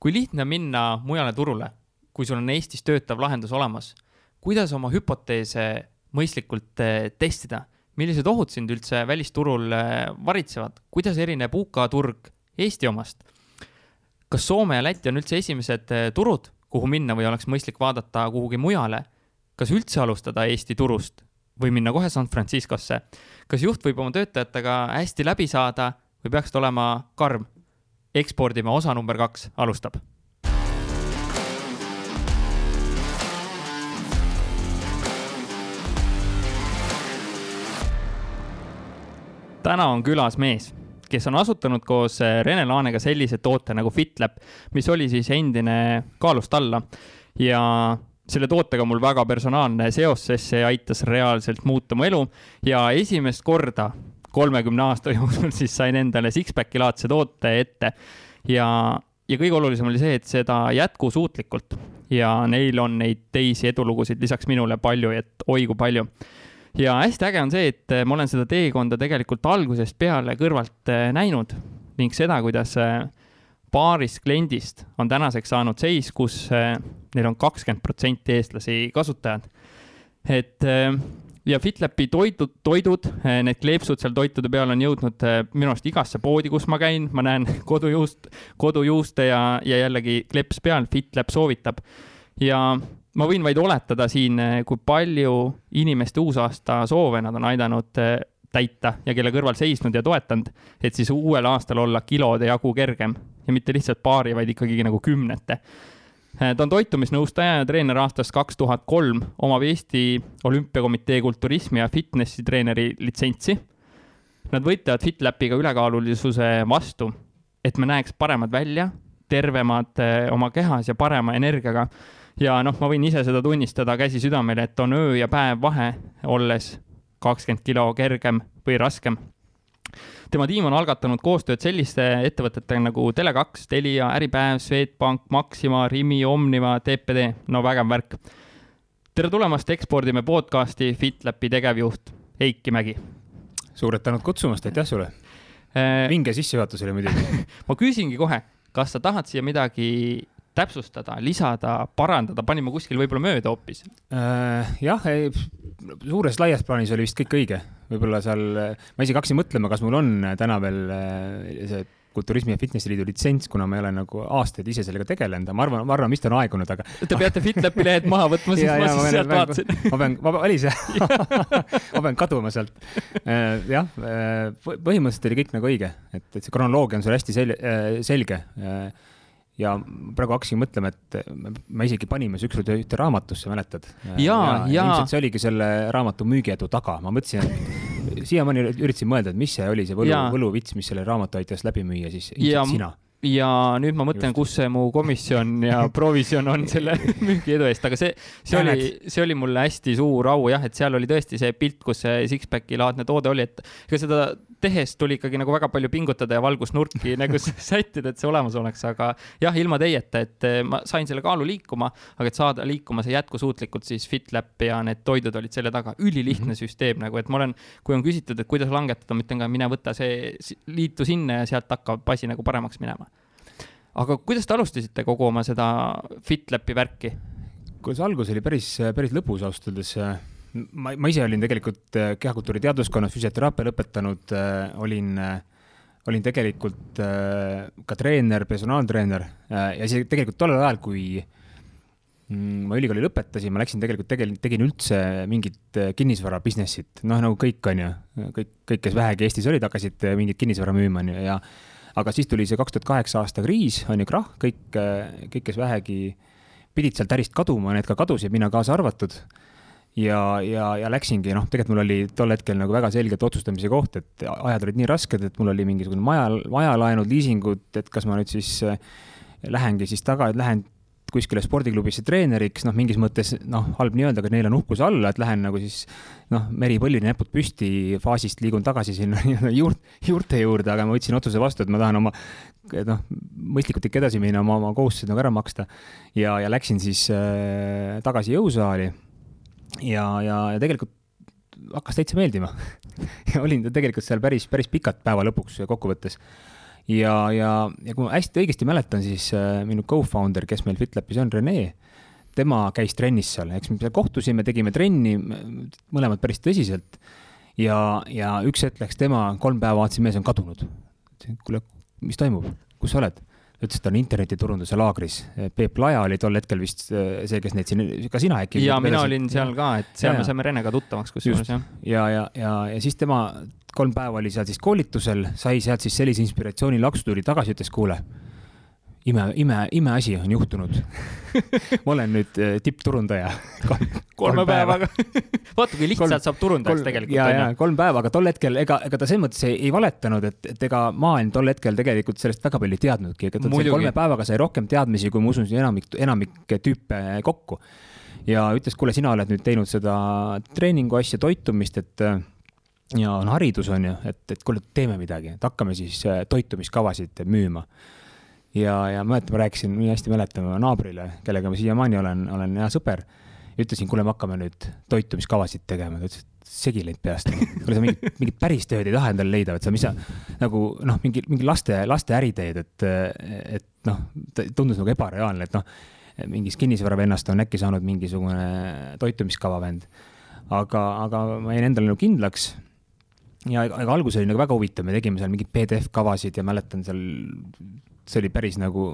kui lihtne on minna mujale turule, kui sul on Eestis töötav lahendus olemas, kuidas oma hüpoteese mõistlikult eh, testida, millised ohud sind üldse välisturul eh, varitsevad, kuidas erineb UK turg Eesti omast? kas Soome ja Läti on üldse esimesed eh, turud, kuhu minna või oleks mõistlik vaadata kuhugi mujale? kas üldse alustada Eesti turust või minna kohe San Franciscosse? kas juht võib oma töötajatega hästi läbi saada või peaks ta olema karm? Ekspordime osa number kaks alustab. Täna on külas mees, kes on asutanud koos eh, Rene Laanega sellise toote nagu FitLab, mis oli siis endine kaalust alla. Ja selle tootega mul väga personaalne seos, sest see aitas reaalselt muuta mu elu. Ja esimest korda kolmekümne aasta jooksul siis sain endale six-packi laadse toote ette. Ja, ja kõige olulisem oli see, et seda jätkusuutlikult. Ja neil on neid teisi edulugusid lisaks minule palju, et oi kui palju. Ja hästi äge on see, et ma olen seda teekonda tegelikult algusest peale kõrvalt äh, näinud ning seda, kuidas äh, paarist kliendist on tänaseks saanud seis, kus neil on kakskümmend protsenti eestlasi kasutajad. et ja FitLapi toidud, toidud, need kleepsud seal toitude peal on jõudnud minu arust igasse poodi, kus ma käin, ma näen kodujuust, kodujuuste ja, ja jällegi kleeps peal, FitLab soovitab. ja ma võin vaid oletada siin, eh, kui palju inimeste uusaasta soove nad on aidanud eh, täita ja kelle kõrval seisnud ja toetanud, et siis uuel aastal olla kilode jagu kergem ja mitte lihtsalt paari, vaid ikkagi nagu kümnete. Eh, ta on toitumisnõustaja ja treener aastast kaks tuhat kolm, omab Eesti Olümpiakomitee kulturismi ja fitnessi treeneri litsentsi. Nad võitlevad FitLapiga ülekaalulisuse vastu, et me näeks paremad välja, tervemad oma kehas ja parema energiaga ja noh, ma võin ise seda tunnistada käsi südamel, et on öö ja päev vahe, olles kakskümmend kilo kergem või raskem. Tema tiim on algatanud koostööd selliste ettevõtetega nagu Tele2, Telia, Äripäev, Swedbank, Maxima, Rimi, Omniva, TPD, no vägev värk. tere tulemast, ekspordime podcasti FitLapi tegevjuht Heiki Mägi. suured tänud kutsumast, aitäh sulle äh,. vinge sissejuhatus oli muidugi ma küsingi kohe, kas sa tahad siia midagi täpsustada, lisada, parandada, panime kuskil võib-olla mööda hoopis äh,? jah, suures laias plaanis oli vist kõik õige, võib-olla seal, ma isegi hakkasin mõtlema, kas mul on täna veel äh, see kulturismi ja fitnessi liidu litsents, kuna ma ei ole nagu aastaid ise sellega tegelenud, ma arvan, ma arvan, vist on aegunud, aga. Te peate FitLapi lehed maha võtma, siis ja, ma siis sealt vaatasin. ma pean, ma, oli see ma pean kaduma sealt. Äh, jah, põhimõtteliselt oli kõik nagu õige, et, et see kronoloogia on sul hästi sel-, selge ja praegu hakkasin mõtlema, et me isegi panime ükskord ühte raamatusse, mäletad? ja, ja, ja. ilmselt see oligi selle raamatu müügiedu taga, ma mõtlesin, et siiamaani üritasin mõelda, et mis see oli, see võlu, võluvits, mis selle raamatu aitas läbi müüa, siis ilmselt sina ja nüüd ma mõtlen, kus see mu komisjon ja provisjon on selle müügiedu eest, aga see, see oli, see oli mulle hästi suur au jah, et seal oli tõesti see pilt, kus see six-packi laadne toode oli, et ega seda tehes tuli ikkagi nagu väga palju pingutada ja valgusnurki nagu sättida, et see olemas oleks, aga jah, ilma teieta, et eh, ma sain selle kaalu liikuma, aga et saada liikuma see jätkusuutlikult, siis FitLab ja need toidud olid selle taga, ülilihtne mm -hmm. süsteem nagu, et ma olen, kui on küsitud, et kuidas langetada, ma ütlen ka, mine võta see, liitu sinna ja sealt hakkab asi nagu paremaks minema. Aga kuidas te alustasite kogu oma seda FitLapi värki? kuule, see algus oli? Päris, päris lõbus ausalt öeldes. Ma, ma ise olin tegelikult äh, kehakultuuri teaduskonnas füsioteraapia lõpetanud, äh, olin, äh, olin tegelikult ka treener, personaaltreener ja isegi tegelikult tollel ajal, kui mm, ma ülikooli lõpetasin, ma läksin tegelikult tegel-, tegin üldse mingit kinnisvara business'it, noh nagu kõik, on ju, kõik, kõik, kes vähegi Eestis olid, hakkasid mingit kinnisvara müüma, on ju, ja aga siis tuli see kaks tuhat kaheksa aasta kriis, on ju, krahh, kõik, kõik, kes vähegi pidid sealt ärist kaduma, need ka kadusid, mina kaasa arvatud. Ja, ja, ja läksingi, noh, tegelikult mul oli tol hetkel nagu väga selgelt otsustamise koht, et ajad olid nii rasked, et mul oli mingisugune maja, majalaenud, liisingud, et kas ma nüüd siis äh, lähengi siis taga, lähen kuskile spordiklubisse treeneriks, noh, mingis mõttes noh, halb nii öelda, aga neil on uhkuse alla, et lähen nagu siis noh, meripõllini, näpud püsti faasist liigun tagasi sinna juurt, juurte juurde, aga ma võtsin otsuse vastu, et ma tahan oma noh, mõistlikult ikka edasi minna, oma, oma kohustused nagu ära maksta. ja, ja läksin siis äh, tagasi jõusaali ja, ja, ja tegelikult hakkas täitsa meeldima ja olin tegelikult seal päris, päris pikalt päeva lõpuks kokkuvõttes. Ja, ja, ja kui ma hästi õigesti mäletan, siis äh, minu co-founder, kes meil FitLabis on, Rene, tema käis trennis seal, eks me seal kohtusime, tegime trenni, mõlemad päris tõsiselt. ja, ja üks hetk läks tema, kolm päeva vaatasin, mees on kadunud. kuule, mis toimub, kus sa oled? Ütles, et ta on internetiturunduse laagris. Peep Laja oli tol hetkel vist äh, see, kes neid siin, ka sina äkki. ja mina olin seal ka, et seal ja, me saime Renega tuttavaks kusjuures jah. ja, ja, ja, ja siis tema kolm päeva oli seal siis koolitusel, sai sealt siis sellise inspiratsiooni laksu, tuli tagasi, ütles, kuule ime, ime, imeasi on juhtunud. Ma olen nüüd äh, tippturundaja. Kolme päevaga. Vaata, kui lihtsalt kolm, saab turundajaks tegelikult. ja, ja kolm päeva, aga tol hetkel ega, ega ta selles mõttes ei, ei valetanud, et, et ega maailm tol hetkel tegelikult sellest väga palju ei teadnudki, ega ta kolme päevaga sai rohkem teadmisi, kui ma usun, enamik, enamik tüüpe kokku. ja ütles, kuule, sina oled nüüd teinud seda treeningu asja, toitumist, et ja on haridus, on ju, et, et kuule, teeme midagi, et hakkame siis äh, toitumiskavasid müüma ja, ja mäletan, ma rääkisin, nii hästi mäletan naabrile, kellega ma siiamaani olen, olen hea sõber. ütlesin, kuule, me hakkame nüüd toitumiskavasid tegema, ta ütles, et segi läinud peast. kuule, sa mingit, mingit päris tööd ei taha endale leida, et sa, mis sa nagu noh, mingi, mingi laste, laste äri teed, et, et noh, tundus nagu ebareaalne, et noh, mingist kinnisvaravennast on äkki saanud mingisugune toitumiskava vend. aga, aga ma jäin endale nagu kindlaks ja ega algus oli nagu väga huvitav, me tegime seal mingeid PDF kavasid ja mäletan seal see oli päris nagu,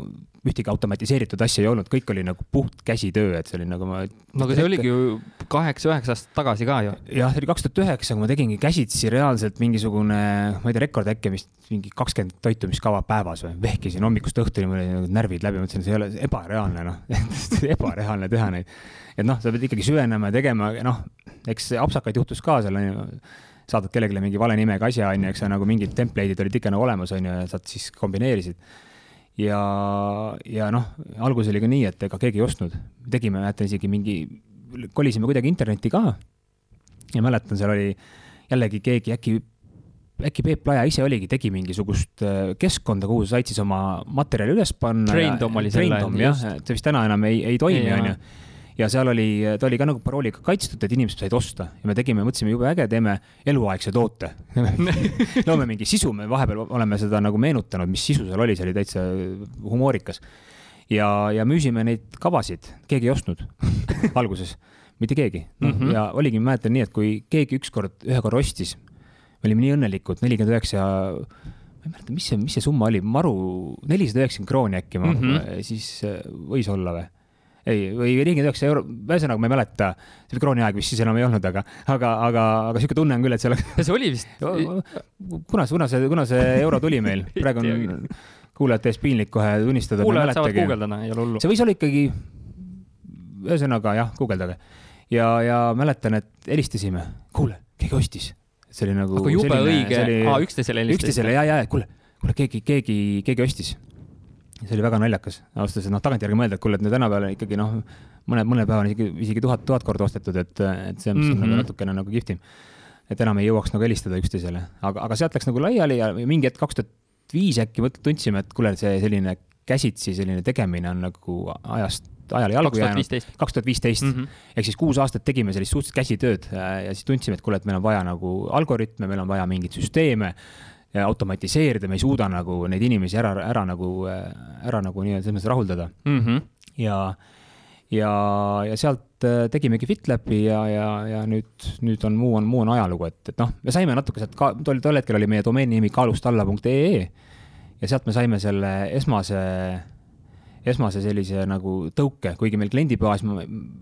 ühtegi automatiseeritud asja ei olnud, kõik oli nagu puht käsitöö, et see oli nagu ma. no aga see oligi ju kaheksa-üheksa aastat tagasi ka ju. jah, see oli kaks tuhat üheksa, kui ma tegingi käsitsi reaalselt mingisugune, ma ei tea, rekord äkki vist mingi kakskümmend toitumiskava päevas või, vehkisin hommikust õhtuni, mul olid nagu närvid läbi, mõtlesin, see ei ole ebareaalne noh ebareaalne teha neid. et noh, sa pead ikkagi süvenema ja tegema, noh, eks apsakaid juhtus ka seal onju saadad kellelegi mingi vale nimega asja, onju, eks sa nagu mingid template'id olid ikka nagu olemas, onju, ja sa siis kombineerisid ja, ja noh, alguses oli ka nii, et ega keegi ei ostnud. tegime, mäletan isegi mingi, kolisime kuidagi internetti ka. ja mäletan, seal oli jällegi keegi äkki, äkki Peep Laja ise oligi, tegi mingisugust äh, keskkonda, kuhu sa said siis oma materjali üles panna. Traindom oli selle. Jah, see vist täna enam ei, ei toimi, onju ja seal oli, ta oli ka nagu parooliga kaitstud, et inimesed said osta ja me tegime, mõtlesime jube äge, teeme eluaegse toote loome mingi sisu, me vahepeal oleme seda nagu meenutanud, mis sisu seal oli, see oli täitsa humoorikas. ja, ja müüsime neid kavasid, keegi ei ostnud alguses, mitte keegi no, mm. -hmm. ja oligi, ma mäletan nii, et kui keegi ükskord, ühe korra ostis, me olime nii õnnelikud, nelikümmend üheksa ma ei mäleta, mis see, mis see summa oli, maru, nelisada üheksakümmend krooni äkki mm, -hmm. siis võis olla või? Ei, või nelikümmend üheksa euro, ühesõnaga ma ei mäleta, see oli krooniaeg vist siis enam ei olnud, aga, aga, aga, aga sihuke tunne on küll, et see oleks. see oli vist. kuna, kuna see, kuna see euro tuli meil, praegu on kuulajate ees piinlik kohe tunnistada. kuulajad saavad guugeldada, ei ole hullu. see võis olla ikkagi, ühesõnaga jah, guugeldage. ja, ja mäletan, et helistasime, kuule, keegi ostis. see oli nagu. aga jube selline, õige, aa üksteisele helistasite. üksteisele ja, ja, kuule, kuule keegi, keegi, keegi ostis see oli väga naljakas, ausalt öeldes, noh, tagantjärgi mõelda, et kuule, et no tänapäeval ikkagi noh, mõne, mõnel päeval isegi, isegi tuhat, tuhat korda ostetud, et, et see on mm -hmm. nagu natukene nagu kihvtim. et enam ei jõuaks nagu helistada üksteisele, aga, aga sealt läks nagu laiali ja mingi hetk kaks tuhat viis äkki tundsime, et kuule, see selline käsitsi selline tegemine on nagu ajast ajale jalgu jäänud. kaks tuhat viisteist. Mhm. ehk siis kuus aastat tegime sellist suhteliselt käsitööd ja siis tundsime, et kuule, et meil on vaja nagu algoritme, meil on vaja mingeid süsteeme automatiseerida, me ei suuda nagu neid inimesi ära, ära nagu, ära nagu nii-öelda selles mõttes rahuldada mm. -hmm. ja, ja, ja sealt äh, tegimegi FitLapi ja, ja, ja nüüd, nüüd on muu on, muu on ajalugu, et, et noh, me saime natuke sealt ka, tol, tol hetkel oli meie domeeni nimi kaalustalla.ee ja sealt me saime selle esmase esmase sellise nagu tõuke, kuigi meil kliendibaas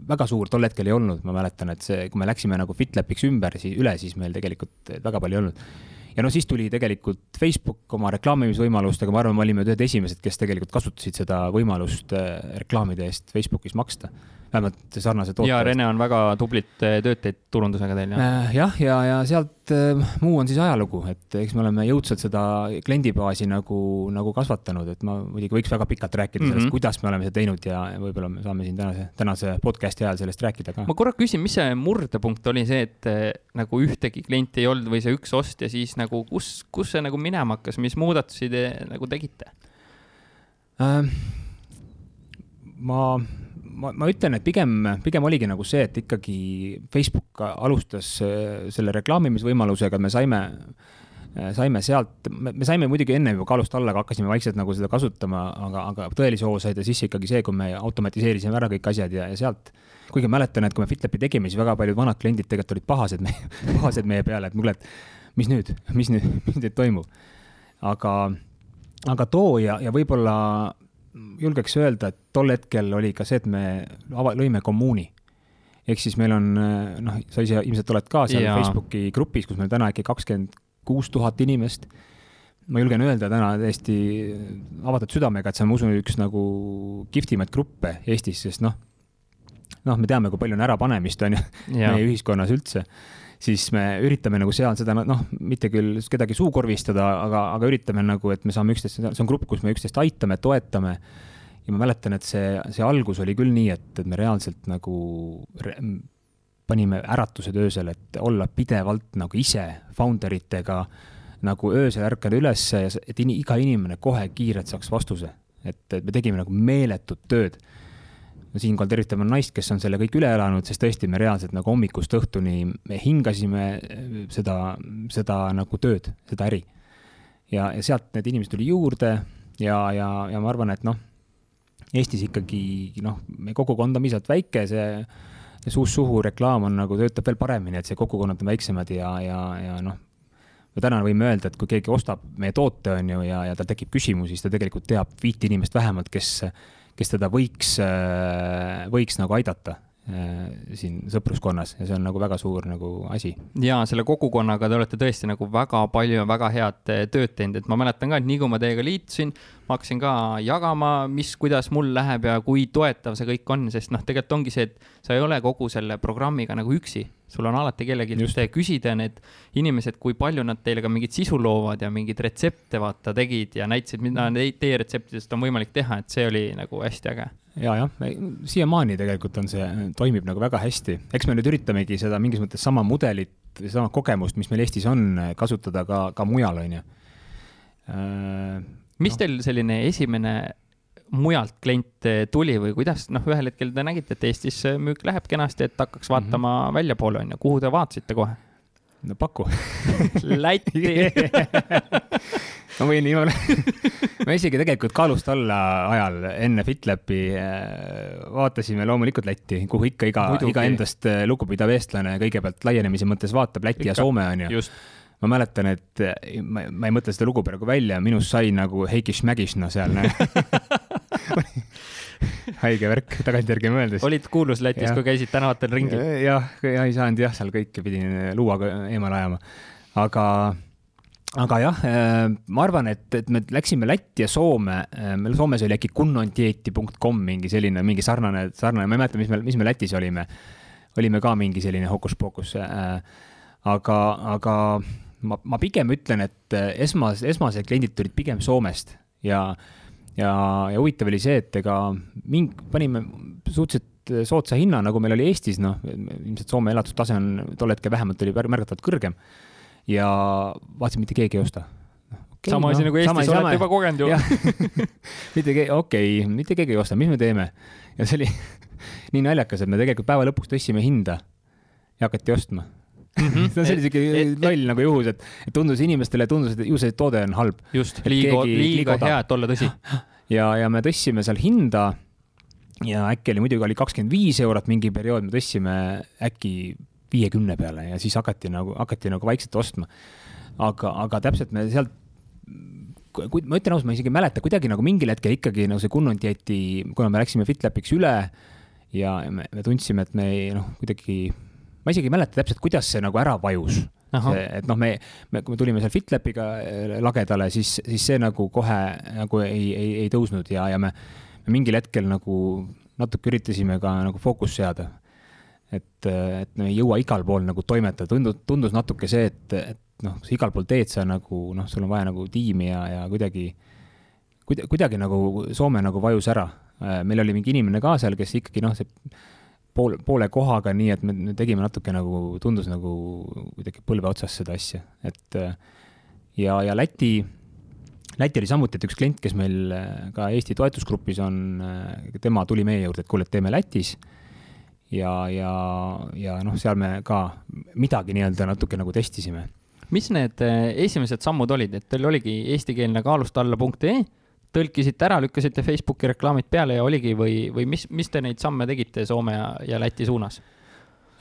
väga suur tol hetkel ei olnud, ma mäletan, et see, kui me läksime nagu FitLapiks ümber, siis üle, siis meil tegelikult väga palju ei olnud ja no siis tuli tegelikult Facebook oma reklaamimisvõimalustega, ma arvan, me olime ühed esimesed, kes tegelikult kasutasid seda võimalust äh, reklaamide eest Facebookis maksta vähemalt sarnase toote. ja Rene on väga tublit äh, tööd teinud turundusega teil, jah? Äh, jah, ja, ja sealt äh, muu on siis ajalugu, et eks me oleme jõudsalt seda kliendibaasi nagu, nagu kasvatanud, et ma muidugi võiks väga pikalt rääkida mm -hmm. sellest, kuidas me oleme seda teinud ja võib-olla me saame siin tänase, tänase podcast'i ajal sellest rääkida ka. ma korra küsin, mis see murdepunkt oli see, et nagu ühtegi klienti ei olnud või see üks ost ja siis nagu kus, kus see nagu minema hakkas, mis muudatusi te nagu tegite äh,? ma ma, ma ütlen, et pigem, pigem oligi nagu see, et ikkagi Facebook alustas äh, selle reklaamimisvõimalusega, me saime saime sealt, me saime muidugi enne juba kaalust alla, aga hakkasime vaikselt nagu seda kasutama, aga, aga tõelise hoo sai ta sisse ikkagi see, kui me automatiseerisime ära kõik asjad ja, ja sealt kuigi mäletan, et kui me FitLapi tegime, siis väga paljud vanad kliendid tegelikult olid pahased meie, pahased meie peale, et kuule, et mis nüüd, mis nüüd, mis nüüd toimub. aga, aga too ja, ja võib-olla julgeks öelda, et tol hetkel oli ka see, et me ava-, lõime kommuuni. ehk siis meil on, noh, sa ise ilmselt oled ka seal ja. Facebooki grupis, kus meil täna äkki kakskümmend kuus tuhat inimest ma julgen öelda täna täiesti avatud südamega, et see on, ma usun, üks nagu kihvtimaid gruppe Eestis, sest noh, noh, me teame, kui palju on ärapanemist, on ju, meie ühiskonnas üldse, siis me üritame nagu seal seda, noh, mitte küll kedagi suukorvistada, aga, aga üritame nagu, et me saame üksteist, see on grupp, kus me üksteist aitame, toetame. ja ma mäletan, et see, see algus oli küll nii, et, et me reaalselt nagu re, panime äratused öösel, et olla pidevalt nagu ise founder itega nagu öösel ärkada üles, et in, iga inimene kohe kiirelt saaks vastuse. et, et me tegime nagu meeletut tööd siinkohal tervitame naist, kes on selle kõik üle elanud, sest tõesti, me reaalselt nagu hommikust õhtuni me hingasime eh, seda, seda nagu tööd, seda äri. ja, ja sealt need inimesed tuli juurde ja, ja, ja ma arvan, et noh, Eestis ikkagi noh, meie kogukond on piisavalt väike, see, see suust-suhu reklaam on nagu, töötab veel paremini, et see kogukonnad on väiksemad ja, ja, ja noh, me täna võime öelda, et kui keegi ostab meie toote, on ju, ja, ja tal tekib küsimusi, siis ta tegelikult teab viit inimest vähemalt, kes kes teda võiks, äh, võiks nagu aidata siin sõpruskonnas ja see on nagu väga suur nagu asi. ja selle kogukonnaga te olete tõesti nagu väga palju ja väga head äh, tööd teinud, et ma mäletan ka, et nii kui ma teiega liitusin, ma hakkasin ka jagama, mis, kuidas mul läheb ja kui toetav see kõik on, sest noh, tegelikult ongi see, et sa ei ole kogu selle programmiga nagu üksi sul on alati kellelgi küsida need inimesed, kui palju nad teile ka mingit sisu loovad ja mingeid retsepte vaata tegid ja näitasid, mida teie retseptidest on võimalik teha, et see oli nagu hästi äge. Ja jah, siiamaani tegelikult on see, toimib nagu väga hästi, eks me nüüd üritamegi seda mingis mõttes sama mudelit, sama kogemust, mis meil Eestis on, kasutada ka, ka mujal, on ju. Äh, mis no. teil selline esimene mujalt kliente tuli või kuidas, noh, ühel hetkel te nägite, et Eestis müük läheb kenasti, et hakkaks mhm. vaatama mm -hmm. väljapoole, on ju, kuhu te vaatasite kohe? no paku Lätti ma võin niimoodi me isegi tegelikult kaalust alla ajal enne FitLapi äh, vaatasime loomulikult Lätti, kuhu ikka iga, iga endast äh, lugupidav eestlane kõigepealt laienemise mõttes vaatab, Läti ikka. ja Soome on ju ma mäletan, et ma, ma ei mõtle seda lugu praegu välja, minust sai nagu Heiki Schmägisna seal haige värk tagantjärgi mõeldes. olid kuulus Lätis, kui käisid tänavatel ringi? jah, ja ei saanud jah, seal kõike pidin luuaga eemale ajama. aga, aga jah, äh, ma arvan, et, et me läksime Lätti ja Soome, äh, meil Soomes oli äkki kunnondieti.com mingi selline, mingi sarnane, sarnane, ma ei mäleta, mis me, mis me Lätis olime. olime ka mingi selline hookus-pookus äh,. aga, aga ma, ma pigem ütlen, et esmas, esmased kliendid tulid pigem Soomest ja, ja, ja huvitav oli see, et ega ming-, panime suhteliselt soodsa hinna, nagu meil oli Eestis, noh, ilmselt Soome elatustase on tol hetkel vähemalt oli märgatavalt kõrgem. Ja vaatasin, mitte keegi ei osta okay,. sama asi no, nagu Eestis, olete juba kogenud ju mitte keegi, okei okay,, mitte keegi ei osta, mis me teeme? ja see oli nii naljakas, et me tegelikult päeva lõpuks tõstsime hinda ja hakati ostma Mm -hmm. see on selline loll nagu juhus, et, et tundus inimestele, tundus, et ju see toode on halb. just, liiga, liiga hea, et olla tõsi. ja, ja me tõstsime seal hinda ja äkki oli muidugi oli kakskümmend viis eurot mingi periood, me tõstsime äkki viiekümne peale ja siis hakati nagu, hakati nagu vaikselt ostma. aga, aga täpselt me sealt kui ma ütlen ausalt, ma isegi ei mäleta, kuidagi nagu mingil hetkel ikkagi nagu see Gunnon dieti, kuna me läksime FitLapiks üle ja me, me tundsime, et me ei noh, kuidagi ma isegi ei mäleta täpselt, kuidas see nagu ära vajus. see, et noh, me, me, kui me tulime seal FitLapiga äh, lagedale, siis, siis see nagu kohe nagu ei, ei, ei tõusnud ja, ja me, me mingil hetkel nagu natuke üritasime ka nagu fookust seada. Et, et me ei jõua igal pool nagu toimetada, tundus, tundus natuke see, et, et noh, sa igal pool teed, sa nagu noh, sul on vaja nagu tiimi ja, ja kuidagi, kuidagi, kuidagi nagu Soome nagu vajus ära. Äh, meil oli mingi inimene ka seal, kes ikkagi noh, see pool, poole kohaga, nii et me, me tegime natuke nagu, tundus nagu kuidagi põlve otsas seda asja, et ja, ja Läti, Läti oli samuti, et üks klient, kes meil ka Eesti toetusgrupis on, tema tuli meie juurde, et kuule, et teeme Lätis. Ja, ja, ja noh, seal me ka midagi nii-öelda natuke nagu testisime. mis need äh, esimesed sammud olid, et teil oligi eestikeelne kaalustalla.ee, tõlkisite ära, lükkasite Facebooki reklaamid peale ja oligi või, või mis, mis te neid samme tegite Soome ja, ja Läti suunas?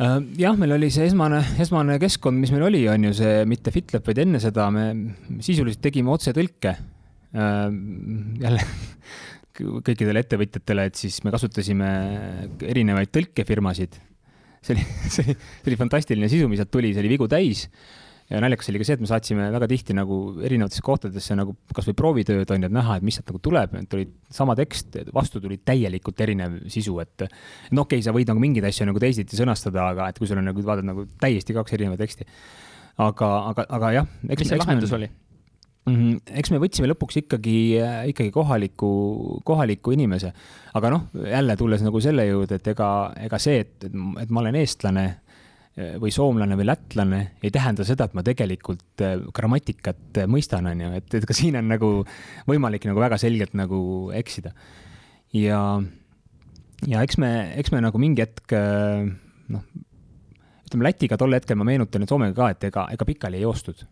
Äh, jah, meil oli see esmane, esmane keskkond, mis meil oli, on ju see mitte FitLab, vaid enne seda me sisuliselt tegime otsetõlke. Äh, jälle kõikidele ettevõtjatele, et siis me kasutasime erinevaid tõlkefirmasid. see oli, see oli, see oli fantastiline sisu, mis sealt tuli, see oli vigu täis ja naljakas oli ka see, et me saatsime väga tihti nagu erinevatesse kohtadesse nagu kasvõi proovitööd on ju, et näha, et mis sealt nagu tuleb, tuli sama tekst, vastu tuli täielikult erinev sisu, et no okei okay,, sa võid nagu mingeid asju nagu teisiti sõnastada, aga et kui sul on nagu vaatad nagu täiesti kaks erinevat teksti. aga, aga, aga jah. mis see lahendus oli? -hmm. eks me võtsime lõpuks ikkagi, ikkagi kohaliku, kohaliku inimese, aga noh, jälle tulles nagu selle juurde, et ega, ega see, et, et, ma olen eestlane või soomlane või lätlane ei tähenda seda, et ma tegelikult äh, grammatikat äh, mõistan, on ju, et, et ka siin on nagu võimalik nagu väga selgelt nagu eksida. ja, ja eks me, eks me nagu mingi hetk äh, noh, ütleme Lätiga tol hetkel ma meenutan, et Soomega ka, et ega, ega pikali ei joostud.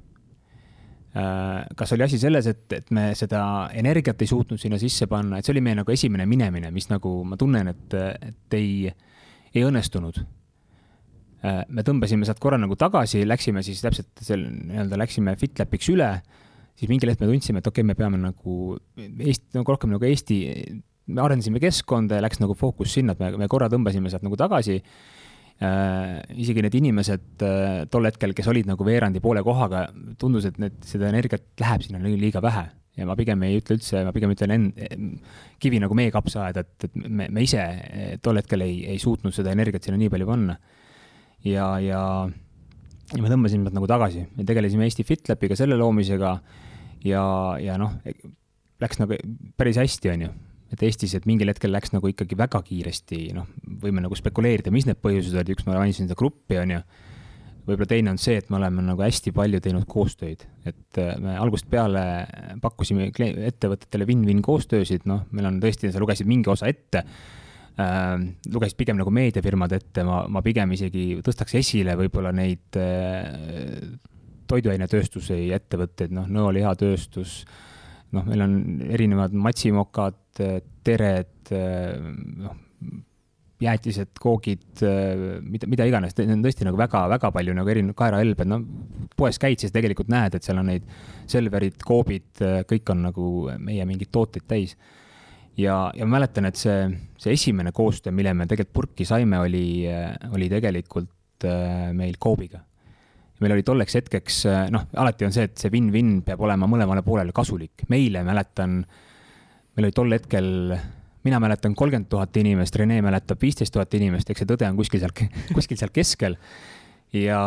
Kas oli asi selles, et, et me seda energiat ei suutnud sinna sisse panna, et see oli meie nagu esimene minemine, mis nagu ma tunnen, et, et ei, ei õnnestunud Äh, me tõmbasime sealt korra nagu tagasi, läksime siis täpselt seal nii-öelda läksime FitLapiks üle, siis mingil hetkel me tundsime, et okei okay,, me peame nagu Eesti, nagu rohkem nagu Eesti, me arendasime keskkonda ja läks nagu fookus sinna, et me, me korra tõmbasime sealt nagu tagasi äh,. Isegi need inimesed äh, tol hetkel, kes olid nagu veerandi poole kohaga, tundus, et need, seda energiat läheb sinna liiga vähe. Ja ma pigem ei ütle üldse, ma pigem ütlen en-, kivi nagu meie kapsaaeda, et, et me, me ise tol hetkel ei, ei suutnud seda energiat sinna nii palju panna. Ja, ja, ja me tõmbasime nad nagu tagasi. Ja tegelesime Eesti FitLapiga, selle loomisega ja, ja noh, läks nagu päris hästi, on ju. Et Eestis, et mingil hetkel läks nagu ikkagi väga kiiresti, noh, võime nagu spekuleerida, mis need põhjused olid, üks ma mainisin seda gruppi, on ju. Võib-olla teine on see, et me oleme nagu hästi palju teinud koostööd, et äh, me algusest peale pakkusime ettevõtetele win-win koostöösid, noh, meil on tõesti, sa lugesid mingi osa ette äh, lugesid pigem nagu meediafirmad ette, ma, ma pigem isegi tõstaks esile võib-olla neid äh, toiduainetööstuse ettevõtteid, noh, nõolihatööstus, noh, meil on erinevad matsimokad, tered, äh, noh, jäätised, koogid, äh, mida, mida iganes, neid on tõesti nagu väga-väga palju nagu erinevaid kaerahelbed, no poes käid, siis tegelikult näed, et seal on neid Selverid, Coopid, äh, kõik on nagu meie mingeid tooteid täis ja, ja ma mäletan, et see, see esimene koostöö, mille me tegelikult purki saime, oli, oli tegelikult äh, meil Coobiga. meil oli tolleks hetkeks, äh, noh, alati on see, et see win-win peab olema mõlemale poolele kasulik. meile mäletan, meil oli tol hetkel, mina mäletan kolmkümmend tuhat inimest, Rene mäletab viisteist tuhat inimest, eks see tõde on kuskil seal, kuskil seal keskel. ja,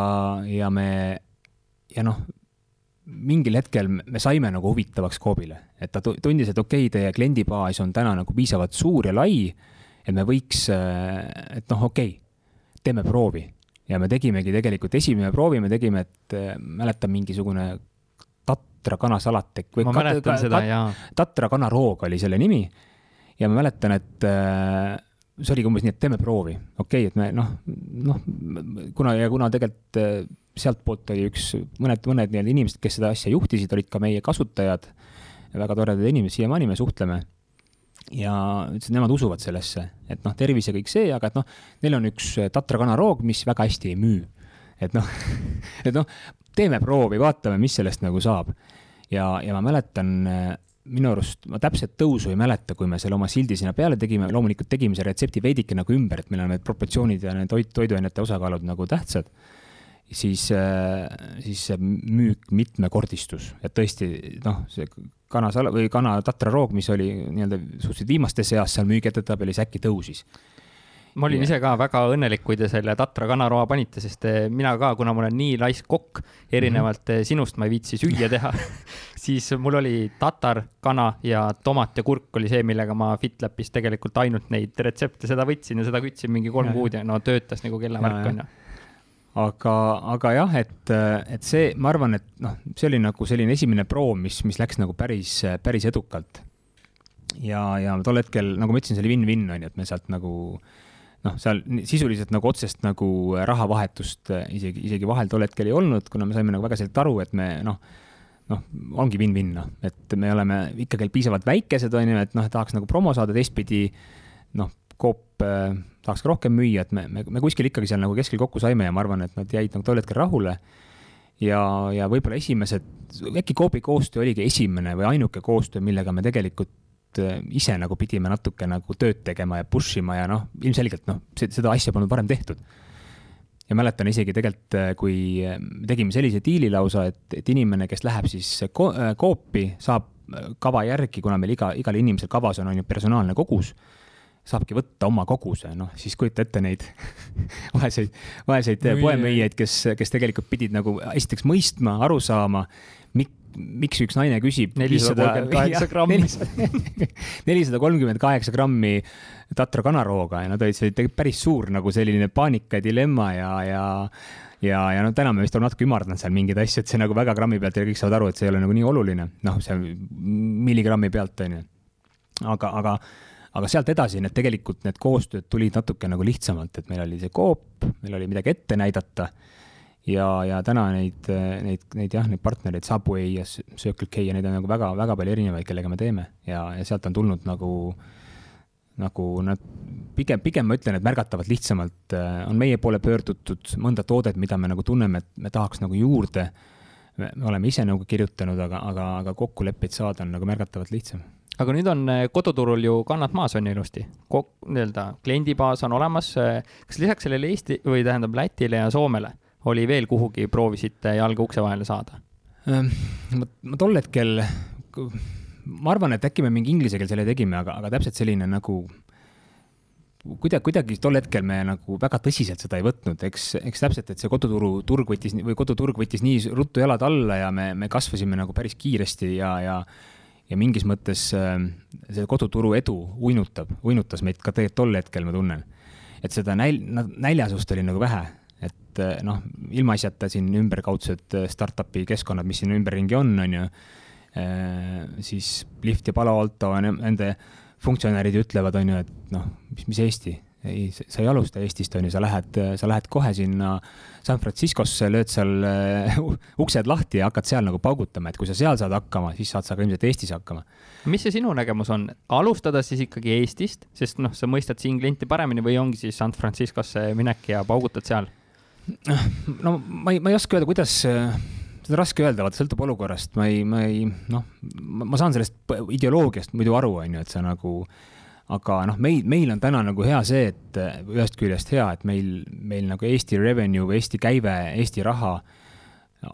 ja me, ja noh, mingil hetkel me saime nagu huvitavaks Coopile, et ta tundis, et okei okay,, teie kliendibaas on täna nagu piisavalt suur ja lai, et me võiks, äh, et noh, okei okay,, teeme proovi. ja me tegimegi tegelikult, esimene proovi me tegime, et äh, mäletan, mingisugune tatra kanasalat. ma mäletan ka, seda, jaa. tatra kanaroog oli selle nimi ja ma mäletan, et äh, see oligi umbes nii, et teeme proovi, okei okay,, et me noh, noh, kuna ja kuna tegelikult sealtpoolt oli üks, mõned, mõned nii-öelda inimesed, kes seda asja juhtisid, olid ka meie kasutajad, väga toredad inimesed, siiamaani me suhtleme. ja ütlesid, nemad usuvad sellesse, et noh, tervis ja kõik see, aga et noh, neil on üks Tatra kanaroog, mis väga hästi ei müü. et noh et noh, teeme proovi, vaatame, mis sellest nagu saab. ja, ja ma mäletan, minu arust ma täpset tõusu ei mäleta, kui me selle oma sildi sinna peale tegime, loomulikult tegime selle retsepti veidike nagu ümber, et meil on need proportsioonid ja need toit, toiduainete osakaalud nagu tähtsad. Siis, äh, siis see müük mitmekordistus, et tõesti noh, see kanasala või kana tatraroog, mis oli nii-öelda suhteliselt viimaste seas seal müügi edetabelis, äkki tõusis ma olin ja. ise ka väga õnnelik, kui te selle tatra kanaroa panite, sest eh, mina ka, kuna ma olen nii laisk kokk, erinevalt mm -hmm. sinust ma ei viitsi süüa teha siis mul oli tatar, kana ja tomat ja kurk oli see, millega ma FitLapis tegelikult ainult neid retsepte, seda võtsin ja seda kütsin mingi kolm ja, kuud ja no töötas nagu kellavärk onju aga, aga jah, et, et see, ma arvan, et noh, see oli nagu selline esimene proov, mis, mis läks nagu päris, päris edukalt. ja, ja tol hetkel, nagu ma ütlesin, see oli win-win on ju, et me sealt nagu noh, seal sisuliselt nagu otsest nagu rahavahetust isegi, isegi vahel tol hetkel ei olnud, kuna me saime nagu väga selgelt aru, et me noh, noh, ongi win-win noh, et me oleme ikkagi piisavalt väikesed, on ju, et noh, tahaks nagu promo saada, teistpidi noh, Coop äh, tahaks ka rohkem müüa, et me, me, me kuskil ikkagi seal nagu keskel kokku saime ja ma arvan, et nad jäid nagu tol hetkel rahule. ja, ja võib-olla esimesed, äkki Coopi koostöö oligi esimene või ainuke koostöö, millega me tegelikult äh, ise nagu pidime natuke nagu tööd tegema ja push ima ja noh, ilmselgelt noh, seda asja polnud varem tehtud. Ja mäletan isegi tegelikult, äh, kui tegime sellise diili lausa, et, et inimene, kes läheb siis ko Coopi, saab kava järgi, kuna meil iga, igal inimesel kavas on, on ju personaalne kogus saabki võtta oma koguse, noh siis kujuta ette neid vaeseid, vaeseid poemüüjaid, kes, kes tegelikult pidid nagu esiteks mõistma, aru saama, miks üks naine küsib nelisada kolmkümmend kaheksa grammi. nelisada kolmkümmend kaheksa grammi tatra kanarooga ja nad olid, see oli päris suur nagu selline paanika ja dilemma ja, ja ja, ja noh, täna me vist oleme natuke ümardanud seal mingeid asju, et see nagu väga grammi pealt ja kõik saavad aru, et see ei ole nagu nii oluline, noh, see milligrammi pealt on ju. aga, aga aga sealt edasi need tegelikult need koostööd tulid natuke nagu lihtsamalt, et meil oli see Coop, meil oli midagi ette näidata ja, ja täna neid, neid, neid jah, neid partnereid, Subway ja Circle K ja neid on nagu väga, väga palju erinevaid, kellega me teeme ja, ja sealt on tulnud nagu, nagu nad pigem, pigem ma ütlen, et märgatavalt lihtsamalt äh, on meie poole pöördutud mõnda toodet, mida me nagu tunneme, et me tahaks nagu juurde. me oleme ise nagu kirjutanud, aga, aga, aga kokkuleppeid saada on nagu märgatavalt lihtsam aga nüüd on eh, koduturul ju kannad maas on ilusti, nii-öelda kliendibaas on olemas. Eh, kas lisaks sellele Eesti või tähendab Lätile ja Soomele oli veel kuhugi proovisite jalga ukse vahele saada? Ehm, ma, ma tol hetkel, ma arvan, et äkki me mingi inglise keelsele tegime, aga, aga täpselt selline nagu kuidagi, kuidagi tol hetkel me nagu väga tõsiselt seda ei võtnud, eks, eks täpselt, et see koduturu turg võttis või koduturg võttis nii ruttu jalad alla ja me, me kasvasime nagu päris kiiresti ja, ja ja mingis mõttes äh, see koduturu edu uinutab, uinutas meid ka tegelikult tol hetkel, ma tunnen. et seda näil-, näljasust oli nagu vähe, et äh, noh, ilmaasjata siin ümberkaudsed äh, startup'i keskkonnad, mis siin ümberringi on, on ju, siis Lift ja Palo Alto, nende funktsionäärid ütlevad, on ju, et noh, mis, mis Eesti ei, sa ei alusta Eestist, on ju, sa lähed, sa lähed kohe sinna San Franciscosse, lööd seal uksed lahti ja hakkad seal nagu paugutama, et kui sa seal saad hakkama, siis saad sa ka ilmselt Eestis hakkama. mis see sinu nägemus on, alustada siis ikkagi Eestist, sest noh, sa mõistad siin klienti paremini või ongi siis San Franciscosse minek ja paugutad seal? No ma ei, ma ei oska öelda, kuidas seda on raske öelda, vaata sõltub olukorrast, ma ei, ma ei noh, ma saan sellest ideoloogiast muidu aru, on ju, et sa nagu äh, aga noh, meil, meil on täna nagu hea see, et ühest küljest hea, et meil, meil nagu Eesti revenue või Eesti käive, Eesti raha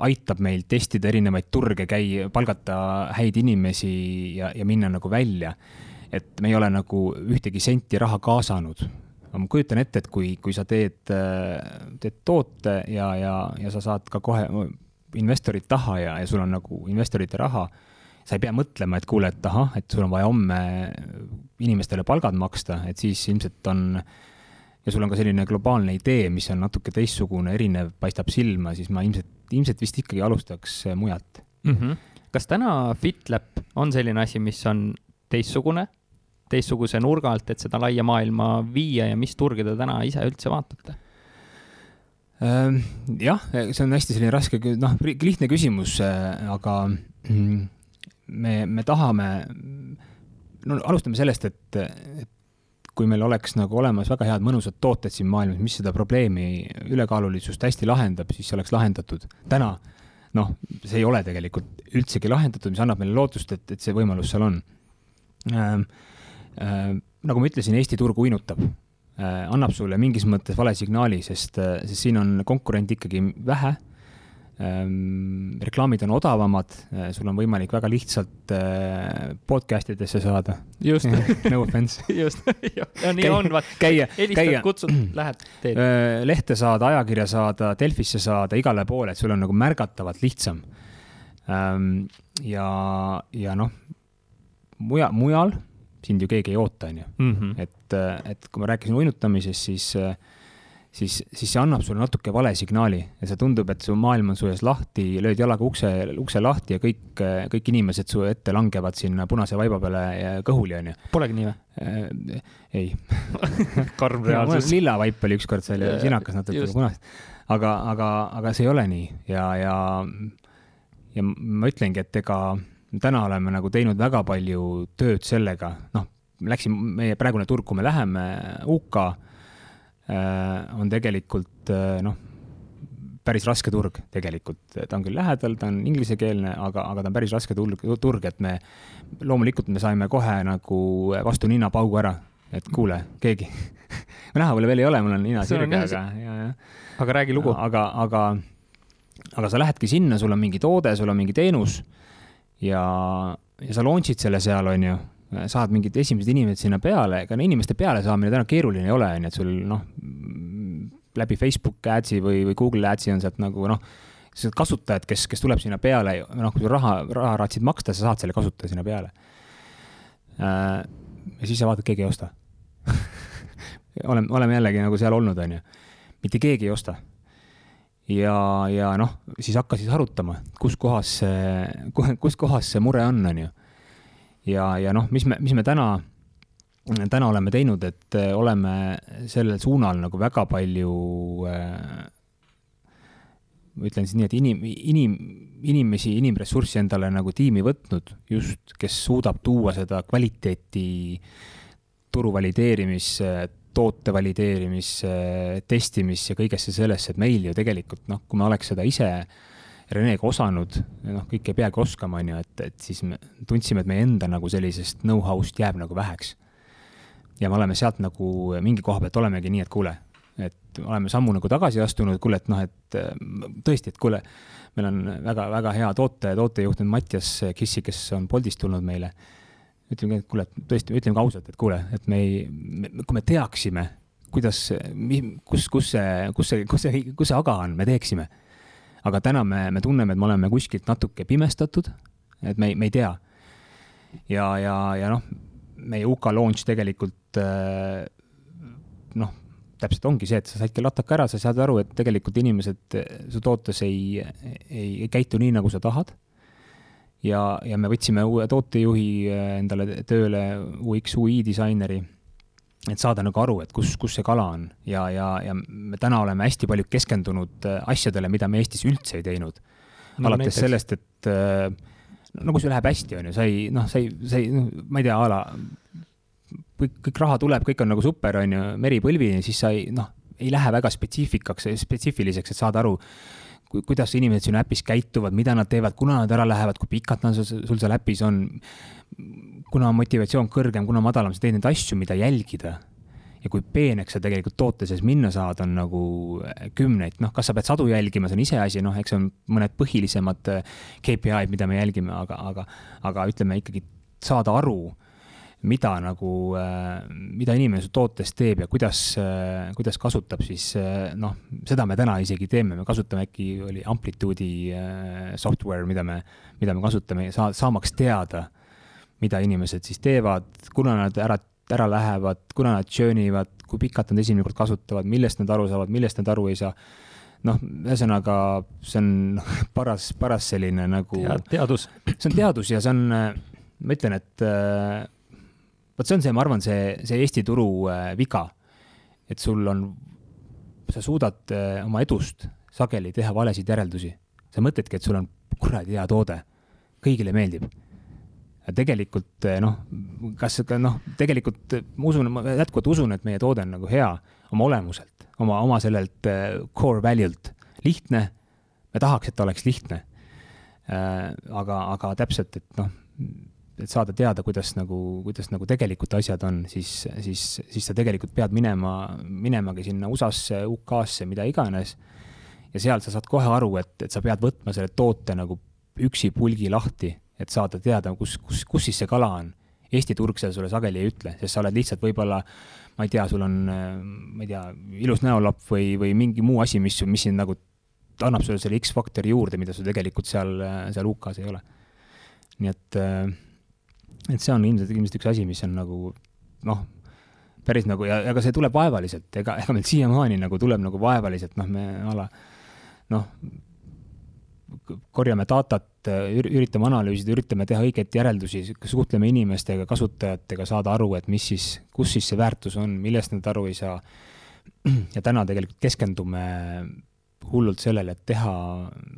aitab meil testida erinevaid turge, käi-, palgata häid inimesi ja, ja minna nagu välja. et me ei ole nagu ühtegi senti raha kaasanud. Aga ma kujutan ette, et kui, kui sa teed, teed toote ja, ja, ja sa saad ka kohe investorid taha ja, ja sul on nagu investorite raha sa ei pea mõtlema, et kuule, et ahah, et sul on vaja homme inimestele palgad maksta, et siis ilmselt on ja sul on ka selline globaalne idee, mis on natuke teistsugune, erinev, paistab silma, siis ma ilmselt, ilmselt vist ikkagi alustaks mujalt mm. -hmm. kas täna FitLab on selline asi, mis on teistsugune, teistsuguse nurga alt, et seda laia maailma viia ja mis turge te täna ise üldse vaatate? Ehm, jah, see on hästi selline raske, noh, lihtne küsimus, aga mm, me, me tahame, no alustame sellest, et, et kui meil oleks nagu olemas väga head mõnusad tooted siin maailmas, mis seda probleemi ülekaalulisust hästi lahendab, siis see oleks lahendatud. täna noh, see ei ole tegelikult üldsegi lahendatud, mis annab meile lootust, et, et see võimalus seal on ähm,. Äh, nagu ma ütlesin, Eesti turg uinutab äh,, annab sulle mingis mõttes vale signaali, sest, sest siin on konkurente ikkagi vähe Ehm, reklaamid on odavamad, sul on võimalik väga lihtsalt podcast idesse saada. just no offense. just, ja nii on, vaat. käia, käia. kutsud, lähed, teed. Eh, lehte saada, ajakirja saada, Delfisse saada, igale poole, et sul on nagu märgatavalt lihtsam. Ehm, ja, ja noh, mujal, mujal sind ju keegi ei oota, on ju. Mhm. et, et kui ma rääkisin uinutamisest, siis siis, siis see annab sulle natuke vale signaali ja see tundub, et su maailm on su ees lahti, lööd jalaga ukse, ukse lahti ja kõik, kõik inimesed su ette langevad sinna punase vaiba peale kõhuli, onju. Polegi nii või? Äh, ei karm reaalsus. lilla vaip oli ükskord seal ja sinakas natuke punast. aga, aga, aga see ei ole nii ja, ja, ja ma ütlengi, et ega täna oleme nagu teinud väga palju tööd sellega, noh, läksin, meie praegune turg, kui me läheme UK Äh, on tegelikult äh, noh, päris raske turg tegelikult, ta on küll lähedal, ta on inglisekeelne, aga, aga ta on päris raske turg, turg, et me loomulikult me saime kohe nagu vastu ninapaugu ära, et kuule, keegi näha võib-olla veel ei ole, mul on nina sirge, aga, ja, ja. aga räägi lugu. aga, aga, aga sa lähedki sinna, sul on mingi toode, sul on mingi teenus ja, ja sa launch'id selle seal, on ju saad mingid esimesed inimesed sinna peale, ega inimeste peale saamine täna keeruline ei ole, on ju, et sul noh, läbi Facebook Ads'i või, või Google Ads'i on sealt nagu noh, kasutajad, kes, kes tuleb sinna peale, noh, kui sa raha, raha raatsid maksta, sa saad selle kasutaja sinna peale. Äh, ja siis sa vaatad, keegi ei osta oleme, oleme jällegi nagu seal olnud, on ju. mitte keegi ei osta. Ja, ja noh, siis hakka siis arutama, kus kohas see, kus kohas see mure on, on ju. Ja, ja noh, mis me, mis me täna, täna oleme teinud, et äh, oleme sellel suunal nagu väga palju äh, ma ütlen siis nii, et inim, inim, inimesi, inimressurssi endale nagu tiimi võtnud just, kes suudab tuua seda kvaliteeti turu valideerimisse, toote valideerimisse, testimisse, kõigesse sellesse, et meil ju tegelikult noh, kui me oleks seda ise äh, Renega osanud, noh, kõike ei peagi oskama, on ju, et, et siis me tundsime, et meie enda nagu sellisest know-how'st jääb nagu väheks. ja me oleme sealt nagu mingi koha pealt olemegi nii, et kuule, et oleme sammu nagu tagasi astunud, kuule, et noh, et tõesti, et kuule, meil on väga-väga hea toote, tootejuht on Mattias Kissi, kes on Boltist tulnud meile. Ütleme, et kuule, et tõesti, ütleme ausalt, et kuule, et me ei, kui me teaksime, kuidas, kus, kus see, kus see, kus see, kus see aga on, me teeksime aga täna me, me tunneme, et me oleme kuskilt natuke pimestatud, et me me ei tea. ja, ja, ja noh, meie UK launch tegelikult äh, noh, täpselt ongi see, et sa saidki lataka ära, sa saad aru, et tegelikult inimesed su tootes ei, ei, ei käitu nii, nagu sa tahad. Ja, ja me võtsime uue tootejuhi äh, endale tööle, UX, UI disaineri et saada nagu aru, et kus, kus see kala on ja, ja, ja me täna oleme hästi palju keskendunud äh, asjadele, mida me Eestis üldse ei teinud no,. alates näiteks. sellest, et äh, no kui sul läheb hästi, on ju, sa ei, noh, sa ei, sa ei, noh, ma ei tea, a la kõik, kõik raha tuleb, kõik on nagu super, on ju, meri põlvini, siis sa ei, noh, ei lähe väga spetsiifikaks, spetsiifiliseks, et saada aru, kuidas inimesed sinu äpis käituvad, mida nad teevad, kuna nad ära lähevad, kui pikalt nad sul, seal äpis on kuna motivatsioon kõrgem, kuna madalam, sa teed neid asju, mida jälgida. ja kui peeneks sa tegelikult toote sees minna saad, on nagu äh, kümneid, noh, kas sa pead sadu jälgima, see on iseasi, noh, eks on mõned põhilisemad äh, KPI-d, mida me jälgime, aga, aga, aga ütleme ikkagi saada aru mida nagu, äh, mida inimene su tootes teeb ja kuidas, kuidas kasutab, siis noh, seda me täna isegi teeme, me kasutame äkki, oli Amplitude'i software, mida me, mida me kasutame, saa-, saamaks teada mida inimesed siis teevad, kuna nad ära, ära lähevad, kuna nad churn ivad, kui pikalt nad esimene kord kasutavad, millest nad aru saavad, millest nad aru ei saa. noh, ühesõnaga see on paras, paras selline nagu teadus. see on teadus ja see on, ma ütlen, et vot see on see, ma arvan, see, see Eesti turu äh, viga. et sul on, sa suudad äh, oma edust sageli teha valesid järeldusi. sa mõtledki, et sul on kuradi hea toode, kõigile meeldib tegelikult eh, noh, kas noh, tegelikult ma usun, ma jätkuvalt usun, et meie toode on nagu hea oma olemuselt, oma, oma sellelt core value'lt, lihtne. me tahaks, et ta oleks lihtne. Aga, aga täpselt, et noh, et saada teada, kuidas nagu, kuidas nagu tegelikult asjad on, siis, siis, siis sa tegelikult pead minema, minemagi sinna USA-sse, UK-sse, mida iganes. ja seal sa saad kohe aru, et, et sa pead võtma selle toote nagu üksipulgi lahti et saada teada, kus, kus, kus siis see kala on. Eesti turg seda sulle sageli ei ütle, sest sa oled lihtsalt võib-olla, ma ei tea, sul on, ma ei tea, ilus näolapp või, või mingi muu asi, mis, mis sind nagu annab sulle selle X-faktori juurde, mida sul tegelikult seal, seal UK-s ei ole. nii et, et see on ilmselt, ilmselt üks asi, mis on nagu noh, päris nagu ja, ja ka see tuleb vaevaliselt, ega, ega meil siiamaani nagu tuleb nagu vaevaliselt, noh, me ala noh, korjame datat, üritame analüüsida, üritame teha õigeid järeldusi, suhtleme inimestega, kasutajatega, saada aru, et mis siis, kus siis see väärtus on, millest nad aru ei saa. ja täna tegelikult keskendume hullult sellele, et teha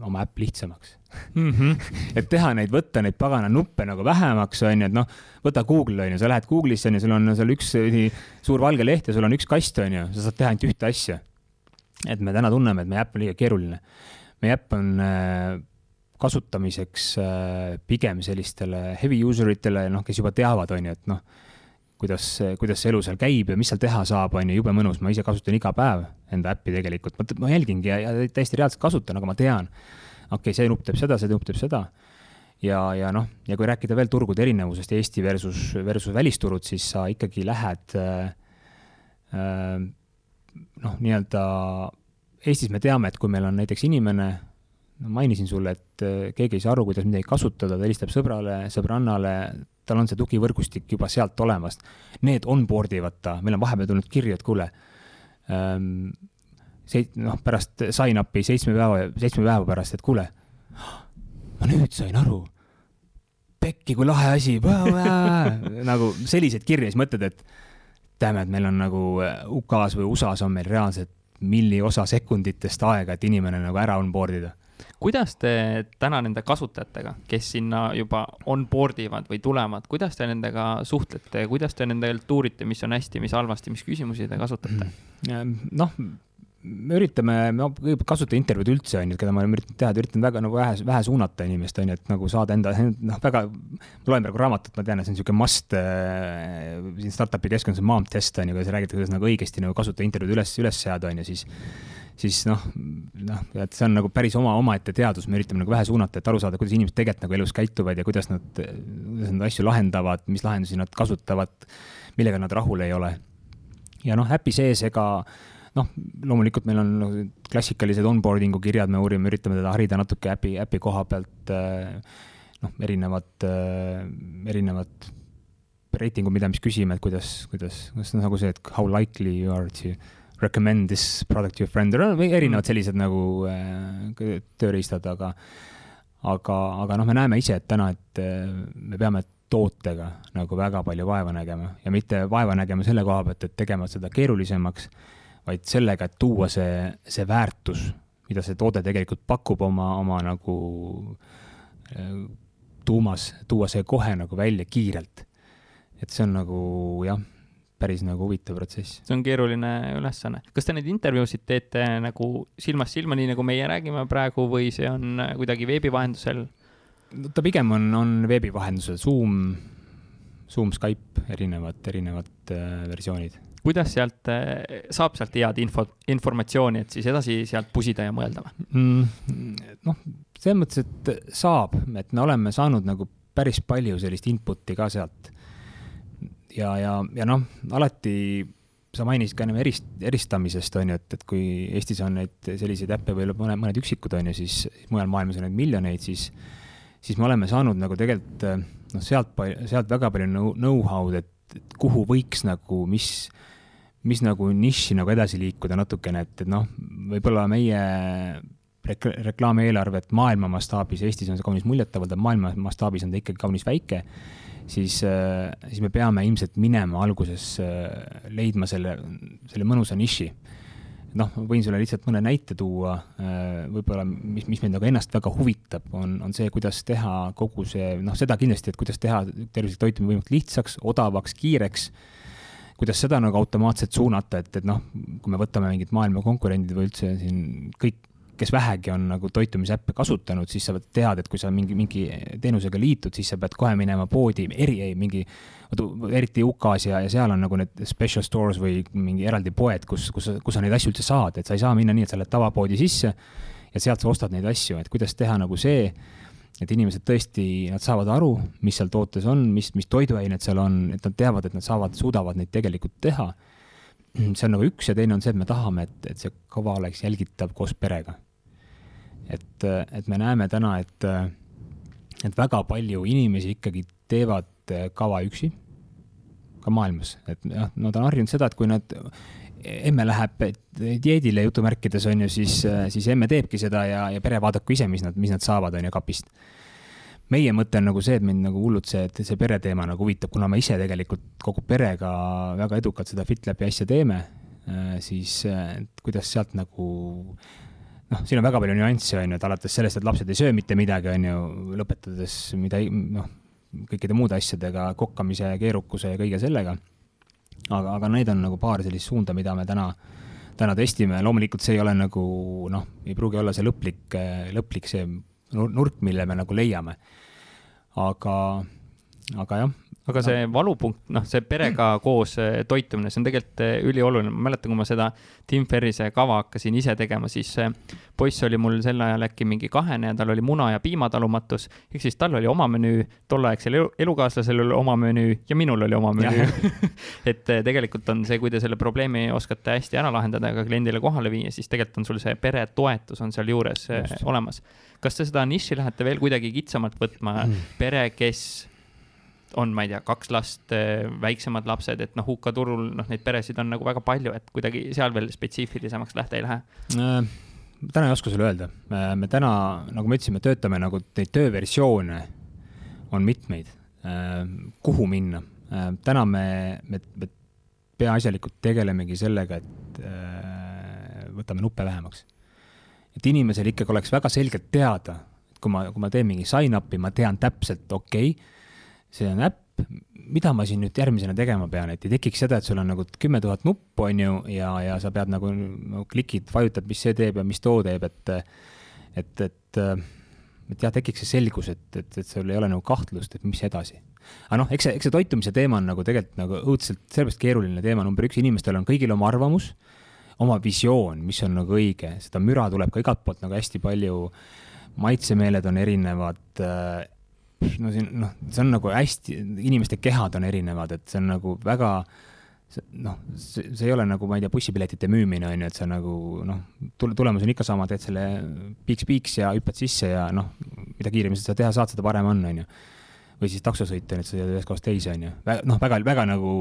oma äpp lihtsamaks mm. -hmm. et teha neid, võtta neid pagana nuppe nagu vähemaks, on ju, et noh, võta Google, on ju, sa lähed Google'isse, on ju, sul on seal üks suur valge leht ja sul on üks kast, on ju, sa saad teha ainult ühte asja. et me täna tunneme, et meie äpp on liiga keeruline. meie äpp on äh, kasutamiseks äh, pigem sellistele heavy user itele, noh, kes juba teavad, on ju, et noh kuidas, kuidas see elu seal käib ja mis seal teha saab, on ju, jube mõnus, ma ise kasutan iga päev enda äppi tegelikult, ma jälgingi ja, ja täiesti reaalselt kasutan, aga ma tean, okei okay,, see nupp teeb seda, see nupp teeb seda. ja, ja noh, ja kui rääkida veel turgude erinevusest, Eesti versus, versus välisturud, siis sa ikkagi lähed äh, noh, nii-öelda Eestis me teame, et kui meil on näiteks inimene, mainisin sulle, et äh, keegi ei saa aru, kuidas midagi kasutada, ta helistab sõbrale, sõbrannale, tal on see tugivõrgustik juba sealt olemas. Need onboard ivad ta, meil on vahepeal tulnud kirju, et kuule ähm,, seit-, noh, pärast sign-up'i seitsme päeva, seitsme päeva pärast, et kuule, ma nüüd sain aru. pekki, kui lahe asi, nagu selliseid kirju, siis mõtled, et teame, et meil on nagu äh, UK-s või USA-s on meil reaalselt milli osa sekunditest aega, et inimene nagu ära onboard ida kuidas te täna nende kasutajatega, kes sinna juba onboard ivad või tulevad, kuidas te nendega suhtlete, kuidas te nendelt uurite, mis on hästi, mis halvasti, mis küsimusi te kasutate? noh, me üritame, no kõigepealt kasutada intervjuud üldse, on ju, keda ma olen üritanud teha, et üritan väga nagu vähe, vähe suunata inimest, on ju, et nagu saada enda, noh, väga, ma loen praegu raamatut, ma tean, et see on niisugune must äh, siin startup'i keskkonnas on mom test, on ju, kuidas räägitakse, kuidas nagu õigesti nagu kasutada intervjuud üles, üles seada, on ju, siis siis noh, noh, et see on nagu päris oma, omaette teadus, me üritame nagu vähe suunata, et aru saada, kuidas inimesed tegelikult nagu elus käituvad ja kuidas nad, kuidas nad asju lahendavad, mis lahendusi nad kasutavad, millega nad rahul ei ole. ja noh, äpi sees, ega noh, loomulikult meil on noh, klassikalised onboarding'u kirjad, me uurime, üritame teda harida natuke äpi, äpi koha pealt, noh, erinevad, erinevad reitingud, mida, mis küsime, et kuidas, kuidas, kuidas nagu see, et how likely you are to recommend this product to your friend või erinevad mm. sellised nagu äh, tööriistad, aga aga, aga noh, me näeme ise, et täna, et äh, me peame tootega nagu väga palju vaeva nägema ja mitte vaeva nägema selle koha pealt, et tegema seda keerulisemaks, vaid sellega, et tuua see, see väärtus, mida see toode tegelikult pakub oma, oma nagu äh, tuumas, tuua see kohe nagu välja kiirelt. et see on nagu jah päris nagu huvitav protsess. see on keeruline ülesanne. kas te neid intervjuusid teete nagu silmast silma, nii nagu meie räägime praegu, või see on kuidagi veebi vahendusel? no ta pigem on, on veebi vahendusel, Zoom, Zoom, Skype, erinevad, erinevad äh, versioonid. Kuidas sealt äh,, saab sealt head infot, informatsiooni, et siis edasi sealt pusida ja mõelda või mm,? noh, selles mõttes, et saab, et me oleme saanud nagu päris palju sellist input'i ka sealt ja, ja, ja noh, alati sa mainisid ka ennem erist, eristamisest, on ju, et, et kui Eestis on neid selliseid äppe või mõned, mõned üksikud, on ju, siis mujal maailmas on neid miljoneid, siis, siis me oleme saanud nagu tegelikult noh, sealt, sealt väga palju know-how'd, et, et kuhu võiks nagu, mis, mis nagu nišši nagu edasi liikuda natukene, et, et noh, võib-olla meie rek-, reklaamieelarvet maailma mastaabis, Eestis on see kaunis muljetavaldav, maailma mastaabis on ta ikkagi kaunis väike siis, äh, siis me peame ilmselt minema alguses äh, leidma selle, selle mõnusa niši. noh, võin sulle lihtsalt mõne näite tuua, äh, võib-olla mis, mis meid nagu ennast väga huvitab, on, on see, kuidas teha kogu see, noh, seda kindlasti, et kuidas teha tervislik toitumine võimalikult lihtsaks, odavaks, kiireks kuidas seda nagu automaatselt suunata, et, et noh, kui me võtame mingid maailma konkurendid või üldse siin kõik kes vähegi on nagu toitumisäppe kasutanud, siis sa tead, et kui sa mingi, mingi teenusega liitud, siis sa pead kohe minema poodi, eri, ei mingi, eriti UK-s ja, ja seal on nagu need special stores või mingi eraldi poed, kus, kus, kus sa neid asju üldse saad, et sa ei saa minna nii, et sa lähed tavapoodi sisse ja sealt sa ostad neid asju, et kuidas teha nagu see, et inimesed tõesti, nad saavad aru, mis seal tootes on, mis, mis toiduained seal on, et nad teavad, et nad saavad, suudavad neid tegelikult teha. see on nagu üks ja teine on see, et me tahame, et, et see kava oleks jälgitav koos perega et, et me näeme täna, et, et väga palju inimesi ikkagi teevad kava üksi. ka maailmas, et jah, nad on harjunud seda, et kui nad, emme läheb dieedile jutumärkides on ju, siis, siis emme teebki seda ja, ja pere vaadaku ise, mis nad, mis nad saavad, on ju, kapist meie mõte on nagu see, et mind nagu hullult see, see pereteema nagu huvitab, kuna me ise tegelikult kogu perega väga edukalt seda FitLabi asja teeme, siis kuidas sealt nagu noh, siin on väga palju nüansse, on ju, et alates sellest, et lapsed ei söö mitte midagi, on ju, lõpetades mida, noh, kõikide muude asjadega, kokkamise, keerukuse ja kõige sellega. Aga, aga need on nagu paar sellist suunda, mida me täna, täna testime, loomulikult see ei ole nagu noh, ei pruugi olla see lõplik, lõplik see nurk, mille me nagu leiame. aga, aga jah, aga see valupunkt, noh, see perega koos eh, toitumine, see on tegelikult eh, ülioluline. ma mäletan, kui ma seda Tim Ferrise kava hakkasin ise tegema, siis poiss oli mul sel ajal äkki mingi kahene ja tal oli muna- ja piimatalumatus. ehk siis tal oli oma menüü, tolleaegsel elukaaslasel oli oma menüü ja minul oli oma menüü et tegelikult on see, kui te selle probleemi oskate hästi ära lahendada ja ka kliendile kohale viia, siis tegelikult on sul see peretoetus on sealjuures olemas. kas te seda nišši lähete veel kuidagi kitsamalt võtma mm., pere, kes on, ma ei tea, kaks last, eh, väiksemad lapsed, et noh, hukkaturul, noh, neid peresid on nagu väga palju, et kuidagi seal veel spetsiifilisemaks lähte ei lähe äh,? täna ei oska sulle öelda. Äh, me täna, nagu me ütlesime, töötame nagu neid tööversioone on mitmeid äh,. kuhu minna äh,? täna me, me, me peaasjalikult tegelemegi sellega, et äh, võtame nuppe vähemaks. et inimesel ikkagi oleks väga selgelt teada, et kui ma, kui ma teen mingi sign-up'i, ma tean täpselt, okei okay,, see on äpp, mida ma siin nüüd järgmisena tegema pean, et ei tekiks seda, et sul on nagu kümme tuhat nuppu, on ju, ja, ja sa pead nagu no, klikid, vajutad, mis see teeb ja mis too teeb, et et, et et jah, tekiks see selgus, et, et, et sul ei ole nagu kahtlust, et mis edasi. aga noh, eks see, eks see toitumise teema on nagu tegelikult nagu õudselt, sellepärast keeruline teema, number üks, inimestel on kõigil oma arvamus, oma visioon, mis on nagu õige, seda müra tuleb ka igalt poolt nagu hästi palju, maitsemeeled on erinevad äh,, no siin noh, see on nagu hästi, inimeste kehad on erinevad, et see on nagu väga noh, see, see ei ole nagu, ma ei tea, bussipiletite müümine, on ju, et see nagu noh, tulemus on ikka sama, teed selle piiks-piiks ja hüppad sisse ja noh, mida kiiremini sa seda teha saad, seda parem on, on ju. või siis taksosõit on, et sa sõidad ühest kohast teise, on ju. noh, väga, väga nagu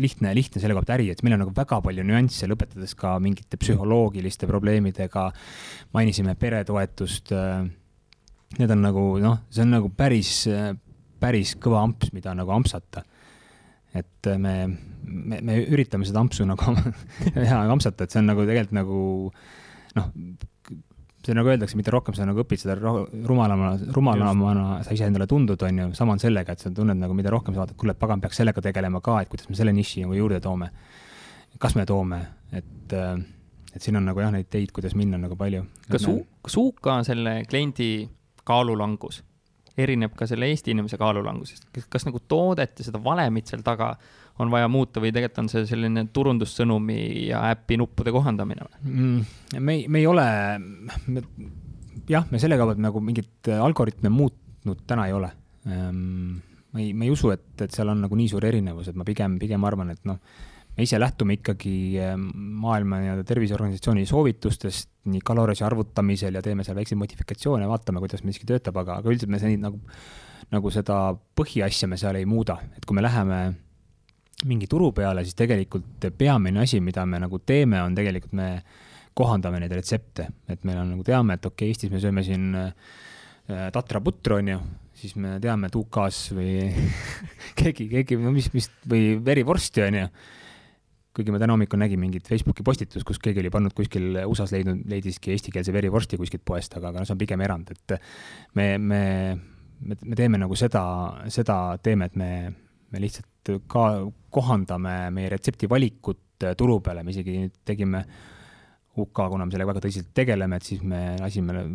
lihtne, lihtne selle koha pealt äri, et meil on nagu väga palju nüansse, lõpetades ka mingite psühholoogiliste probleemidega, mainisime peretoetust äh, need on nagu noh, see on nagu päris, päris kõva amps, mida nagu ampsata. et me, me, me üritame seda ampsu nagu teha ampsata, et see on nagu tegelikult nagu noh, see nagu öeldakse, mida rohkem sa nagu õpid seda rumalamana, rumalamana sa iseendale tundud, on ju, sama on sellega, et sa tunned nagu, mida rohkem sa vaatad, kuule, pagan, peaks sellega tegelema ka, et kuidas me selle niši nagu juurde toome. kas me toome, et, et siin on nagu jah, neid teid, kuidas minna nagu palju. kas kas UK selle kliendi kaalulangus erineb ka selle Eesti inimese kaalulangusest, kas, nagu toodet ja seda valemit seal taga on vaja muuta või tegelikult on see selline turundussõnumi ja äpi nuppude kohandamine mm,? me ei, me ei ole, jah, me selle pealt nagu mingit algoritme muutnud täna ei ole ähm,. ma ei, ma ei usu, et, et seal on nagu nii suur erinevus, et ma pigem, pigem arvan, et noh me ise lähtume ikkagi ehm, Maailma nii-öelda Terviseorganisatsiooni soovitustest nii kalorisi arvutamisel ja teeme seal väikseid modifikatsioone, vaatame, kuidas miski töötab, aga, aga üldiselt me neid nagu, nagu seda põhiasja me seal ei muuda, et kui me läheme mingi turu peale, siis tegelikult peamine asi, mida me nagu teeme, on tegelikult me kohandame neid retsepte, et meil on nagu teame, et okei okay,, Eestis me sööme siin äh, tatraputru, on ju, siis me teame, et UK-s või keegi, keegi, mis, mis või verivorsti, on ju kuigi ma täna hommikul nägin mingit Facebooki postitust, kus keegi oli pannud kuskil USA-s leidnud, leidiski eestikeelse verivorsti kuskilt poest, aga, aga noh, see on pigem erand, et me, me, me, me teeme nagu seda, seda teeme, et me, me lihtsalt ka kohandame meie retseptivalikut turu peale, me isegi nüüd tegime UK, kuna me sellega väga tõsiselt tegeleme, et siis me lasime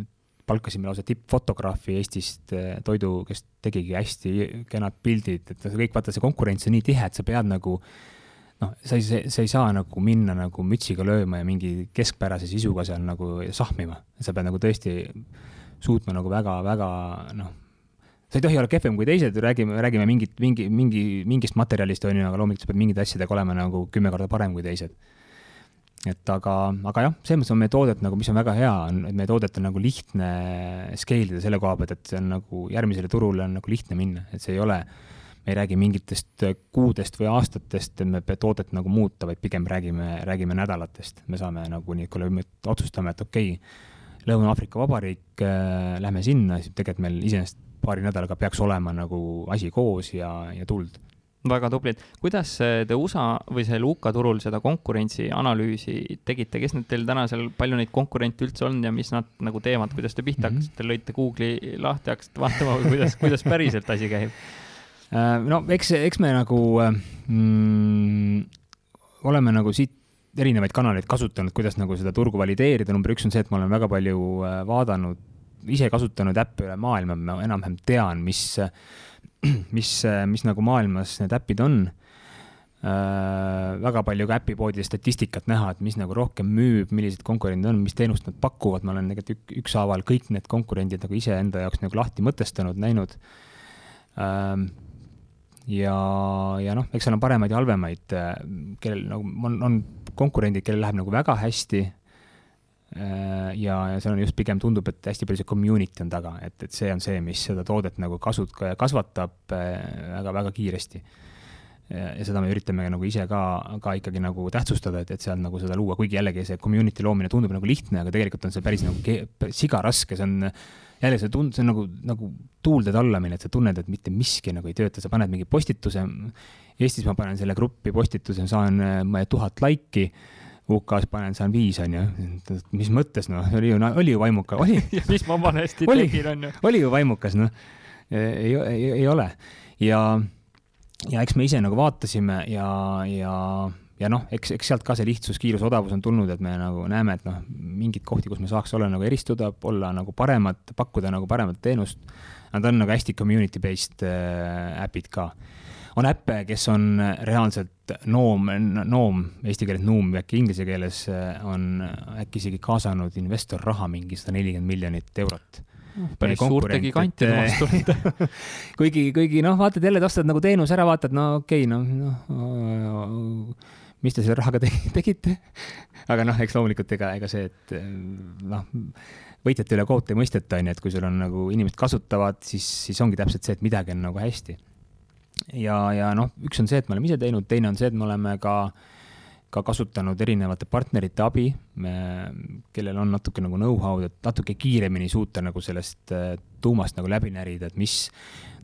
palkasime lausa tippfotograafi Eestist toidu, kes tegigi hästi kenad pildid, et kõik, vaata, see konkurents on nii tihe, et sa pead nagu äh, noh, sa ei, sa ei saa nagu minna nagu mütsiga lööma ja mingi keskpärase sisuga seal nagu sahmima. sa pead nagu tõesti suutma nagu väga-väga noh, sa ei tohi olla kehvem kui teised, räägime, räägime mingit, mingi, mingi, mingist materjalist, on ju, aga loomulikult sa pead mingite asjadega olema nagu kümme korda parem kui teised. et aga, aga jah, selles mõttes on meie toodet nagu, mis on väga hea, on, et meie toodet on nagu lihtne scale ida selle koha pealt, et see on nagu järgmisele turule on nagu lihtne minna, et see ei ole me ei räägi mingitest kuudest või aastatest, et me toodet nagu muuta, vaid pigem räägime, räägime nädalatest. me saame nagu nii, kui me otsustame, et okei okay,, Lõuna-Aafrika Vabariik äh,, lähme sinna, siis tegelikult meil iseenesest paari nädalaga peaks olema nagu asi koos ja, ja tuld väga tublid. kuidas te USA või seal UK turul seda konkurentsianalüüsi tegite, kes need teil täna seal, palju neid konkurente üldse on ja mis nad nagu teevad, kuidas te pihta mhm. hakkasite mm -hmm., lõite Google'i lahti, hakkasite vaatama kuidas, kuidas päriselt asi käib? Äh, no eks, eks me nagu mm, oleme nagu siit erinevaid kanaleid kasutanud, kuidas nagu seda turgu valideerida, number üks on see, et ma olen väga palju äh, vaadanud, ise kasutanud äppe üle maailma, ma enam-vähem tean, mis mis, mis nagu maailmas need äpid on. Äh,. väga palju ka äpipoodide statistikat näha, et mis nagu rohkem müüb, millised konkurendid on, mis teenust nad pakuvad, ma olen tegelikult ük, ükshaaval kõik need konkurendid nagu iseenda jaoks nagu lahti mõtestanud, näinud. Ähm, ja, ja noh, eks seal on paremaid ja halvemaid, äh, kellel nagu on, on konkurendid, kellel läheb nagu väga hästi Äh, ja, ja seal on just pigem tundub, et hästi palju see community on taga, et, et see on see, mis seda toodet nagu kasut-, kasvatab väga-väga äh, kiiresti. ja seda me üritame nagu ise ka, ka ikkagi nagu tähtsustada, et, et seal nagu seda luua, kuigi jällegi see community loomine tundub nagu lihtne, aga tegelikult on see päris nagu siga raske, see on jälle see tund-, see on nagu, nagu tuulde tallamine, et sa tunned, et mitte miski nagu ei tööta, sa paned mingi postituse, Eestis ma panen selle gruppi postituse, saan äh, tuhat laiki UK-s panen, saan viis, onju. mis mõttes, noh, oli ju, oli ju vaimukas, oli mis ma vanasti tegin, onju. oli ju vaimukas, noh. ei, ei, ei ole. ja, ja eks me ise nagu vaatasime ja, ja, ja noh, eks, eks sealt ka see lihtsus, kiirus, odavus on tulnud, et me nagu näeme, et noh, mingeid kohti, kus me saaks olla nagu eristuda, olla nagu paremad, pakkuda nagu paremat teenust. Nad on nagu hästi community based äh, äpid ka. On äppe, kes on reaalselt noom, noom, eesti keeles nuum, äkki inglise keeles äh, on äkki isegi kaasanud investorraha mingi sada nelikümmend miljonit eurot. Noh, päris suurte gigantide vastu olete kuigi, kuigi noh, vaatad jälle, ostad nagu teenuse ära, vaatad, no okei okay,, noh, noh, mis te selle rahaga tegite? aga noh, eks loomulikult ega, ega see, et noh, võitjate üle kohut ei mõisteta, on ju, et kui sul on nagu inimesed kasutavad, siis, siis ongi täpselt see, et midagi on nagu hästi ja, ja noh, üks on see, et me oleme ise teinud, teine on see, et me oleme ka, ka kasutanud erinevate partnerite abi, kellel on natuke nagu know-how'd, et natuke kiiremini suuta nagu sellest äh, tuumast nagu läbi närida, et mis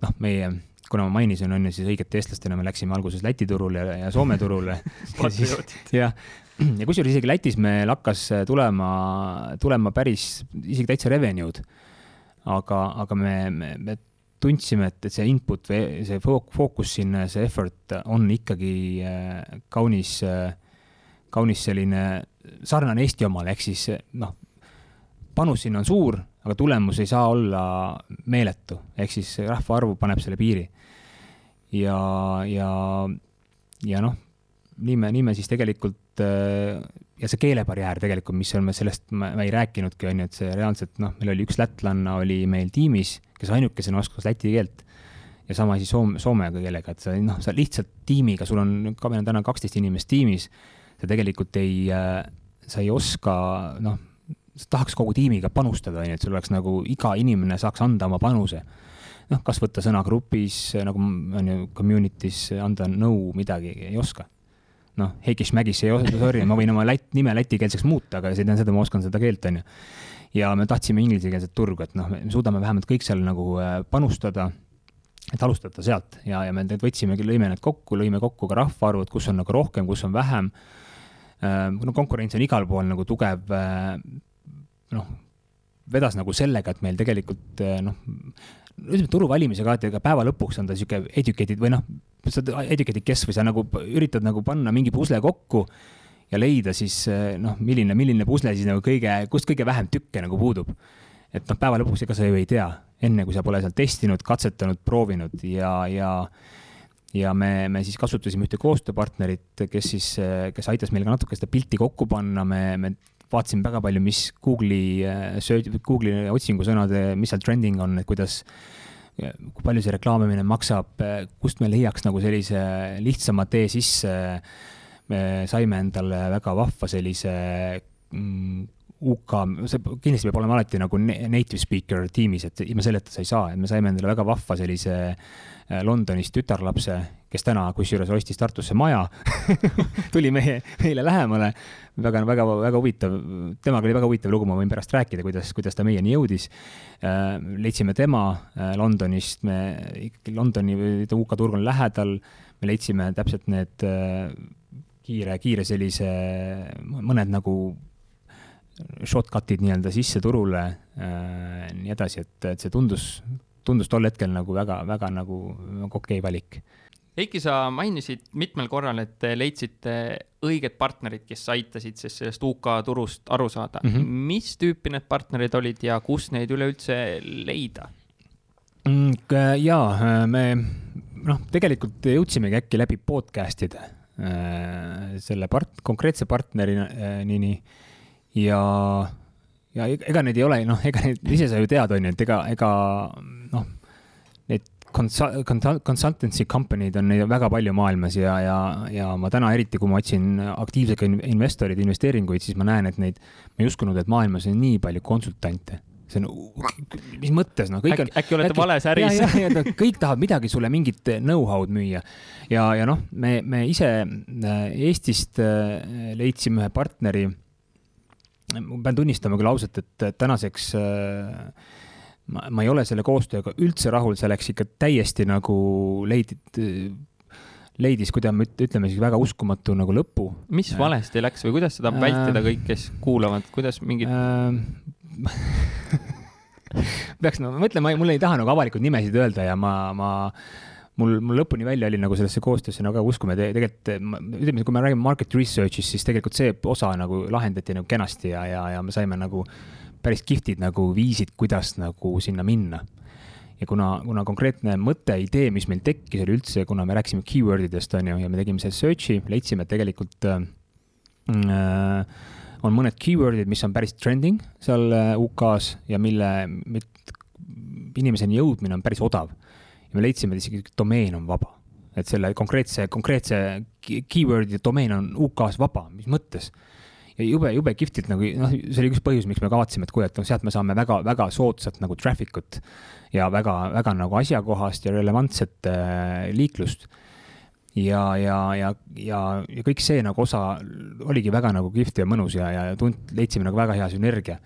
noh, meie kuna ma mainisin, on ju, siis õigete eestlastena me läksime alguses Läti turule ja, ja Soome turule. Jah, ja kusjuures isegi Lätis meil hakkas tulema, tulema päris, isegi täitsa revenue'd. aga, aga me, me, me tundsime, et, et see input või see fookus siin, see effort on ikkagi äh, kaunis, äh, kaunis selline sarnane Eesti omale, ehk siis noh, panus sinna on suur, aga tulemus ei saa olla meeletu, ehk siis rahvaarvu paneb selle piiri. ja, ja, ja noh, nii me, nii me siis tegelikult äh, ja see keelebarjäär tegelikult, mis on, me sellest, ma ei rääkinudki, on ju, et see reaalselt noh, meil oli üks lätlanna oli meil tiimis, kes ainukesena oskas läti keelt ja sama asi soome, soome keelega, et sa noh, sa lihtsalt tiimiga, sul on, meil on täna kaksteist inimest tiimis, sa tegelikult ei äh,, sa ei oska noh, tahaks kogu tiimiga panustada, on ju, et sul oleks nagu iga inimene saaks anda oma panuse. noh, kas võtta sõna grupis nagu on ju community's, anda nõu midagi, ei oska noh, Heikis Mägis ei oska, sorry, ma võin oma lät-, nime lätikeelseks muuta, aga see ei tähenda seda, ma oskan seda keelt, on ju. ja me tahtsime inglisekeelset turgu, et noh, me suudame vähemalt kõik seal nagu äh, panustada, et alustada sealt ja, ja me need võtsimegi, lõime need kokku, lõime kokku ka rahvaarvud, kus on nagu rohkem, kus on vähem. Äh, no konkurents on igal pool nagu tugev, äh, noh, vedas nagu sellega, et meil tegelikult noh, ütleme turu valimise ka, et ega päeva lõpuks on ta sihuke educated või noh, sa oled educated guess või sa nagu üritad nagu panna mingi pusle kokku ja leida siis noh, milline, milline pusle siis nagu kõige, kust kõige vähem tükke nagu puudub. et noh, päeva lõpuks ega sa ju ei tea, enne kui sa pole seal testinud, katsetanud, proovinud ja, ja ja me, me siis kasutasime ühte koostööpartnerit, kes siis, kes aitas meil ka natuke seda pilti kokku panna, me, me vaatasime väga palju, mis Google'i, Google'i otsingusõnade, mis seal trending on, et kuidas, kui palju see reklaamimine maksab, kust me leiaks nagu sellise lihtsama tee sisse. me saime endale väga vahva sellise mm, UK, see kindlasti peab olema alati nagu native speaker tiimis, et ilma selleta sa ei saa, et me saime endale väga vahva sellise äh, Londonis tütarlapse, kes täna kusjuures ostis Tartusse maja tuli meie, meile lähemale. väga, väga, väga huvitav, temaga oli väga huvitav lugu, ma võin pärast rääkida, kuidas, kuidas ta meieni jõudis. Äh, leidsime tema Londonist, me Londoni UK turg on lähedal, me leidsime täpselt need kiire, kiire sellise, mõned nagu shortcut'id nii-öelda sisse turule äh,, nii edasi, et, et see tundus, tundus tol hetkel nagu väga, väga nagu okei okay valik. Eiki, sa mainisid mitmel korral, et te leidsite õiged partnerid, kes aitasid siis sellest UK turust aru saada mm. -hmm. mis tüüpi need partnerid olid ja kus neid üleüldse leida mm,? jaa, me noh, tegelikult jõudsimegi äkki läbi podcast'ide Äh, selle part-, konkreetse partnerini ja, ja ega neid ei ole, noh, ega neid ise sa ju tead, on ju, et ega, ega noh, need consul-, consultancy company'd on neid väga palju maailmas ja, ja, ja ma täna eriti, kui ma otsin aktiivsega investoreid, investeeringuid, siis ma näen, et neid, ma ei uskunud, et maailmas on nii palju konsultante see on, mis mõttes, noh, kõik on. äkki olete äkki, vales äris? kõik tahavad midagi sulle mingit know-how'd müüa ja, ja noh, me, me ise äh, Eestist äh, leidsime ühe partneri. ma pean tunnistama küll ausalt, et tänaseks äh, ma, ma ei ole selle koostööga üldse rahul, see läks ikka täiesti nagu leidid leidis, kuidas me ütleme siis väga uskumatu nagu lõpu. mis valesti läks või kuidas seda vältida kõik, kes kuulavad, kuidas mingid äh, peaks no mõtlema, mul ei taha nagu avalikult nimesid öelda ja ma, ma mul, mul lõpuni välja oli nagu sellesse koostöösse nagu uskume te, tegelikult, ütleme, kui me räägime market research'ist, siis tegelikult see osa nagu lahendati nagu kenasti ja, ja, ja me saime nagu päris kihvtid nagu viisid, kuidas nagu sinna minna. ja kuna, kuna konkreetne mõte, idee, mis meil tekkis, oli üldse, kuna me rääkisime keyword idest, on ju, ja me tegime selle search'i, leidsime, tegelikult äh, on mõned keyword'id, mis on päris trending seal äh, UK-s ja mille inimeseni jõudmine on päris odav. ja me leidsime, et isegi domeen on vaba, et selle konkreetse, konkreetse keyword'i domeen on UK-s vaba, mis mõttes? Ja jube, jube kihvtilt nagu noh, see oli üks põhjus, miks me kavatseme, et kuule, et noh, sealt me saame väga, väga soodsat nagu traffic ut ja väga, väga nagu asjakohast ja relevantset äh, liiklust ja, ja, ja, ja, ja kõik see nagu osa oligi väga nagu kihvt ja mõnus ja, ja tunt-, leidsime nagu väga hea sünergia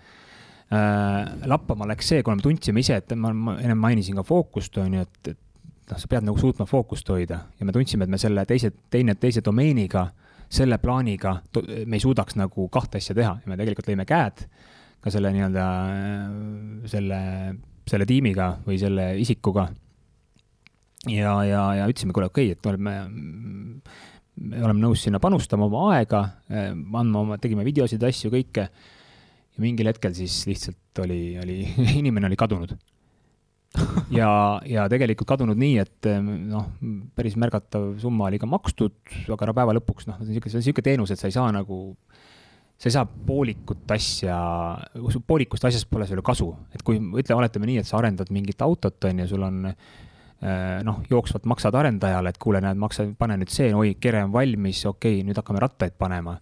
äh,. lappama läks see, kuna me tundsime ise, et ma, ma ennem mainisin ka fookust, on ju, et, et noh, sa pead nagu suutma fookust hoida ja me tundsime, et me selle teise, teine, teise domeeniga, selle plaaniga me ei suudaks nagu kahte asja teha ja me tegelikult lõime käed ka selle nii-öelda selle, selle tiimiga või selle isikuga ja, ja, ja ütlesime, kuule, okei okay,, et oleme, me oleme nõus sinna panustama oma aega, andma oma, tegime videosid, asju, kõike. ja mingil hetkel siis lihtsalt oli, oli, inimene oli kadunud. ja, ja tegelikult kadunud nii, et noh, päris märgatav summa oli ka makstud, aga no päeva lõpuks noh, see on niisugune, see on niisugune teenus, et sa ei saa nagu sa ei saa poolikut asja, poolikust asjast pole sulle kasu, et kui ütle, oletame nii, et sa arendad mingit autot, on ju, sul on Äh, noh, jooksvalt maksad arendajale, et kuule, näed, maksa, pane nüüd see, oi, kere on valmis, okei okay,, nüüd hakkame rattaid panema.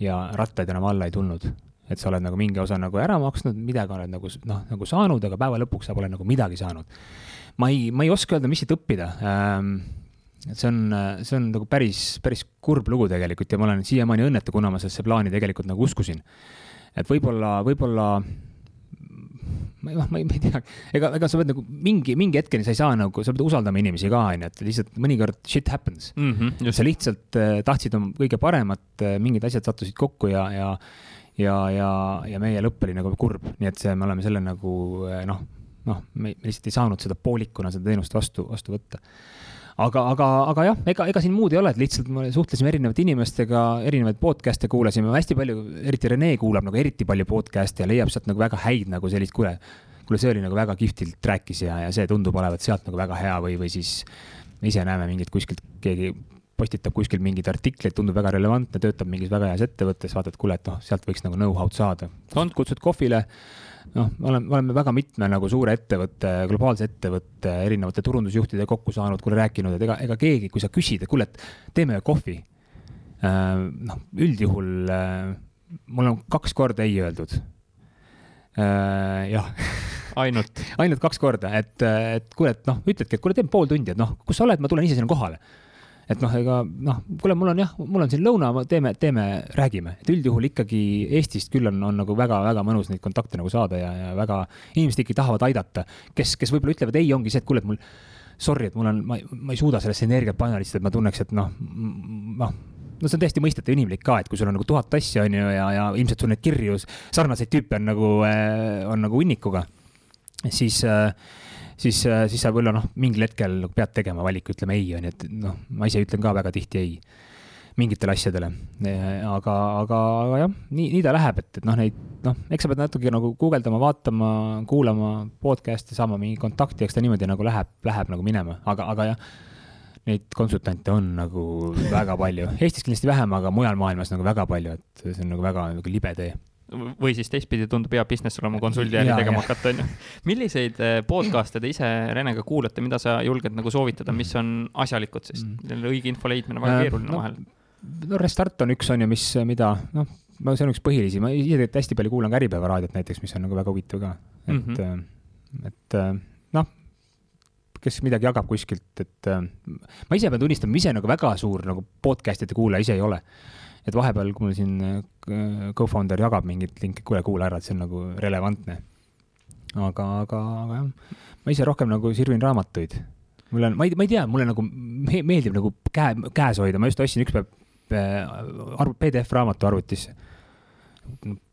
ja rattaid enam alla ei tulnud. Et sa oled nagu mingi osa nagu ära maksnud, midagi oled nagu noh, nagu saanud, aga päeva lõpuks sa pole nagu midagi saanud. ma ei, ma ei oska öelda, mis siit õppida ähm, see on, see on nagu päris, päris kurb lugu tegelikult ja ma olen siiamaani õnnetu, kuna ma sellesse plaani tegelikult nagu uskusin. et võib-olla, võib-olla ma ei, ma ei, ma ei tea, ega, ega sa pead nagu mingi, mingi hetkeni sa ei saa nagu, sa pead usaldama inimesi ka, on ju, et lihtsalt mõnikord shit happens mm. -hmm, sa lihtsalt äh, tahtsid oma kõige paremat äh,, mingid asjad sattusid kokku ja, ja, ja, ja, ja meie lõpp oli nagu kurb, nii et see, me oleme selle nagu äh, noh, noh, me lihtsalt ei saanud seda poolikuna seda teenust vastu, vastu võtta. Aga, aga, aga jah, ega, ega siin muud ei ole, et lihtsalt me suhtlesime erinevate inimestega, erinevaid podcast'e kuulasime, hästi palju, eriti Rene kuulab nagu eriti palju podcast'e ja leiab sealt nagu väga häid nagu sellist, kuule, kuule, see oli nagu väga kihvtilt rääkis ja, ja see tundub olevat sealt nagu väga hea või, või siis ise näeme mingit kuskilt keegi postitab kuskil mingeid artikleid, tundub väga relevantne, töötab mingis väga heas ettevõttes, vaatad, kuule, et noh, sealt võiks nagu know-how'd saada. kutsud kohvile noh, me oleme, me oleme väga mitme nagu suure ettevõtte, globaalse ettevõtte erinevate turundusjuhtidega kokku saanud, kuule rääkinud, et ega, ega keegi, kui sa küsid, et kuule, et teeme kohvi. Äh, noh, üldjuhul äh, mul on kaks korda ei öeldud äh,. jah ainult ainult kaks korda, et, et kuule, et noh, ütledki, et kuule, teen pool tundi, et noh, kus sa oled, ma tulen ise sinna kohale et noh, ega noh, kuule, mul on jah, mul on siin lõuna, teeme, teeme, räägime, et üldjuhul ikkagi Eestist küll on, on nagu väga-väga mõnus neid kontakte nagu saada ja, ja väga, inimesed ikkagi tahavad aidata, kes, kes võib-olla ütlevad ei, ongi see, et kuule, et mul sorry, et mul on, ma, ma ei suuda sellesse energiat panna lihtsalt, et ma tunneks, et noh, noh, no see on täiesti mõistetav inimlik ka, et kui sul on nagu tuhat asja, on ju, ja, ja ilmselt sul neid kirju, sarnaseid tüüpe on nagu, äh, on nagu hunnikuga, siis äh, siis, äh, siis sa võib-olla noh, mingil hetkel pead tegema valiku, ütlema ei, on ju, et noh, ma ise ütlen ka väga tihti ei mingitele asjadele. aga, aga, aga jah, nii, nii ta läheb, et, et noh, neid noh, eks sa pead natuke nagu guugeldama, vaatama, kuulama podcast'e, saama mingi kontakti, eks ta niimoodi nagu läheb, läheb nagu minema, aga, aga jah, neid konsultante on nagu väga palju, Eestis kindlasti vähem, aga mujal maailmas nagu väga palju, et see on nagu väga nagu libe tee või siis teistpidi tundub hea business olema konsuldi äri tegema hakata, onju. milliseid eh, podcast'e te ise Renega kuulate, mida sa julged nagu soovitada, mis on asjalikud, sest mm. õige info leidmine on väga äh, keeruline no, vahel. no Restart on üks, on ju, mis, mida, noh, no see on üks põhilisi, ma ise tegelikult hästi palju kuulan ka Äripäeva raadiot näiteks, mis on nagu väga huvitav ka, et mm, -hmm. et noh, kes midagi jagab kuskilt, et ma ise pean tunnistama, ma ise nagu väga suur nagu podcast'ide kuulaja ise ei ole et vahepeal, kui mul siin äh, co-founder jagab mingit linki, kuule, kuula ära, et see on nagu relevantne. aga, aga, aga jah, ma ise rohkem nagu sirvin raamatuid. mul on, ma ei, ma ei tea, mulle nagu meeldib nagu käe, käes hoida, ma just ostsin üks päev äh, arv-, PDF-raamatu arvutisse.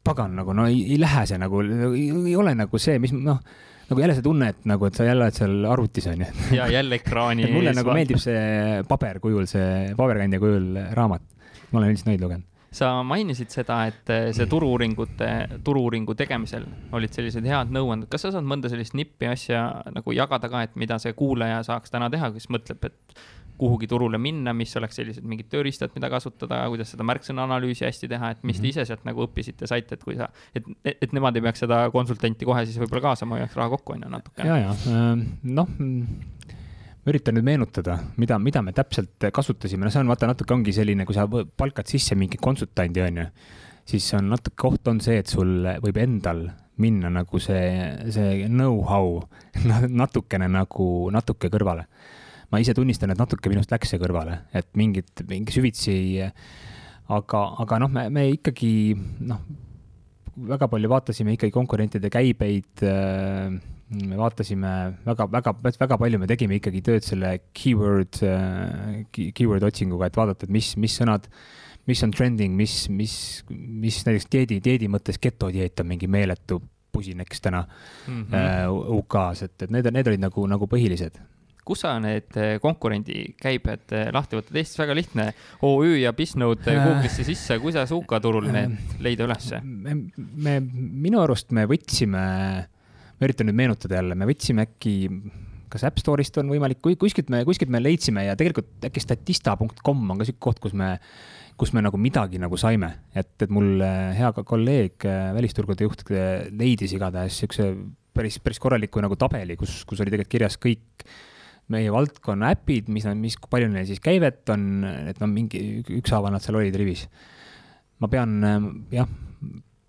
pagan nagu, no ei, ei lähe see nagu, ei, ei ole nagu see, mis noh nagu jälle see tunne, et nagu, et sa jälle oled seal arvutis onju. ja jälle ekraani mulle nagu meeldib see paberkujul, see paberkandja kujul raamat ma olen üldiselt neid lugenud sa mainisid seda, et eh, see turu-uuringute, turu-uuringu tegemisel olid sellised head nõuanded. kas sa saad mõnda sellist nippi asja nagu jagada ka, et mida see kuulaja saaks täna teha, kes mõtleb, et kuhugi turule minna, mis oleks sellised mingid tööriistad, mida kasutada, kuidas seda märksõna-analüüsi hästi teha, et mis te mhm. ise sealt nagu õppisite, saite, et kui sa, et, et nemad ei peaks seda konsultanti kohe siis võib-olla kaasama, hoiaks raha kokku, on ju, natuke. ja, ja ähm, noh ma üritan nüüd meenutada, mida, mida me täpselt kasutasime, no see on vaata natuke ongi selline, kui sa palkad sisse mingi konsultandi, on ju, siis on natuke oht on see, et sul võib endal minna nagu see, see know-how natukene nagu, natuke kõrvale. ma ise tunnistan, et natuke minust läks see kõrvale, et mingit, mingi süvitsi, aga, aga noh, me, me ikkagi noh, väga palju vaatasime ikkagi konkurentide käibeid äh, me vaatasime väga, väga, väga palju me tegime ikkagi tööd selle keyword, äh, keyword otsinguga, et vaadata, et mis, mis sõnad, mis on trending, mis, mis, mis näiteks dieedi, dieedi mõttes getodieet on mingi meeletu pusineks täna mm -hmm. uh, UK-s, et, et need, need olid nagu, nagu põhilised kus sa need äh, konkurendi käibed lahti võtad, Eestis väga lihtne, OÜ ja Bisnode Google'isse sisse, kuidas UK turul need leida ülesse? me, me, minu arust me võtsime äh, ma üritan nüüd meenutada jälle, me võtsime äkki, kas App Store'ist on võimalik, kuskilt me, kuskilt me leidsime ja tegelikult äkki statista.com on ka sihuke koht, kus me, kus me nagu midagi nagu saime, et, et mul äh, hea kolleeg, äh, välisturgude juht äh, leidis igatahes siukse päris, päris korraliku nagu tabeli, kus, kus oli tegelikult kirjas kõik meie valdkonna äpid, mis on, mis, kui palju neil siis käivet on, et no mingi ükshaaval nad seal olid rivis. ma pean jah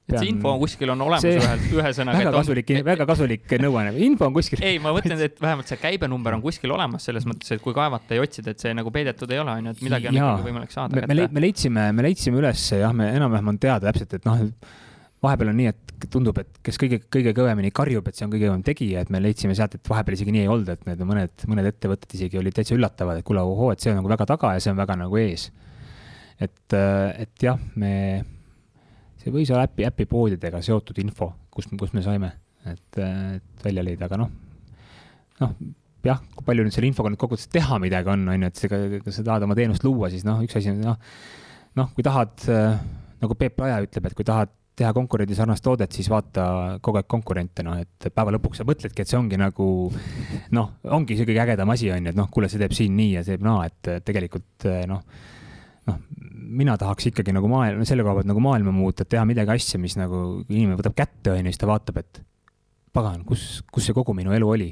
et see info on kuskil on olemas see... ühe, ühe sõnaga. väga kasulik, väga kasulik nõuanne, info on kuskil. ei, ma mõtlen, et vähemalt see käibenumber on kuskil olemas, selles mõttes, et kui kaevata ja otsida, et see nagu peidetud ei ole, on ju, et midagi on ikkagi võimalik saada. me, me, me leidsime, me leidsime üles jah, me enam-vähem on teada täpselt, et noh, vahepeal on nii, et tundub, et kes kõige, kõige kõvemini karjub, et see on kõige kõvem tegija, et me leidsime sealt, et vahepeal isegi nii ei olnud, et need mõned, mõned ettevõtted isegi olid täitsa üllatavad, et kuule, ohoo, et see on nagu väga taga ja see on väga nagu ees. et, et jah, me see võis olla äpi, äpipoodidega seotud info, kus, kus me saime, et, et välja leida, aga noh, noh, jah, kui palju nüüd selle infoga nüüd kokkuvõttes teha midagi on, on ju, et see, kui sa tahad oma teenust luua, siis noh, üks asi on noh, noh, kui tahad, nagu Peep Raja ütleb, et kui tahad teha konkurendi sarnast toodet, siis vaata kogu aeg konkurente, noh, et päeva lõpuks sa mõtledki, et see ongi nagu noh, ongi see kõige ägedam asi, on ju, et noh, kuule, see teeb siin nii ja see teeb naa, et tegelikult noh noh, mina tahaks ikkagi nagu maailma, selle koha pealt nagu maailma muuta, et teha midagi asja, mis nagu inimene võtab kätte, on ju, siis ta vaatab, et pagan, kus, kus see kogu minu elu oli.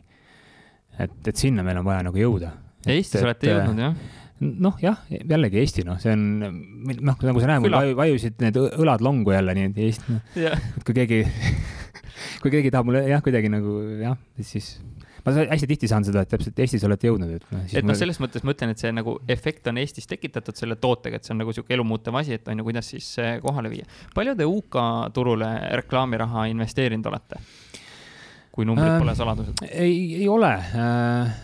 et, et sinna meil on vaja nagu jõuda. Eestis olete jõudnud, jah? Noh, jah, jällegi Eesti, noh, see on, noh, nagu sa näed, mul vaju, vajusid need õlad longu jälle, nii et Eesti, noh, et kui keegi kui keegi tahab mulle jah, kuidagi nagu jah, siis ma hästi tihti saan seda, et täpselt Eestis olete jõudnud, et noh. et noh, selles mõttes ma ütlen, et see nagu efekt on Eestis tekitatud selle tootega, et see on nagu sihuke elumuutev asi, et on ju, kuidas siis kohale viia. palju te UK turule reklaamiraha investeerinud olete? kui numbrid äh, pole saladused? ei, ei ole äh,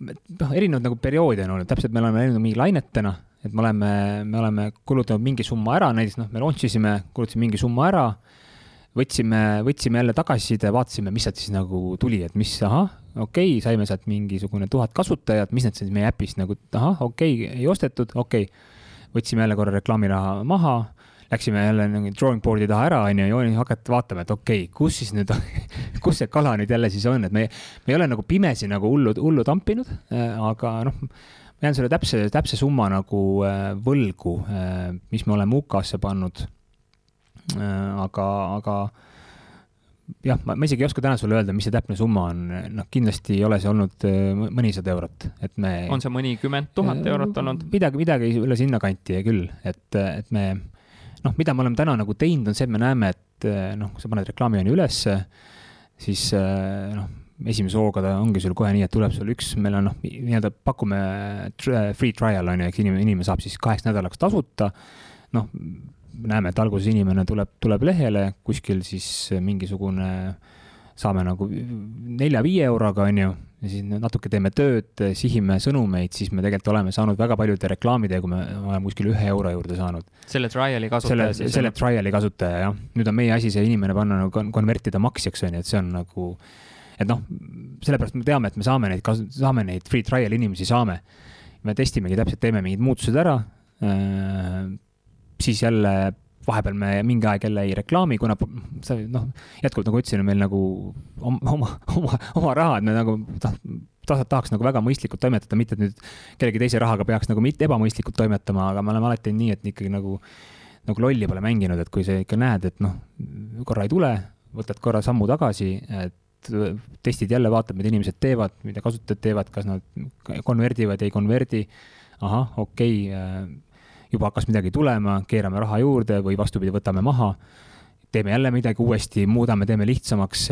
noh, erinevad nagu perioode on olnud, täpselt me oleme läinud mingi lainetena, et me oleme, me oleme kulutanud mingi summa ära, näiteks noh, me launch isime, kulutasime mingi summa ära, võtsime, võtsime jälle tagasiside, vaatasime, mis sealt siis nagu tuli, et mis, ahah, okei okay,, saime sealt mingisugune tuhat kasutajat, mis need siis meie äpist nagu, ahah, okei okay,, ei ostetud, okei okay.. võtsime jälle korra reklaamiraha maha läksime jälle nagu drawing board'i taha ära, onju, ja hakati vaatama, et okei okay,, kus siis nüüd kus see kala nüüd jälle siis on, et me, me ei ole nagu pimesi nagu hullu, hullu tampinud, äh, aga noh, ma jään selle täpse, täpse summa nagu äh, võlgu, äh, mis me oleme UK-sse pannud. aga, aga jah, ma, ma isegi ei oska täna sulle öelda, mis see täpne summa on, noh, kindlasti ei ole see olnud mõnisada eurot, et me. on see mõnikümmend tuhat eurot olnud? midagi, midagi üle sinnakanti küll, et, et me noh, mida me oleme täna nagu teinud, on see, et me näeme, et eh, noh, kui sa paned reklaamijooni ülesse, siis eh, noh, esimese hooga ta ongi sul kohe nii, et tuleb sul üks, meil on noh, nii-öelda pakume free trial on ju, eks inimene, inimene saab siis kaheks nädalaks tasuta. noh, näeme, et alguses inimene tuleb, tuleb lehele, kuskil siis mingisugune, saame nagu nelja-viie euroga, on ju ja siis natuke teeme tööd, sihime sõnumeid, siis me tegelikult oleme saanud väga paljude reklaamidega, kui me oleme kuskil ühe euro juurde saanud. selle trial'i kasutaja siis? selle trial'i kasutaja, jah. nüüd on meie asi see inimene panna nagu konvertida maksjaks, on ju, et see on nagu, et noh, sellepärast me teame, et me saame neid, saame neid free trial inimesi, saame. me testimegi täpselt, teeme mingid muutused ära äh,, siis jälle vahepeal me mingi aeg jälle ei reklaami, kuna see noh, jätkuvalt nagu ütlesin, meil nagu oma, oma, oma, oma raha, et me nagu tah, tahaks nagu väga mõistlikult toimetada, mitte et nüüd kellegi teise rahaga peaks nagu mitte ebamõistlikult toimetama, aga me oleme alati nii, et ikkagi nagu, nagu lolli pole mänginud, et kui sa ikka näed, et noh, korra ei tule, võtad korra sammu tagasi, et testid jälle, vaatad, mida inimesed teevad, mida kasutajad teevad, kas nad konverdivad, ei konverdi. ahah, okei okay, juba hakkas midagi tulema, keerame raha juurde või vastupidi, võtame maha, teeme jälle midagi uuesti, muudame, teeme lihtsamaks,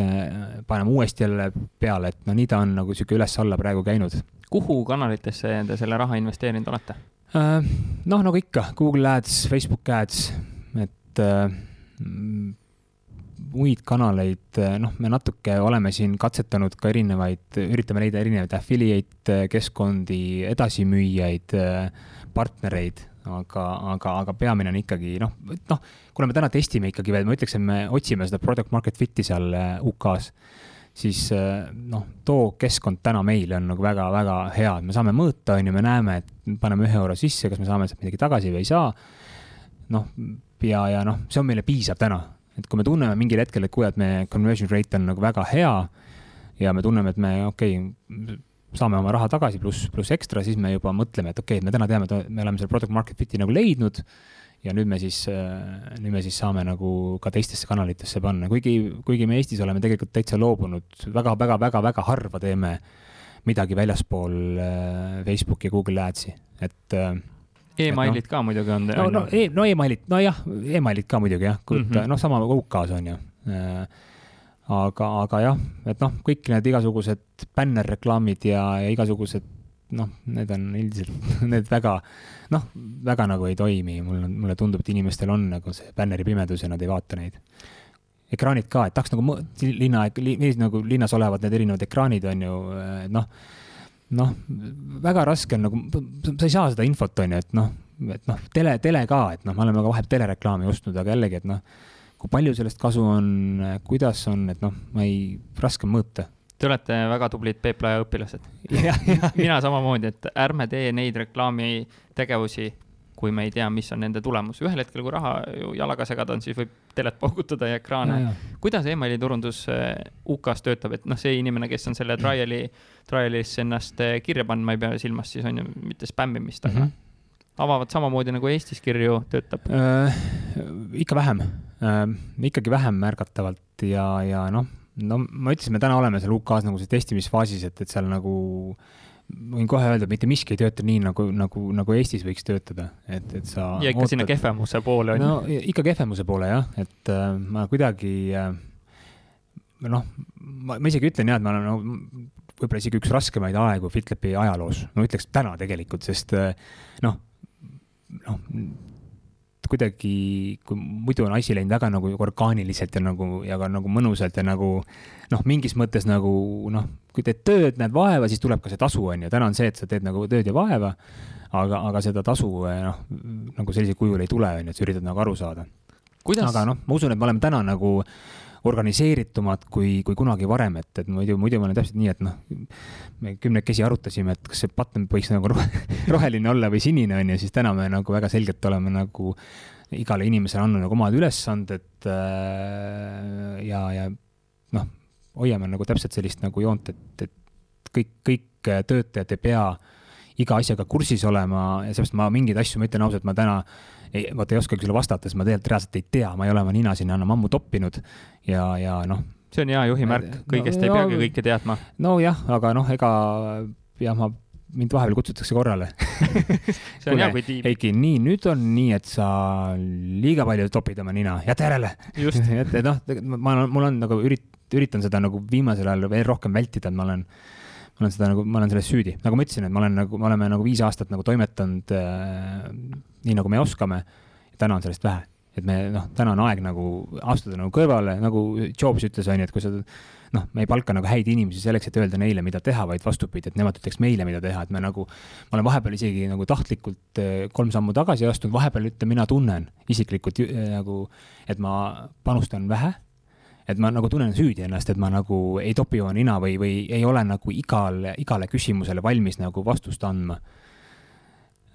paneme uuesti jälle peale, et no nii ta on nagu sihuke üles-alla praegu käinud. kuhu kanalitesse te selle raha investeerinud olete? Äh, noh, nagu ikka, Google Ads, Facebook Ads, et äh, muid kanaleid, noh, me natuke oleme siin katsetanud ka erinevaid, üritame leida erinevaid affiliate keskkondi, edasimüüjaid, partnereid aga, aga, aga peamine on ikkagi noh, noh, kuna me täna testime ikkagi veel, ma ütleks, et me otsime seda product market fit'i seal äh, UK-s, siis äh, noh, too keskkond täna meile on nagu väga-väga hea, et me saame mõõta, on ju, me näeme, et paneme ühe euro sisse, kas me saame sealt midagi tagasi või ei saa. noh, ja, ja noh, see on meile piisav täna, et kui me tunneme mingil hetkel, et kuule, et meie conversion rate on nagu väga hea ja me tunneme, et me okei okay,, saame oma raha tagasi pluss, pluss ekstra, siis me juba mõtleme, et okei okay,, et me täna teame, et me oleme selle product market fit'i nagu leidnud ja nüüd me siis, nüüd me siis saame nagu ka teistesse kanalitesse panna, kuigi, kuigi me Eestis oleme tegelikult täitsa loobunud väga, väga, väga, väga harva teeme midagi väljaspool äh, Facebooki ja Google Adsi, et äh, emailid no, ka muidugi on. no, no e, no emailid, nojah, emailid ka muidugi jah, mm -hmm. noh, sama UK-s on ju. Äh, aga, aga jah, et noh, kõik need igasugused bännerreklaamid ja, ja igasugused noh, need on üldiselt, need väga, noh, väga nagu ei toimi, mul on, mulle tundub, et inimestel on nagu see bänneri pimedus ja nad ei vaata neid. ekraanid ka, et tahaks nagu linna li,, nagu linnas olevad need erinevad ekraanid on ju, noh, noh, väga raske on nagu, sa ei saa seda infot, on ju, et noh, et noh, tele, tele ka, et noh, me oleme ka vahepeal telereklaami ostnud, aga jällegi, et noh kui palju sellest kasu on, kuidas on, et noh, ma ei, raske on mõõta. Te olete väga tublid Peep Laja õpilased. Mina samamoodi, et ärme tee neid reklaamitegevusi, kui me ei tea, mis on nende tulemus. ühel hetkel, kui raha ju jalaga segada on, siis võib telet paugutada ja ekraane. kuidas emaili turundus äh, UK-s töötab, et noh, see inimene, kes on selle trial'i, trial'is ennast äh, kirja pannud, ma ei pea silmas siis on ju mitte spämmimist, aga mm -hmm avavad samamoodi nagu Eestis kirju töötab äh,? ikka vähem äh,, ikkagi vähem märgatavalt ja, ja noh, no ma ütlesin, me täna oleme seal UK-s nagu see testimisfaasis, et, et seal nagu võin kohe öelda, mitte miski ei tööta nii, nagu, nagu, nagu Eestis võiks töötada, et, et sa. ja ikka ootad... sinna kehvemuse poole on ju. no ikka kehvemuse poole jah, et äh, ma kuidagi äh, noh, ma, ma isegi ütlen jah, et ma olen no, võib-olla isegi üks raskemaid aegu FitLapi ajaloos, no ütleks täna tegelikult, sest äh, noh, noh kuidagi, kui muidu on asi läinud väga nagu orgaaniliselt ja nagu, ja ka nagu mõnusalt ja nagu noh, mingis mõttes nagu noh, kui teed tööd, näed vaeva, siis tuleb ka see tasu, on ju. täna on see, et sa teed nagu tööd ja vaeva, aga, aga seda tasu noh, nagu sellisel kujul ei tule, on ju, et sa üritad nagu aru saada. aga noh, ma usun, et me oleme täna nagu organiseeritumad kui, kui kunagi varem, et, et muidu, muidu ma olen täpselt nii, et noh, me kümnekesi arutasime, et kas see button võiks nagu roheline olla või sinine, on ju, siis täna me nagu väga selgelt oleme nagu igale inimesele andnud nagu omad ülesanded äh, ja, ja noh, hoiame nagu täpselt sellist nagu joont, et, et kõik, kõik töötajad ei pea iga asjaga kursis olema ja seepärast ma mingeid asju, ma ütlen ausalt, ma täna ei, vaata ei oskagi sulle vastata, sest ma tegelikult reaalselt ei tea, ma ei ole oma nina sinna enam ammu toppinud ja, ja noh. see on hea juhi märk, kõigest no, ei peagi kõike teadma. nojah, aga noh, ega jah, ma mind vahepeal kutsutakse korrale see on hea kui tiim. Heiki, nii, nüüd on nii, et sa liiga palju topid oma nina, jäta järele. et, et noh, ma, mul on nagu ürit-, üritan seda nagu viimasel ajal veel rohkem vältida, et ma olen, ma olen seda nagu, ma olen selles süüdi, nagu ma ütlesin, et ma olen nagu, me oleme nagu viis aastat nagu toimetanud äh, nii, nagu me oskame. täna on sellest vähe, et me noh, täna on aeg nagu astuda nagu kõrvale, nagu Jobs ütles, on ju, et kui sa noh, me ei palka nagu häid inimesi selleks, et öelda neile, mida teha, vaid vastupidi, et nemad ütleks meile, mida teha, et me nagu, ma olen vahepeal isegi nagu tahtlikult äh, kolm sammu tagasi astunud, vahepeal ütlen, mina tunnen isiklikult äh, nagu, et ma panustan vähe et ma nagu tunnen süüdi ennast, et ma nagu ei topi oma nina või, või ei ole nagu igal, igale küsimusele valmis nagu vastust andma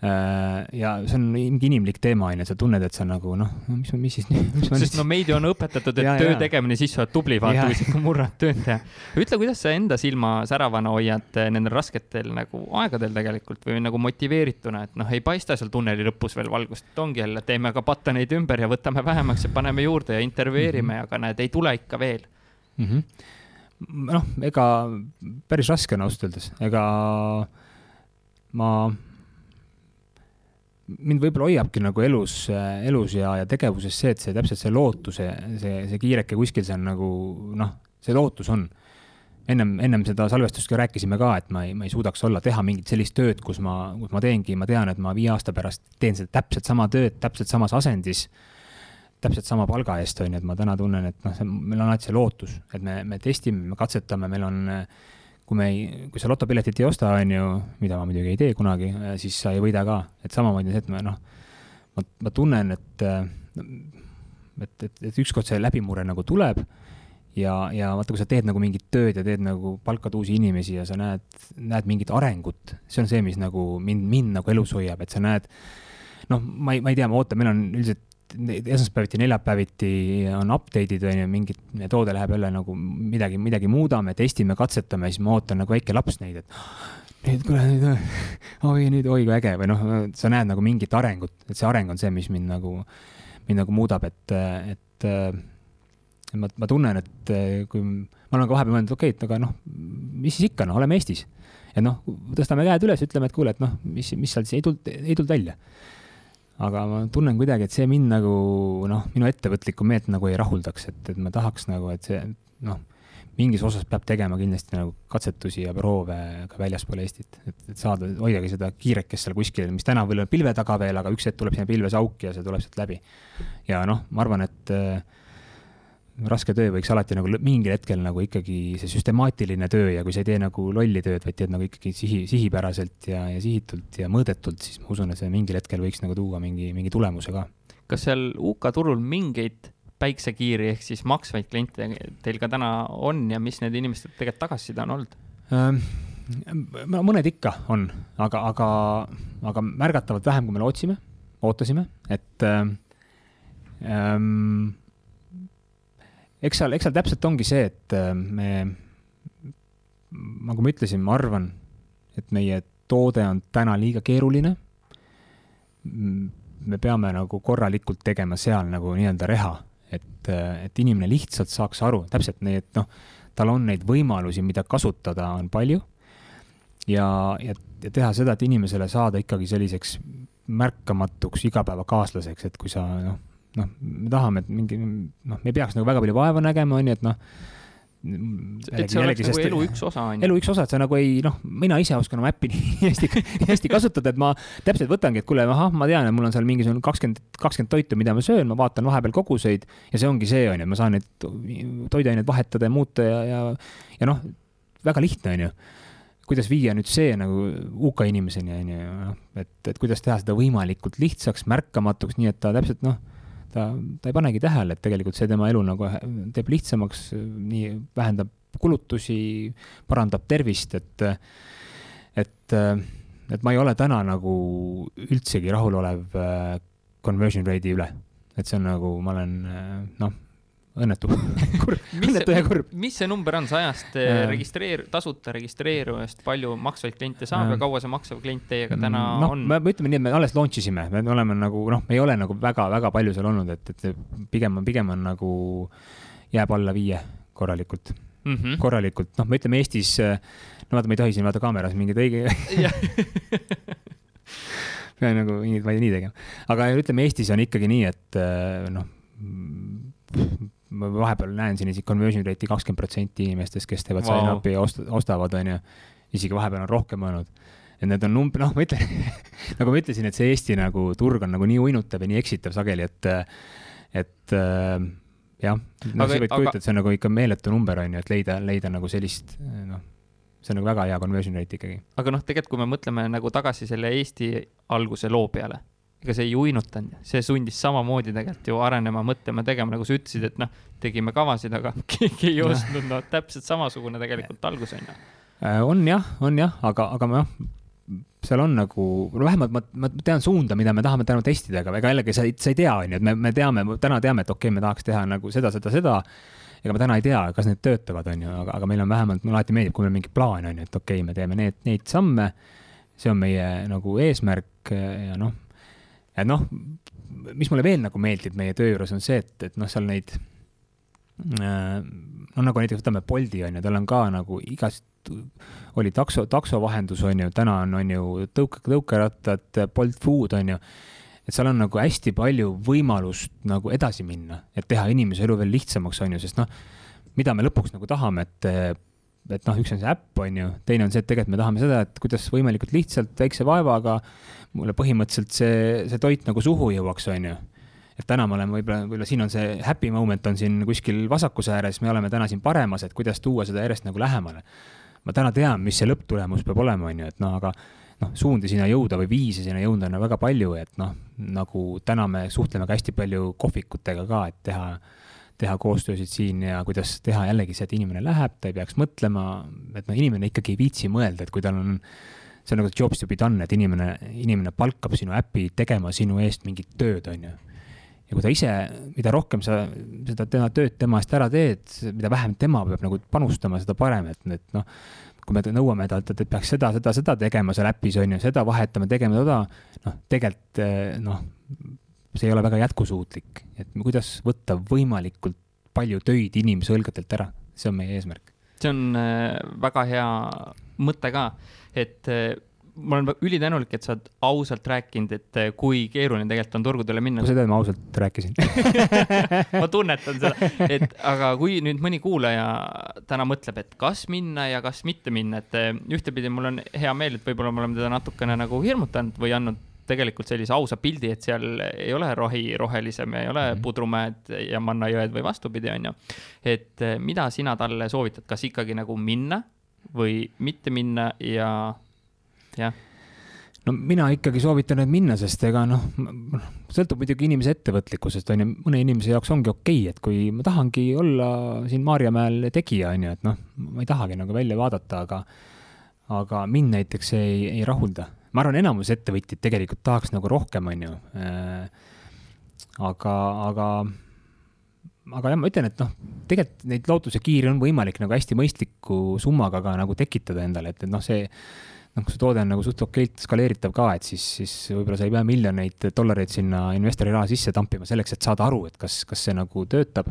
ja see on mingi inimlik teema, on ju, et sa tunned, et sa nagu noh, mis, mis siis mis sest no meid ju on õpetatud, et ja, töö ja. tegemine, siis sa oled tubli, vaata, kui sa ikka murrad tööd teha. ütle, kuidas sa enda silma säravana hoiad eh, nendel rasketel nagu aegadel tegelikult või nagu motiveerituna, et noh, ei paista seal tunneli lõpus veel valgust, et ongi jälle, teeme ka pataneid ümber ja võtame vähemaks ja paneme juurde ja intervjueerime mm, -hmm. aga näed, ei tule ikka veel mm. -hmm. noh, ega päris raske on ausalt öeldes, ega ma mind võib-olla hoiabki nagu elus, elus ja, ja tegevuses see, et see täpselt see lootuse, see, see kiireke kuskil seal nagu noh, see lootus on. ennem, ennem seda salvestust ka rääkisime ka, et ma ei, ma ei suudaks olla, teha mingit sellist tööd, kus ma, kus ma teengi, ma tean, et ma viie aasta pärast teen seda täpselt sama tööd, täpselt samas asendis, täpselt sama palga eest, on ju, et ma täna tunnen, et noh, see, meil on alati see lootus, et me, me testime, me katsetame, meil on äh, kui me ei, kui sa lotopiletit ei osta, on ju, mida ma muidugi ei tee kunagi, siis sa ei võida ka, et samamoodi on see, et ma noh, ma, ma tunnen, et, et, et, et ükskord see läbimurre nagu tuleb ja, ja vaata, kui sa teed nagu mingit tööd ja teed nagu, palkad uusi inimesi ja sa näed, näed mingit arengut, see on see, mis nagu mind, mind nagu elus hoiab, et sa näed, noh, ma ei, ma ei tea, ma ootan, meil on üldiselt esmaspäeviti, neljapäeviti on update'id on ju, mingid, toode läheb jälle nagu midagi, midagi muudame, testime, katsetame, siis ma ootan nagu väike laps neid, et nüüd kuule nüüd, oi nüüd, oi kui äge. Või noh, sa näed nagu mingit arengut, et see areng on see, mis mind nagu, mind nagu muudab, et, et, et ma, ma tunnen, et kui ma olen ka vahepeal mõelnud, okei okay,, et aga noh, mis siis ikka, noh, oleme Eestis. et noh, tõstame käed üles, ütleme, et kuule, et noh, mis, mis seal siis ei tulnud, ei tulnud välja aga ma tunnen kuidagi, et see mind nagu noh, minu ettevõtlikku meelt nagu ei rahuldaks, et, et ma tahaks nagu, et see noh, mingis osas peab tegema kindlasti nagu katsetusi ja proove ka väljaspool Eestit, et, et saada, hoidagi seda kiirekest seal kuskil, mis täna on pilve taga veel, aga üks hetk tuleb sinna pilves auk ja see tuleb sealt läbi. ja noh, ma arvan, et äh, raske töö võiks alati nagu mingil hetkel nagu ikkagi see süstemaatiline töö ja kui sa ei tee nagu lolli tööd, vaid teed nagu ikkagi sihi, sihipäraselt ja, ja sihitult ja mõõdetult, siis ma usun, et see mingil hetkel võiks nagu tuua mingi, mingi tulemuse ka. kas seal UK turul mingeid päiksekiiri ehk siis maksvaid kliente teil ka täna on ja mis need inimeste tegelikult tagasiside on olnud ähm,? mõned ikka on, aga, aga, aga märgatavalt vähem, kui me lootsime, ootasime, et ähm eks seal, eks seal täpselt ongi see, et äh, me, nagu ma ütlesin, ma arvan, et meie toode on täna liiga keeruline. me peame nagu korralikult tegema seal nagu nii-öelda reha, et, et inimene lihtsalt saaks aru, täpselt nii, et noh, tal on neid võimalusi, mida kasutada, on palju. ja, ja, ja teha seda, et inimesele saada ikkagi selliseks märkamatuks igapäevakaaslaseks, et kui sa noh, noh, me tahame, et mingi noh, me ei peaks nagu väga palju vaeva nägema, on ju, et noh et see oleks nagu elu üks osa, on ju. elu üks osa, et sa nagu ei, noh, mina ise oskan oma äppi nii hästi, hästi kasutada, et ma täpselt võtangi, et kuule, ahah, ma tean, et mul on seal mingisugune kakskümmend, kakskümmend toitu, mida ma söön, ma vaatan vahepeal koguseid ja see ongi see, on ju, ma saan neid toiduaineid vahetada ja muuta ja, ja, ja noh, väga lihtne, on ju kuidas viia nüüd see nagu UK inimeseni, on ju, noh, et, et kuidas teha seda võimalikult lihtsaks, märkamatuks, nii et ta täpselt noh ta, ta ei panegi tähele, et tegelikult see tema elu nagu teeb lihtsamaks, nii vähendab kulutusi, parandab tervist, et, et, et ma ei ole täna nagu üldsegi rahulolev äh, conversion rate'i üle. et see on nagu, ma olen noh õnnetu õnnetu ja kurb. mis see number on sajast registreer-, tasuta registreerujast, palju maksvaid kliente saab ja kaua see maksav klient teiega täna no, on? me ütleme nii, et me alles launch isime, me oleme nagu noh, me ei ole nagu väga-väga palju seal olnud, et, et pigem on, pigem on nagu jääb alla viie korralikult mm. -hmm. korralikult, noh, me ütleme Eestis, no vaata, me ei tohi siin vaata kaameras mingeid õige pean nagu nii, ma ei tea nii tegema, aga ütleme, Eestis on ikkagi nii, et noh ma vahepeal näen siin isegi conversion rate'i kakskümmend protsenti inimestest, kes teevad wow. sign-up'i ja ost-, ostavad, on ju. isegi vahepeal on rohkem olnud. et need on numb-, noh, ma ütlen nagu ma ütlesin, et see Eesti nagu turg on nagu nii uinutav ja nii eksitav sageli, et, et äh, jah, noh, sa võid kujutada, et see on nagu ikka meeletu number, on ju, et leida, leida nagu sellist, noh, see on nagu väga hea conversion rate ikkagi. aga noh, tegelikult kui me mõtleme nagu tagasi selle Eesti alguse loo peale ega see ei uinutanud, see sundis samamoodi tegelikult ju arenema, mõtlema, tegema, nagu sa ütlesid, et noh, tegime kavasid, aga keegi ei ostnud, no täpselt samasugune tegelikult algus on ju. Äh, on jah, on jah, aga, aga noh, seal on nagu, vähemalt ma, ma tean suunda, mida me tahame täna testida, aga ega jällegi sa ei, sa ei tea, on ju, et me, me teame, täna teame, et okei okay,, me tahaks teha nagu seda, seda, seda. ega me täna ei tea, kas need töötavad, on ju, aga, aga meil on vähemalt, mulle alati meeldib, kui meil mingi plaan, on ju, et okei okay,, me teeme need, neid samme. see on meie nagu eesmärk ja noh et noh, mis mulle veel nagu meeldib meie töö juures, on see, et, et noh, seal neid äh, no nagu näiteks võtame Bolti on ju, tal on ka nagu igast, oli takso, takso vahendus on ju, täna on, on ju tõuke, tõukerattad, Bolt Food on ju. et seal on nagu hästi palju võimalust nagu edasi minna, et teha inimese elu veel lihtsamaks, on ju, sest noh, mida me lõpuks nagu tahame, et et noh, üks on see äpp, on ju, teine on see, et tegelikult me tahame seda, et kuidas võimalikult lihtsalt väikse vaevaga mulle põhimõtteliselt see, see toit nagu suhu jõuaks, on ju. et täna me oleme võib-olla, võib-olla siin on see happy moment on siin kuskil vasakuse ääres, me oleme täna siin paremas, et kuidas tuua seda järjest nagu lähemale. ma täna tean, mis see lõpptulemus peab olema, on ju, et noh, aga noh, suundi sinna jõuda või viise sinna jõuda on väga palju, et noh, nagu täna me suhtleme ka hästi palju kohvikutega ka, et teha teha koostöösid siin ja kuidas teha jällegi see, et inimene läheb, ta ei peaks mõtlema, et noh, inimene ikkagi ei viitsi mõelda, et kui tal on, see on nagu jobs to be done, et inimene, inimene palkab sinu äpi tegema sinu eest mingit tööd, on ju. ja kui ta ise, mida rohkem sa seda tema tööd tema eest ära teed, mida vähem tema peab nagu panustama, seda parem, et, et noh, kui me nõuame talt, et, peaks seda, seda, seda tegema seal äpis, on ju, seda vahetama, tegema toda, noh, tegelikult noh, see ei ole väga jätkusuutlik, et kuidas võtta võimalikult palju töid inimese õlgadelt ära, see on meie eesmärk. see on äh, väga hea mõte ka, et äh, ma olen ülitänulik, et sa oled ausalt rääkinud, et äh, kui keeruline tegelikult on turgudele minna. tead, ma ausalt rääkisin ma tunnetan seda, et aga kui nüüd mõni kuulaja täna mõtleb, et kas minna ja kas mitte minna, et ühtepidi mul on hea meel, et võib-olla me oleme teda natukene nagu hirmutanud või andnud tegelikult sellise ausa pildi, et seal ei ole rohi rohelisem, ei ole mm -hmm. pudrumäed ja mannajõed või vastupidi, on ju. et mida sina talle soovitad, kas ikkagi nagu minna või mitte minna ja, jah? no mina ikkagi soovitan nüüd minna, sest ega noh, sõltub muidugi inimese ettevõtlikkusest, on ju, mõne inimese jaoks ongi okei okay,, et kui ma tahangi olla siin Maarjamäel tegija, on ju, et noh, ma ei tahagi nagu välja vaadata, aga aga mind näiteks ei, ei rahulda ma arvan, enamus ettevõtjaid tegelikult tahaks nagu rohkem, on ju. Äh, aga, aga, aga jah, ma ütlen, et noh, tegelikult neid lootusekiiri on võimalik nagu hästi mõistliku summaga ka nagu tekitada endale, et, et noh, see noh, kui see toode on nagu suht okeilt skaleeritav ka, et siis, siis võib-olla sa ei pea miljoneid dollareid sinna investori raha sisse tampima selleks, et saada aru, et kas, kas see nagu töötab.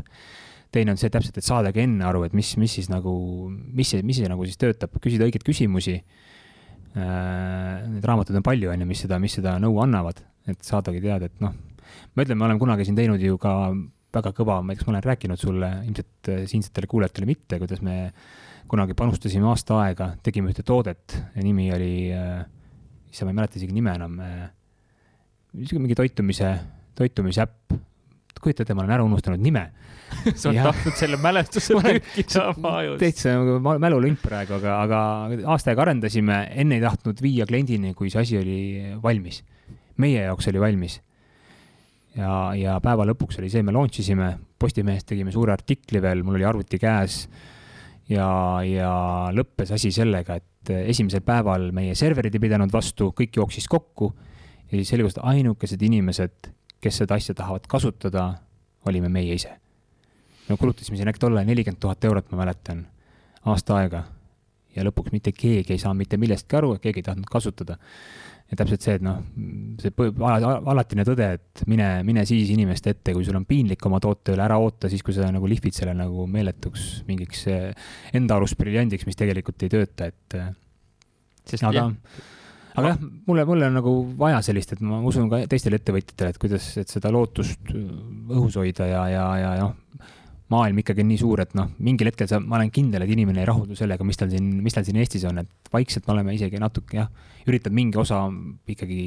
teine on see täpselt, et saadagi enne aru, et mis, mis siis nagu, mis see, mis see nagu siis töötab, küsida õigeid küsimusi Neid raamatuid on palju, on ju, mis seda, mis seda nõu annavad, et saadagi teada, et noh, ma ütlen, me oleme kunagi siin teinud ju ka väga kõva, ma ei tea, kas ma olen rääkinud sulle, ilmselt siinsetele kuulajatele mitte, kuidas me kunagi panustasime aasta aega, tegime ühte toodet, nimi oli äh,, issand, ma ei mäleta isegi nime enam äh,, mingi toitumise, toitumisäpp kujutate, ma olen ära unustanud nime sa oled tahtnud selle mälestuse pühkida oma ajus. täitsa nagu mälulünk praegu, aga, aga aasta aega arendasime, enne ei tahtnud viia kliendini, kui see asi oli valmis. meie jaoks oli valmis. Ja, ja päeva lõpuks oli see, me launch isime, Postimehes tegime suure artikli veel, mul oli arvuti käes ja, ja lõppes asi sellega, et esimesel päeval meie serverid ei pidanud vastu, kõik jooksis kokku ja siis selgus, et ainukesed inimesed, kes seda asja tahavad kasutada, olime meie ise. me kulutasime siin äkki tol ajal nelikümmend tuhat eurot, ma mäletan, aasta aega. ja lõpuks mitte keegi ei saanud mitte millestki aru, keegi ei tahtnud kasutada. Ja täpselt see, et noh, see alatine tõde, et mine, mine siis inimeste ette, kui sul on piinlik oma toote üle, ära oota siis, kui sa nagu lihvid selle nagu meeletuks mingiks eh, enda arust briljandiks, mis tegelikult ei tööta, et Sest aga jah. aga jah, mulle, mulle on nagu vaja sellist, et ma usun ka teistele ettevõtjatele, et kuidas, et seda lootust õhus hoida ja, ja, ja noh, maailm ikkagi on nii suur, et noh, mingil hetkel sa, ma olen kindel, et inimene ei rahuldu sellega, mis tal siin, mis tal siin Eestis on, et vaikselt me oleme isegi natuke jah, üritanud mingi osa ikkagi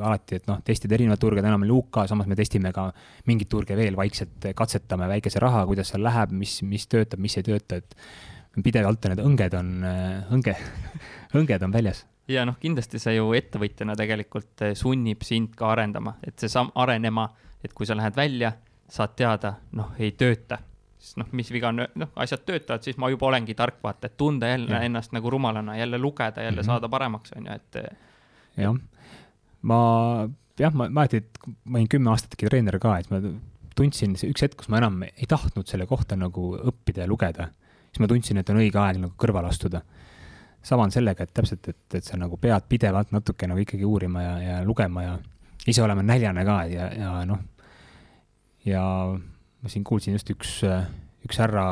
alati, et noh, testida erinevaid turge, täna meil UK, samas me testime ka mingeid turge veel vaikselt, katsetame väikese raha, kuidas seal läheb, mis, mis töötab, mis ei tööta, et pidevalt need õnged on, õnge, õnged on väljas ja noh, kindlasti see ju ettevõtjana tegelikult eh, sunnib sind ka arendama, et see samm, arenema, et kui sa lähed välja, saad teada, noh, ei tööta. Siis noh, mis viga on, noh, asjad töötavad, siis ma juba olengi tark, vaata, et tunda jälle ja. ennast nagu rumalana, jälle lugeda, jälle mm -hmm. saada paremaks, on ju, et. Jah, ma, jah, ma mäletan, et ma olin kümme aastat äkki treener ka, et ma tundsin, üks hetk, kus ma enam ei tahtnud selle kohta nagu õppida ja lugeda, siis ma tundsin, et on õige aeg nagu kõrvale astuda sama on sellega, et täpselt, et, et sa nagu pead pidevalt natuke nagu ikkagi uurima ja, ja lugema ja ise olema näljane ka ja, ja noh, ja ma siin kuulsin just üks, üks härra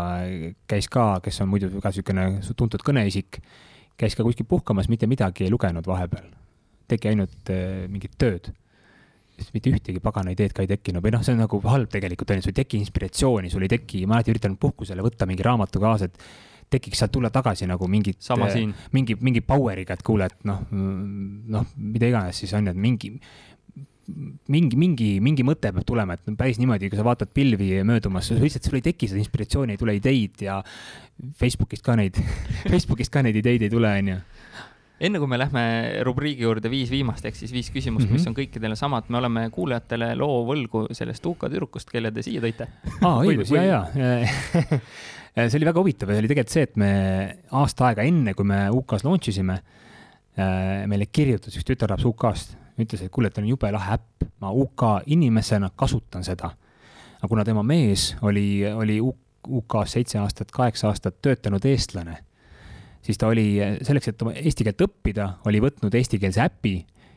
käis ka, kes on muidu ka niisugune tuntud kõneisik, käis ka kuskil puhkamas, mitte midagi ei lugenud vahepeal. tegi ainult äh, mingit tööd. mitte ühtegi pagana ideed ka ei tekkinud või noh, see on nagu halb tegelikult on ju, sul ei teki inspiratsiooni, sul ei teki, ma alati üritan puhkusele võtta mingi raamatu kaasa, et tekiks sealt tulla tagasi nagu mingit, mingi, mingi power'iga, et kuule, et noh, noh, mida iganes siis on, et mingi, mingi, mingi, mingi mõte peab tulema, et päris niimoodi, kui sa vaatad pilvi möödumas, lihtsalt sul ei teki seda inspiratsiooni, ei tule ideid ja Facebookist ka neid Facebookist ka neid ideid ei tule, onju enne kui me lähme rubriigi juurde Viis viimast ehk siis viis küsimust mm, -hmm. mis on kõikidele samad, me oleme kuulajatele loo võlgu sellest UK tüdrukust, kelle te siia tõite. aa, õigus, ja, ja see oli väga huvitav ja see oli tegelikult see, et me aasta aega enne, kui me UK-s launch isime, äh, meile kirjutas üks tütarlaps UK-st, ütles, et kuule, teil on jube lahe äpp, ma UK inimesena kasutan seda. aga kuna tema mees oli, oli UK-s seitse aastat, kaheksa aastat töötanud eestlane, siis ta oli selleks, et oma eesti keelt õppida, oli võtnud eestikeelse äpi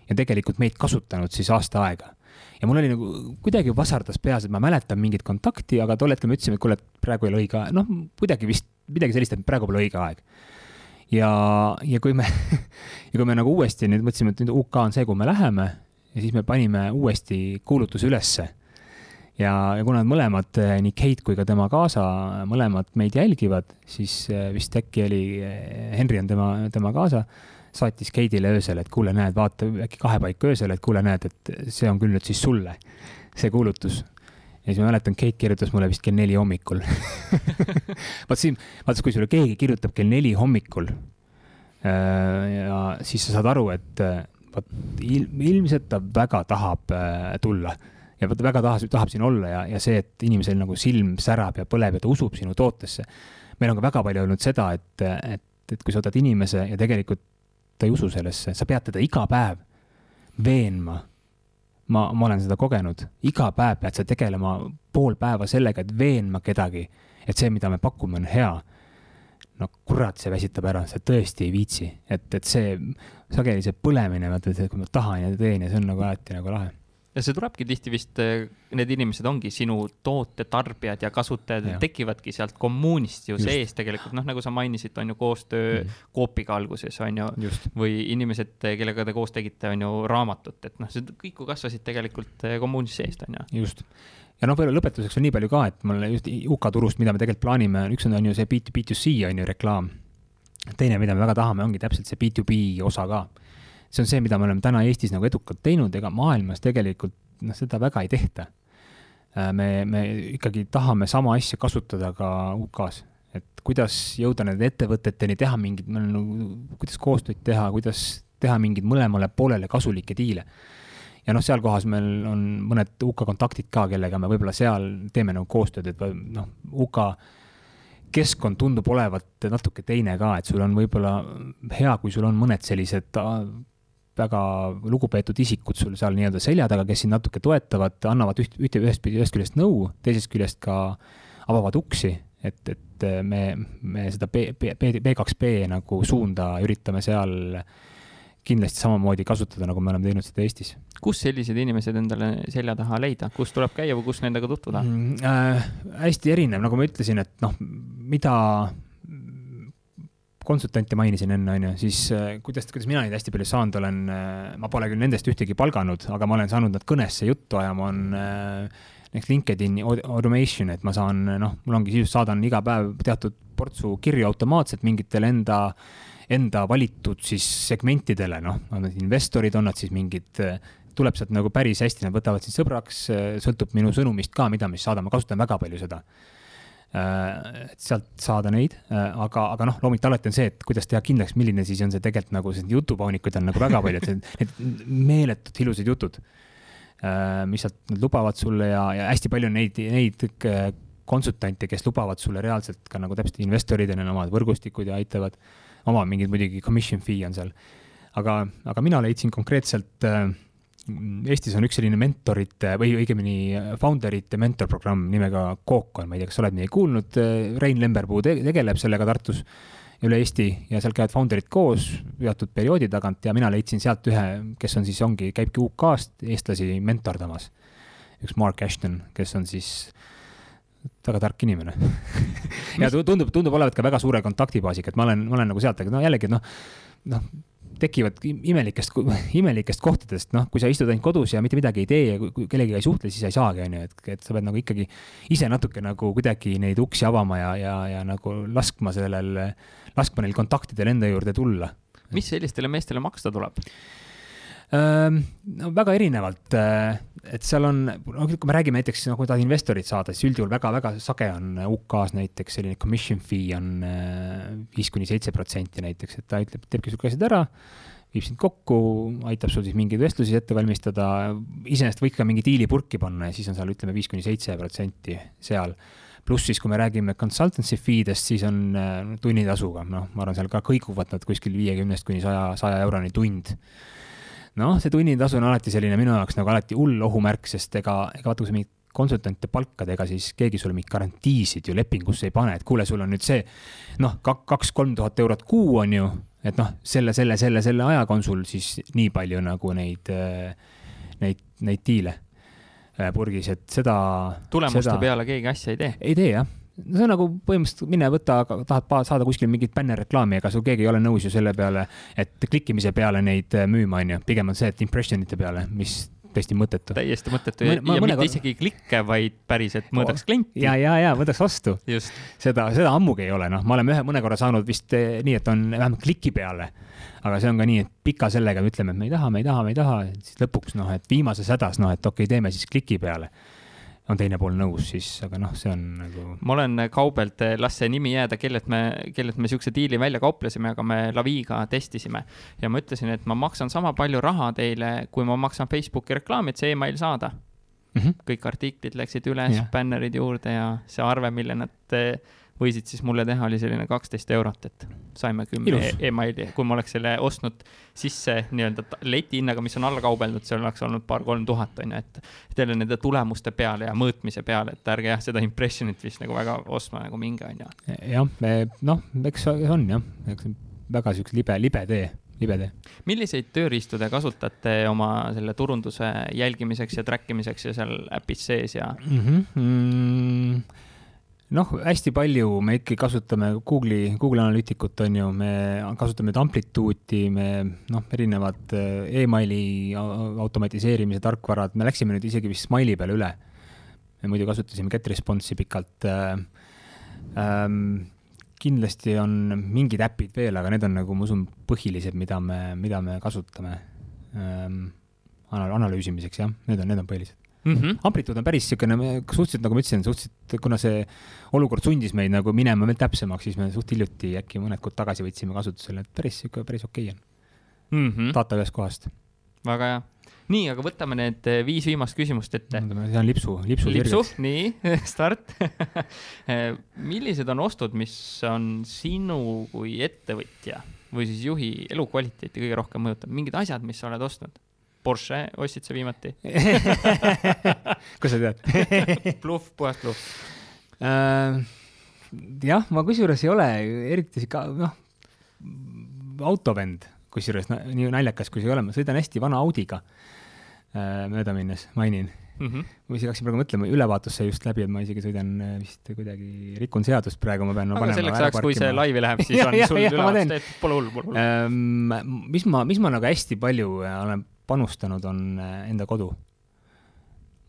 ja tegelikult meid kasutanud siis aasta aega ja mul oli nagu kuidagi vasardas peas, et ma mäletan mingit kontakti, aga tol hetkel me ütlesime, et kuule, et praegu ei ole õige noh, kuidagi vist midagi sellist, et praegu pole õige aeg. Ja, ja kui me ja kui me nagu uuesti nüüd mõtlesime, et nüüd UK on see, kuhu me läheme ja siis me panime uuesti kuulutuse ülesse. ja, ja kuna nad mõlemad, nii Kate kui ka tema kaasa, mõlemad meid jälgivad, siis eh, vist äkki oli, eh, Henry on tema, tema kaasa saatis Keidile öösel, et kuule, näed, vaata äkki kahe paika öösel, et kuule, näed, et see on küll nüüd siis sulle, see kuulutus. Ja siis ma mäletan, Keit kirjutas mulle vist kell neli hommikul vaat siin, vaata, kui sulle keegi kirjutab kell neli hommikul äh, ja siis sa saad aru, et äh, vot ilmselt ta väga tahab äh, tulla ja vot väga tahab, tahab siin olla ja, ja see, et inimesel nagu silm särab ja põleb ja ta usub sinu tootesse. meil on ka väga palju olnud seda, et, et, et kui sa võtad inimese ja tegelikult ta ei usu sellesse, sa pead teda iga päev veenma. Ma, ma olen seda kogenud, iga päev pead sa tegelema pool päeva sellega, et veenma kedagi, et see, mida me pakume, on hea. no kurat, see väsitab ära, sa tõesti ei viitsi, et, et see sageli see põlemine, vaata, et kui ma tahan ja teen ja see on nagu alati nagu lahe ja see tulebki tihti vist, need inimesed ongi sinu toote tarbijad ja kasutajad ja. tekivadki sealt kommuunist ju Just. sees tegelikult, noh, nagu sa mainisid, on ju koostöö mm. Coopiga alguses, on ju, või inimesed, kellega te koos tegite, on ju, raamatut, et noh, see kõik ju kasvasid tegelikult kommuunis seest, on ju. just ja noh, võib-olla lõpetuseks on nii palju ka, et mul just UK turust, mida me tegelikult plaanime, üks on, on ju see B2B2C on ju reklaam. teine, mida me väga tahame, ongi täpselt see B2B osa ka see on see, mida me oleme täna Eestis nagu edukalt teinud, ega maailmas tegelikult noh, seda väga ei tehta. Äh, me, me ikkagi tahame sama asja kasutada ka UK-s, et kuidas jõuda nende ettevõteteni, teha mingid, nagu, kuidas koostööd teha, kuidas teha mingeid mõlemale poolele kasulikke diile. ja noh, seal kohas meil on mõned UK kontaktid ka, kellega me võib-olla seal teeme nagu koostööd, et noh, UK keskkond tundub olevat natuke teine ka, et sul on võib-olla hea, kui sul on mõned sellised väga lugupeetud isikud sul seal nii-öelda selja taga, kes sind natuke toetavad, annavad üht, ühte, ühest, ühest küljest nõu, teisest küljest ka avavad uksi, et, et me, me seda B, B, B, B2B nagu suunda üritame seal kindlasti samamoodi kasutada, nagu me oleme teinud seda Eestis. kus sellised inimesed endale selja taha leida, kus tuleb käia või kus nendega tutvuda mm,? Äh, hästi erinev, nagu ma ütlesin, et noh, mida konsultante mainisin enne, on ju, siis äh, kuidas, kuidas mina neid hästi palju saanud olen, äh, ma pole küll nendest ühtegi palganud, aga ma olen saanud nad kõnesse juttu ajama, on äh, näiteks LinkedIn automation, et ma saan, noh, mul ongi sisuliselt saadan iga päev teatud portsu kirju automaatselt mingitele enda, enda valitud siis segmentidele, noh, on nad investorid, on nad siis mingid, tuleb sealt nagu päris hästi, nad võtavad sind sõbraks, sõltub minu sõnumist ka, mida me siis saadame, kasutan väga palju seda et sealt saada neid, äh, aga, aga noh, loomulikult alati on see, et kuidas teha kindlaks, milline siis on see tegelikult nagu, sest jutupaunikuid on nagu väga palju, et need meeletult ilusad jutud, äh, mis sealt lubavad sulle ja, ja hästi palju neid, neid konsultante, kes lubavad sulle reaalselt ka nagu täpselt investorid ja neil on omad võrgustikud ja aitavad, oma mingid muidugi commission fee on seal. aga, aga mina leidsin konkreetselt äh, Eestis on üks selline mentorite või õigemini founder ite mentorprogramm nimega Kookon, ma ei tea, kas sa oled midagi kuulnud, Rein Lemberpuu te tegeleb sellega Tartus üle Eesti ja seal käivad founder'id koos teatud perioodi tagant ja mina leidsin sealt ühe, kes on siis, ongi, käibki UK-st eestlasi mentordamas. üks Mark Ashton, kes on siis väga tark inimene ja tundub, tundub olevat ka väga suure kontaktibaasiga, et ma olen, ma olen nagu sealt, aga no jällegi noh, noh tekivad imelikest, imelikest kohtadest, noh, kui sa istud ainult kodus ja mitte midagi ei tee ja kui kellegagi ei suhtle, siis sa ei saagi, on ju, et, et sa pead nagu ikkagi ise natuke nagu kuidagi neid uksi avama ja, ja, ja nagu laskma sellel, laskma neil kontaktidel enda juurde tulla. mis sellistele meestele maksta tuleb? no väga erinevalt, et seal on, no kui me räägime näiteks, kui tahad investorit saada, siis üldjuhul väga-väga sage on UK-s näiteks selline commission fee on äh, viis kuni seitse protsenti näiteks, et ta ütleb, teebki sihuke asjad ära, viib sind kokku, aitab sul siis mingeid vestlusi ette valmistada, iseenesest võiks ka mingi diili purki panna ja siis on seal, ütleme, viis kuni seitse protsenti seal. Pluss siis, kui me räägime consultancy fee dest, siis on äh, tunnitasuga, noh, ma arvan, seal ka kõiguvad nad kuskil viiekümnest kuni saja, saja euroni tund noh, see tunnitasu on alati selline minu jaoks nagu alati hull ohumärk, sest ega, ega vaata, kui sa mingit konsultante palkad, ega siis keegi sulle mingeid garantiisid ju lepingusse ei pane, et kuule, sul on nüüd see noh, kaks-kolm tuhat eurot kuu on ju, et noh, selle, selle, selle, selle ajaga on sul siis nii palju nagu neid, neid, neid diile äh, purgis, et seda. tulemuste seda... peale keegi asja ei tee? ei tee jah no see on nagu põhimõtteliselt mine võta, tahad saada kuskil mingit bännerreklaami, ega sul keegi ei ole nõus ju selle peale, et klikkimise peale neid äh, müüma, on ju. pigem on see, et impression ite peale, mis täiesti mõttetu. täiesti mõttetu ja, ja mitte isegi klikke, vaid päriselt mõõdaks klienti. ja, ja, ja mõõdaks vastu. seda, seda ammugi ei ole, noh, me oleme ühe mõne korra saanud vist eh, nii, et on vähemalt kliki peale. aga see on ka nii, et pika sellega me ütleme, et me ei taha, me ei taha, me ei taha, siis lõpuks noh, et viimases hädas noh, et okei okay,, teeme siis kliki peale on teine pool nõus, siis, aga noh, see on nagu. ma olen kaubelt, las see nimi jääda, kellelt me, kellelt me siukse diili välja kauplesime, aga me Laviga testisime. ja ma ütlesin, et ma maksan sama palju raha teile, kui ma maksan Facebooki reklaami, et see email saada mm. -hmm. kõik artiklid läksid üles, bännerid juurde ja see arve, mille nad võisid siis mulle teha, oli selline kaksteist eurot, et saime kümme e emaili, kui ma oleks selle ostnud sisse nii-öelda leti hinnaga, mis on alla kaubelnud, see oleks olnud paar-kolm tuhat, on ju, et. et jälle nende tulemuste peale ja mõõtmise peale, et ärge jah, seda impression'it vist nagu väga ostma nagu minge, on ju. jah, noh, eks on jah, eks väga siukse libe, libe tee libe tee. milliseid tööriistu te kasutate oma selle turunduse jälgimiseks ja track imiseks ja seal äpis sees ja mm? -hmm. Mm, noh, hästi palju me ikkagi kasutame Google'i, Google Analyticut on ju, me kasutame nüüd Amplitude'i, me noh, erinevad eh, emaili automatiseerimise tarkvarad, me läksime nüüd isegi vist Smile'i peale üle. me muidu kasutasime GetResponse'i pikalt äh,. Ähm, kindlasti on mingid äpid veel, aga need on nagu, ma usun, põhilised, mida me, mida me kasutame ähm, analüüsimiseks, jah, need on, need on põhilised mm. -hmm. amplituud on päris niisugune, suhteliselt, nagu ma ütlesin, suhteliselt, kuna see olukord sundis meid nagu minema veel täpsemaks, siis me suht hiljuti äkki mõned kuud tagasi võtsime kasutusele, et päris niisugune, päris okei okay on mm. -hmm. data ühest kohast. väga hea. nii, aga võtame need eh, viis viimast küsimust ette. see on lipsu, lipsu. lipsu, nii start eh, millised on ostud, mis on sinu kui ettevõtja või siis juhi elukvaliteeti kõige rohkem mõjutab, mingid asjad, mis sa oled ostnud? Porsche ostsid sa viimati kust sa tead bluff, puhas bluff uh,. jah, ma kusjuures ei ole eriti sihuke, noh, autovend, kusjuures nii naljakas, kui see ei ole, ma sõidan hästi vana Audiga uh, mööda minnes, mainin mm. -hmm. ma isegi hakkasin praegu mõtlema, ülevaatus sai just läbi, et ma isegi sõidan äh, vist kuidagi, rikun seadust praegu, ma pean no,. aga selleks ajaks, kui see laivi läheb, siis on sul ülevaatus tehtud, pole hullu, pole hullu. Ehm, mis ma, mis ma nagu hästi palju olen panustanud, on äh, enda kodu.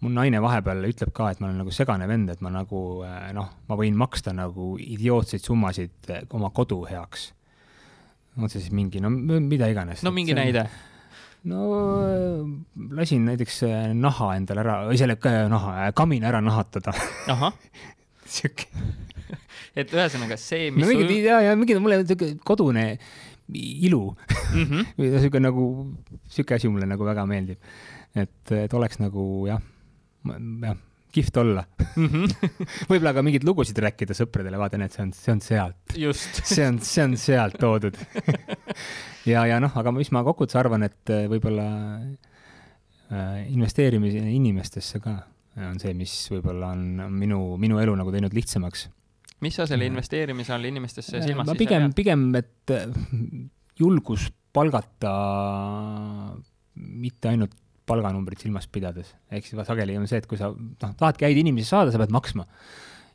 mu naine vahepeal ütleb ka, et ma olen nagu segane vend, et ma nagu äh, noh, ma võin maksta nagu idiootseid summasid äh, oma kodu heaks. on see siis mingi, no mida iganes. no mingi näide no lasin näiteks naha endale ära, või selle naha, kamina ära nahatada. sihuke et ühesõnaga see, mis no mingid sul... ja, ja mingid mulle kodune ilu mm. -hmm. või sihuke nagu, sihuke asi mulle nagu väga meeldib. et, et oleks nagu jah, jah, kihvt olla mm -hmm. võib-olla ka mingeid lugusid rääkida sõpradele, vaata, näed, see on, see on sealt. see on, see on sealt toodud ja, ja noh, aga mis ma kokkuvõttes arvan, et äh, võib-olla äh, investeerimine inimestesse ka on see, mis võib-olla on minu, minu elu nagu teinud lihtsamaks mis sa selle investeerimise all inimestesse silmas siis pigem, pigem, et äh, julgus palgata mitte ainult palganumbrit silmas pidades, ehk siis sageli on see, et kui sa noh, tahadki häid inimesi saada, sa pead maksma.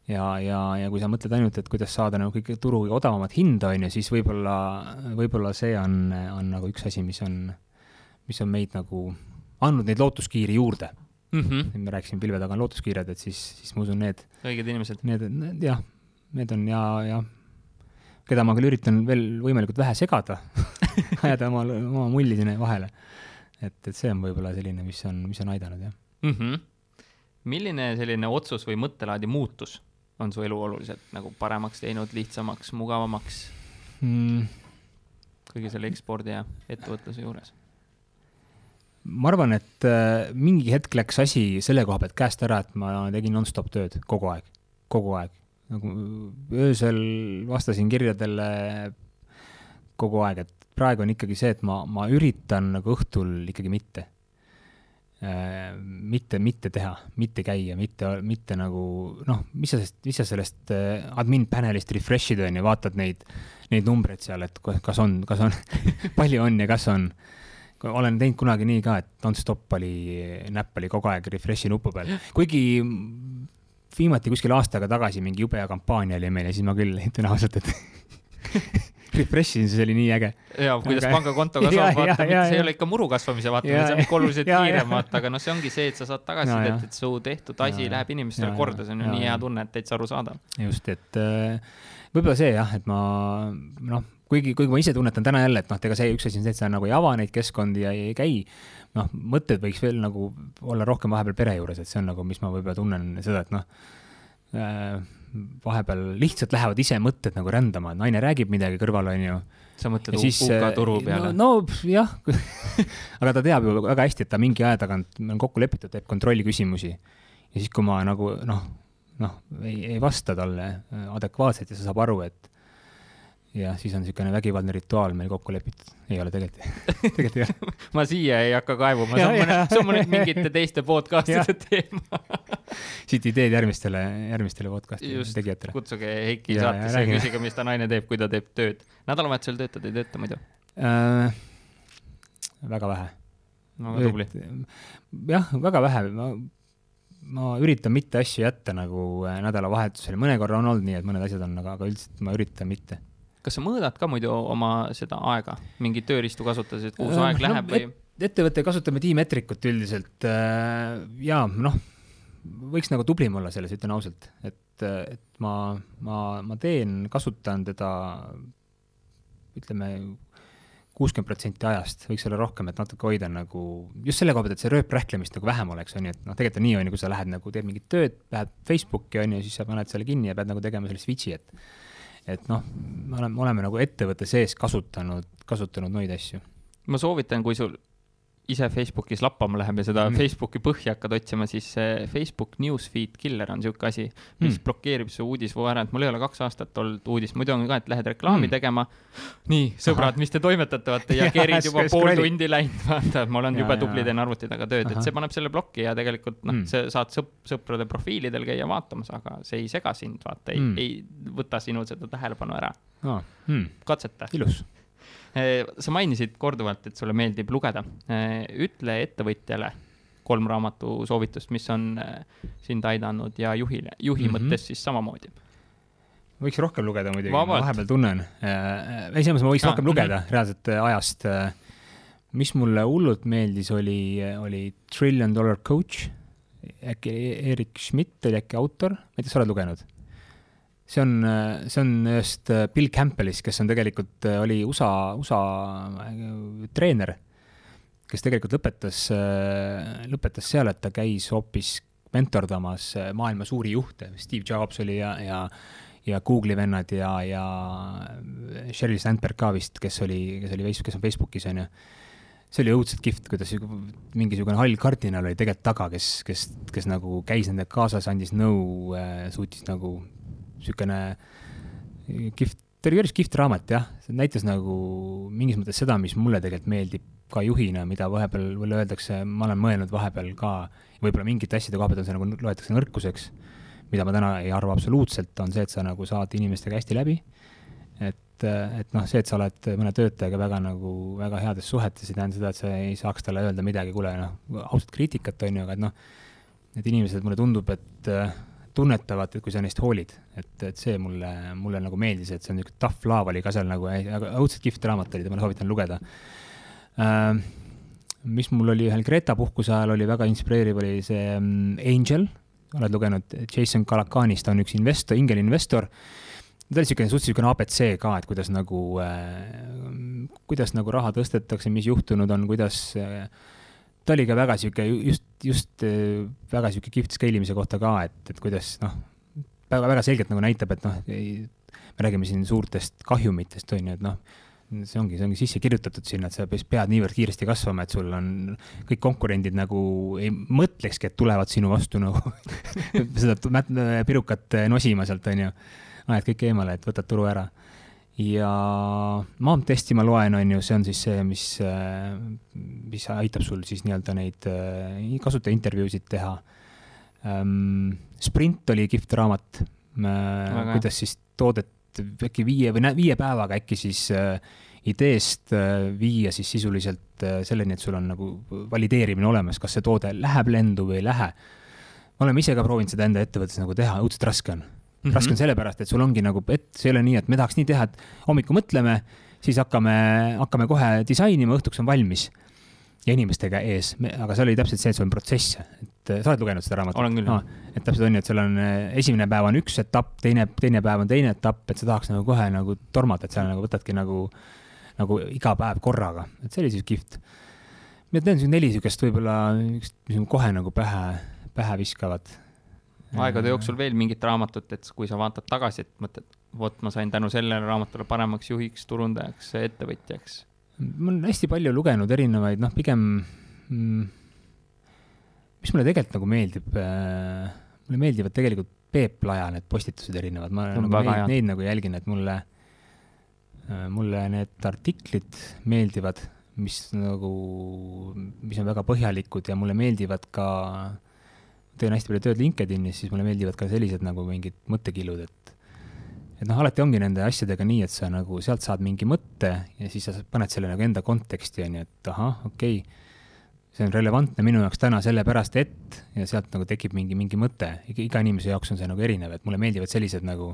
ja, ja, ja kui sa mõtled ainult, et kuidas saada nagu kõige turu odavamat hinda, on ju, siis võib-olla, võib-olla see on, on nagu üks asi, mis on, mis on meid nagu andnud neid lootuskiiri juurde mm. -hmm. me rääkisime pilve taga on lootuskiired, et siis, siis ma usun, need õiged inimesed. Need, jah, need on ja, ja keda ma küll üritan veel võimalikult vähe segada ajada oma, oma mulli sinna vahele. et, et see on võib-olla selline, mis on, mis on aidanud, jah mm. -hmm. milline selline otsus või mõttelaadi muutus on su elu oluliselt nagu paremaks teinud, lihtsamaks, mugavamaks mm.? kõigi selle ekspordi ja ettevõtluse juures ma arvan, et äh, mingi hetk läks asi selle koha pealt käest ära, et ma tegin nonstop tööd kogu aeg, kogu aeg nagu öösel vastasin kirjadele kogu aeg, et praegu on ikkagi see, et ma, ma üritan nagu õhtul ikkagi mitte äh,, mitte, mitte teha, mitte käia, mitte, mitte nagu noh, mis sa sellest, mis sa sellest äh, admin panel'ist refresh'id on ju, vaatad neid, neid numbreid seal, et kas on, kas on palju on ja kas on. Olen teinud kunagi nii ka, et nonstop oli, näpp oli kogu aeg refresh'i nupu peal, kuigi viimati kuskil aasta aega tagasi mingi jube hea kampaania oli meil ja siis ma küll ütlen ausalt, et refresh isin, see oli nii äge. ja, kuidas aga... pangakonto kasvab, vaata, see ei ole ikka muru kasvamise vaatamine, see on ikka oluliselt kiirem, vaata, aga noh, see ongi see, et sa saad tagasisidet no,, et su tehtud asi ja, läheb inimestele korda, see on ju nii hea tunne, et täitsa arusaadav. just, et äh, võib-olla see jah, et ma noh, kuigi, kuigi ma ise tunnetan täna jälle, et noh, ega see üks asi on see, et sa nagu ei ava neid keskkondi ja ei, käi noh, mõtted võiks veel nagu olla rohkem vahepeal pere juures, et see on nagu, mis ma võib-olla tunnen seda, et noh äh,, vahepeal lihtsalt lähevad ise mõtted nagu rändama, naine räägib midagi kõrval, on ju. sa mõtled siis, UK äh, turu peale? no, no jah aga ta teab ju väga hästi, et ta mingi aja tagant, meil on kokku lepitud, teeb kontrolliküsimusi. ja siis, kui ma nagu noh, noh, ei, ei vasta talle äh, adekvaatselt ja ta saab aru, et jah, siis on niisugune vägivaldne rituaal meil kokku lepitud. ei ole tegelikult, tegelikult ei ole ma siia ei hakka kaevuma, see on on mõne mingite teiste podcast'ide teema siit ideed järgmistele, järgmistele podcast'i tegijatele. kutsuge Heiki ja, saatesse ja küsige, mis ta naine teeb, kui ta teeb tööd. nädalavahetusel töötad, ei tööta muidu? äh,? väga vähe. väga tubli. jah, väga vähe, ma, ma üritan mitte asju jätta nagu äh, nädalavahetusel, mõne korra on olnud nii, et mõned asjad on, aga, aga üldiselt ma üritan mitte. Kas sa mõõdad ka muidu oma seda aega, mingit tööriistu kasutades, et kuhu see aeg no, läheb või? et...? ettevõte kasutame tiimetrikut üldiselt. Ja noh, võiks nagu tublim olla selles, ütlen ausalt, et, et ma, ma, ma teen, kasutan teda ütleme, kuuskümmend protsenti ajast, võiks olla rohkem, et natuke hoida nagu just selle koha pealt, et see rööprähklemist nagu vähem oleks, on ju, et noh, tegelikult on nii, on ju, kui sa lähed nagu, teed mingit tööd, lähed Facebooki, on ju, siis sa paned selle kinni ja pead nagu tegema selle switch'i, et et noh, me oleme, oleme nagu ettevõtte sees kasutanud, kasutanud neid asju. ma soovitan, kui sul ise Facebookis lappama läheb ja seda mm. Facebooki põhja hakkad otsima, siis see Facebook Newsfeed killer on niisugune asi, mis mm. blokeerib su uudisvoo ära, et mul ei ole kaks aastat olnud uudist, muidu on ka, et lähed reklaami mm. tegema. nii, sõbrad, mis te toimetate, vaata ja kerid juba pool tundi läinud, vaata, ma olen jube tubli, teen arvuti taga tööd, et see paneb selle plokki ja tegelikult noh mm., sa saad sõp-, sõprade profiilidel käia vaatamas, aga see ei sega sind, vaata, ei mm., ei võta sinu seda tähelepanu ära oh.. Mm. katseta. ilus sa mainisid korduvalt, et sulle meeldib lugeda. Eh, ütle ettevõtjale kolm raamatu soovitust, mis on eh, sind aidanud ja juhile, juhi mm -hmm. mõttes siis samamoodi võiks rohkem lugeda muidugi, ma vahepeal tunnen ei, selles mõttes ma võiks ah, rohkem lugeda -hmm. reaalselt ajast mis mulle hullult meeldis, oli, oli Trillion Dollar Coach, äkki Erik Schmidt oli äkki autor, ma ei tea, sa oled lugenud? See on, see on just äh, Bill Campbellist, kes on tegelikult, äh, oli USA, USA äh, treener, kes tegelikult lõpetas, lõpetas seal, et ta käis hoopis mentordamas maailma suuri juhte, Steve Jobs oli ja, ja ja Google'i vennad ja, ja Sheryl Sandberg ka vist, kes oli, kes oli, kes on Facebookis, on ju. see oli õudselt kihvt, kuidas mingisugune hall kardinal oli tegelikult taga, kes, kes, kes nagu käis nendega kaasas, andis nõu, suutis nagu niisugune kihvt, ta oli päris kihvt raamat jah, see näitas nagu mingis mõttes seda, mis mulle tegelikult meeldib ka juhina, mida vahepeal võib-olla öeldakse, ma olen mõelnud vahepeal ka, võib-olla mingite asjade koha pealt on see nagu loetakse nõrkuseks, mida ma täna ei arva absoluutselt, on see, et sa nagu saad inimestega hästi läbi, et, et noh, see, et sa oled mõne töötajaga väga nagu, väga heades suhetes, ei tähenda seda, et sa ei saaks talle öelda midagi, kuule noh, ausat kriitikat, on ju, aga et noh, need inimesed, mulle tundub, et tunnetavad, et kui sa neist hoolid, et, et see mulle, mulle nagu meeldis, et see on niisugune tough love oli ka seal nagu, aga õudselt kihvt raamat oli, ma soovitan lugeda. Äh,. mis mul oli ühel Greta puhkuse ajal oli väga inspireeriv, oli see um, Angel, oled lugenud, Jason Calacanis, ta on üks investor, ingelinvestor ta oli niisugune suhteliselt niisugune abc ka, et kuidas nagu äh,, kuidas nagu raha tõstetakse, mis juhtunud on, kuidas äh, ta oli ka väga sihuke just, just äh, väga sihuke kihvt scale imise kohta ka, et, et kuidas noh, väga, väga selgelt nagu näitab, et noh, me räägime siin suurtest kahjumitest, on ju, et noh, see ongi, see ongi sisse kirjutatud sinna, et sa pead niivõrd kiiresti kasvama, et sul on kõik konkurendid nagu ei mõtlekski, et tulevad sinu vastu nagu seda pirukat nosima sealt, on ju. ajad kõik eemale, et võtad turu ära ja MAMP testi ma loen, on ju, see on siis see, mis, mis aitab sul siis nii-öelda neid äh, kasutajaintervjuusid teha. Ähm, sprint oli kihvt raamat, kuidas siis toodet äkki viie või viie päevaga äkki siis äh, ideest äh, viia siis sisuliselt selleni, et sul on nagu valideerimine olemas, kas see toode läheb lendu või ei lähe. me oleme ise ka proovinud seda enda ettevõttes nagu teha, õudselt raske on Mm -hmm. raske on sellepärast, et sul ongi nagu, et see ei ole nii, et me tahaks nii teha, et hommikul mõtleme, siis hakkame, hakkame kohe disainima, õhtuks on valmis ja inimestega ees, aga seal oli täpselt see, et see on protsess, et sa oled lugenud seda raamatut? olen küll no,. et täpselt on ju, et seal on esimene päev on üks etapp, teine, teine päev on teine etapp, et sa tahaks nagu kohe nagu tormata, et seal nagu võtadki nagu, nagu iga päev korraga, et see oli siis kihvt. nii et need on neli niisugust võib-olla, kohe nagu pähe, pähe viskavad aegade jooksul veel mingit raamatut, et kui sa vaatad tagasi, et mõtled, vot ma sain tänu sellele raamatule paremaks juhiks, turundajaks, ettevõtjaks? ma olen hästi palju lugenud erinevaid, noh, pigem mm, mis mulle tegelikult nagu meeldib äh,, mulle meeldivad tegelikult Peep Laja need postitused erinevad, ma nagu neid, neid nagu jälgin, et mulle äh,, mulle need artiklid meeldivad, mis nagu, mis on väga põhjalikud ja mulle meeldivad ka äh, teen hästi palju tööd LinkedInis, siis mulle meeldivad ka sellised nagu mingid mõttekillud, et et noh, alati ongi nende asjadega nii, et sa nagu sealt saad mingi mõtte ja siis sa paned selle nagu enda konteksti, on ju, et ahah, okei okay,, see on relevantne minu jaoks täna sellepärast, et ja sealt nagu tekib mingi, mingi mõte, iga inimese jaoks on see nagu erinev, et mulle meeldivad sellised nagu,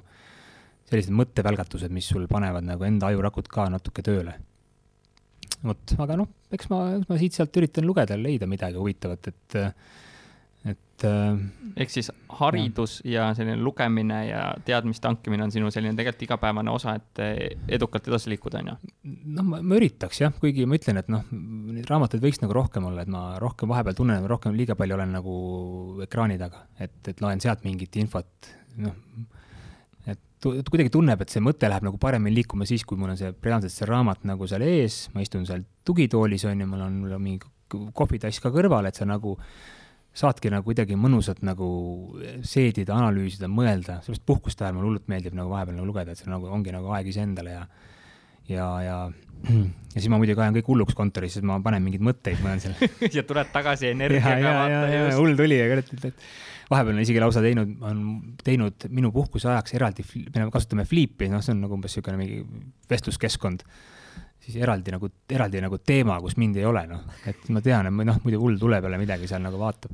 sellised mõttevälgatused, mis sul panevad nagu enda ajurakud ka natuke tööle. vot, aga noh, eks ma, eks ma siit-sealt üritan lugeda, leida midagi huvitavat, et et äh,. ehk siis haridus ja. ja selline lugemine ja teadmiste hankimine on sinu selline tegelikult igapäevane osa, et edukalt edasi liikuda, on ju? noh, ma, ma üritaks jah, kuigi ma ütlen, et noh, neid raamatuid võiks nagu rohkem olla, et ma rohkem vahepeal tunnen, rohkem liiga palju olen nagu ekraani taga, et, et loen sealt mingit infot, noh et kuidagi tunneb, et see mõte läheb nagu paremini liikuma siis, kui mul on see reaalselt see raamat nagu seal ees, ma istun seal tugitoolis on ju, mul on, mingi kohvitass ka kõrval, et sa nagu saadki nagu kuidagi mõnusalt nagu seedida, analüüsida, mõelda, sellepärast puhkuste ajal mulle hullult meeldib nagu vahepeal nagu lugeda, et see nagu ongi nagu aeg iseendale ja ja, ja, ja siis ma muidugi ajan kõik hulluks kontoris, siis ma panen mingeid mõtteid, ma olen seal ja tuled tagasi energiaga vaata. hull tuli ja kurat, et vahepeal on isegi lausa teinud, on teinud minu puhkuse ajaks eraldi, me kasutame Flipi, noh, see on nagu umbes niisugune mingi vestluskeskkond siis eraldi nagu, eraldi nagu teema, kus mind ei ole, noh, et ma tean, et noh, muidu hull tuleb jälle midagi seal nagu vaatab.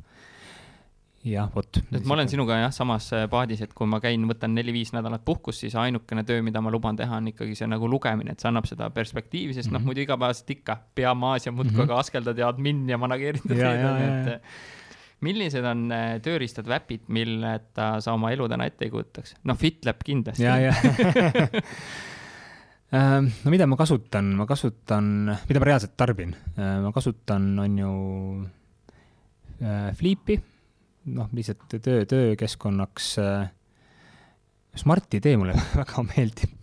jah, vot. et ma olen sinuga jah, samas äh, paadis, et kui ma käin, võtan neli-viis nädalat puhkust, siis ainukene töö, mida ma luban teha, on ikkagi see nagu lugemine, et see annab seda perspektiivi, sest mm -hmm. noh, mhm. muidu igapäevaselt ikka pea maas ja muudkui mm -hmm. askeldad ja admin ja manageerid ja teed, et millised on äh, tööriistad või äpid, milleta sa oma elu täna ette ei kujutaks? noh, FitLab kindlasti. Ehm, no mida ma kasutan, ma kasutan, mida ma reaalselt tarbin, ehm, ma kasutan, on ju äh, Flipi, noh, lihtsalt töö, töökeskkonnaks äh,. Smart-ID mulle väga meeldib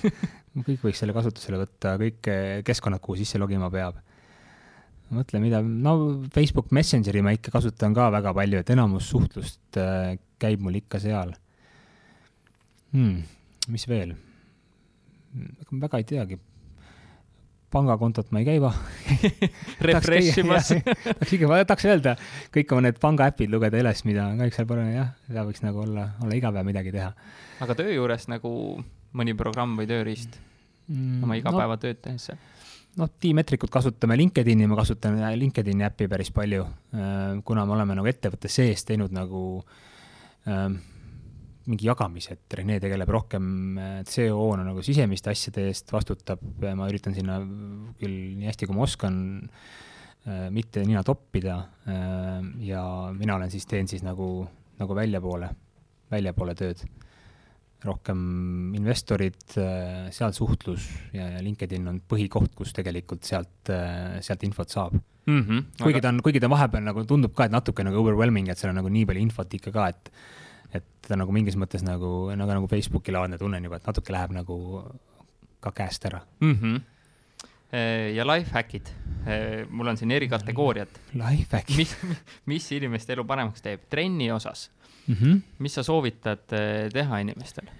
kõik võiks selle kasutusele võtta, kõik keskkonnad, kuhu sisse logima peab. mõtle, mida, no Facebook Messengeri ma ikka kasutan ka väga palju, et enamus suhtlust äh, käib mul ikka seal hmm,. mis veel väga ei teagi. pangakontot ma ei käi Refresh imas. tahaks ikka, tahaks öelda, kõik oma need pangaäpid lugeda üles, mida kahjuks seal pole, jah, seda võiks nagu olla, olla iga päev midagi teha. aga töö juures nagu mõni programm või tööriist? Mm, oma igapäevatööd no, tehes noh, T-metrikut kasutame, LinkedIni ma kasutan LinkedIni äppi päris palju, äh, kuna me oleme nagu ettevõtte sees teinud nagu ähm, mingi jagamise, et Rene tegeleb rohkem CO-na nagu sisemiste asjade eest, vastutab, ma üritan sinna küll nii hästi, kui ma oskan, äh, mitte nina toppida äh, ja mina olen siis, teen siis nagu, nagu väljapoole, väljapoole tööd. rohkem investorid, äh, seal suhtlus ja LinkedIn on põhikoht, kus tegelikult sealt, sealt infot saab mm. -hmm, kuigi aga... ta on, kuigi ta vahepeal nagu tundub ka, et natuke nagu overwhelming, et seal on nagu nii palju infot ikka ka, et et ta nagu mingis mõttes nagu, nagu, nagu Facebooki laadne tunnen juba, et natuke läheb nagu ka käest ära mm. -hmm ja lifehackid, mul on siin eri kategooriad. Lifehackid. mis, mis inimeste elu paremaks teeb, trenni osas mm, -hmm. mis sa soovitad teha inimestele?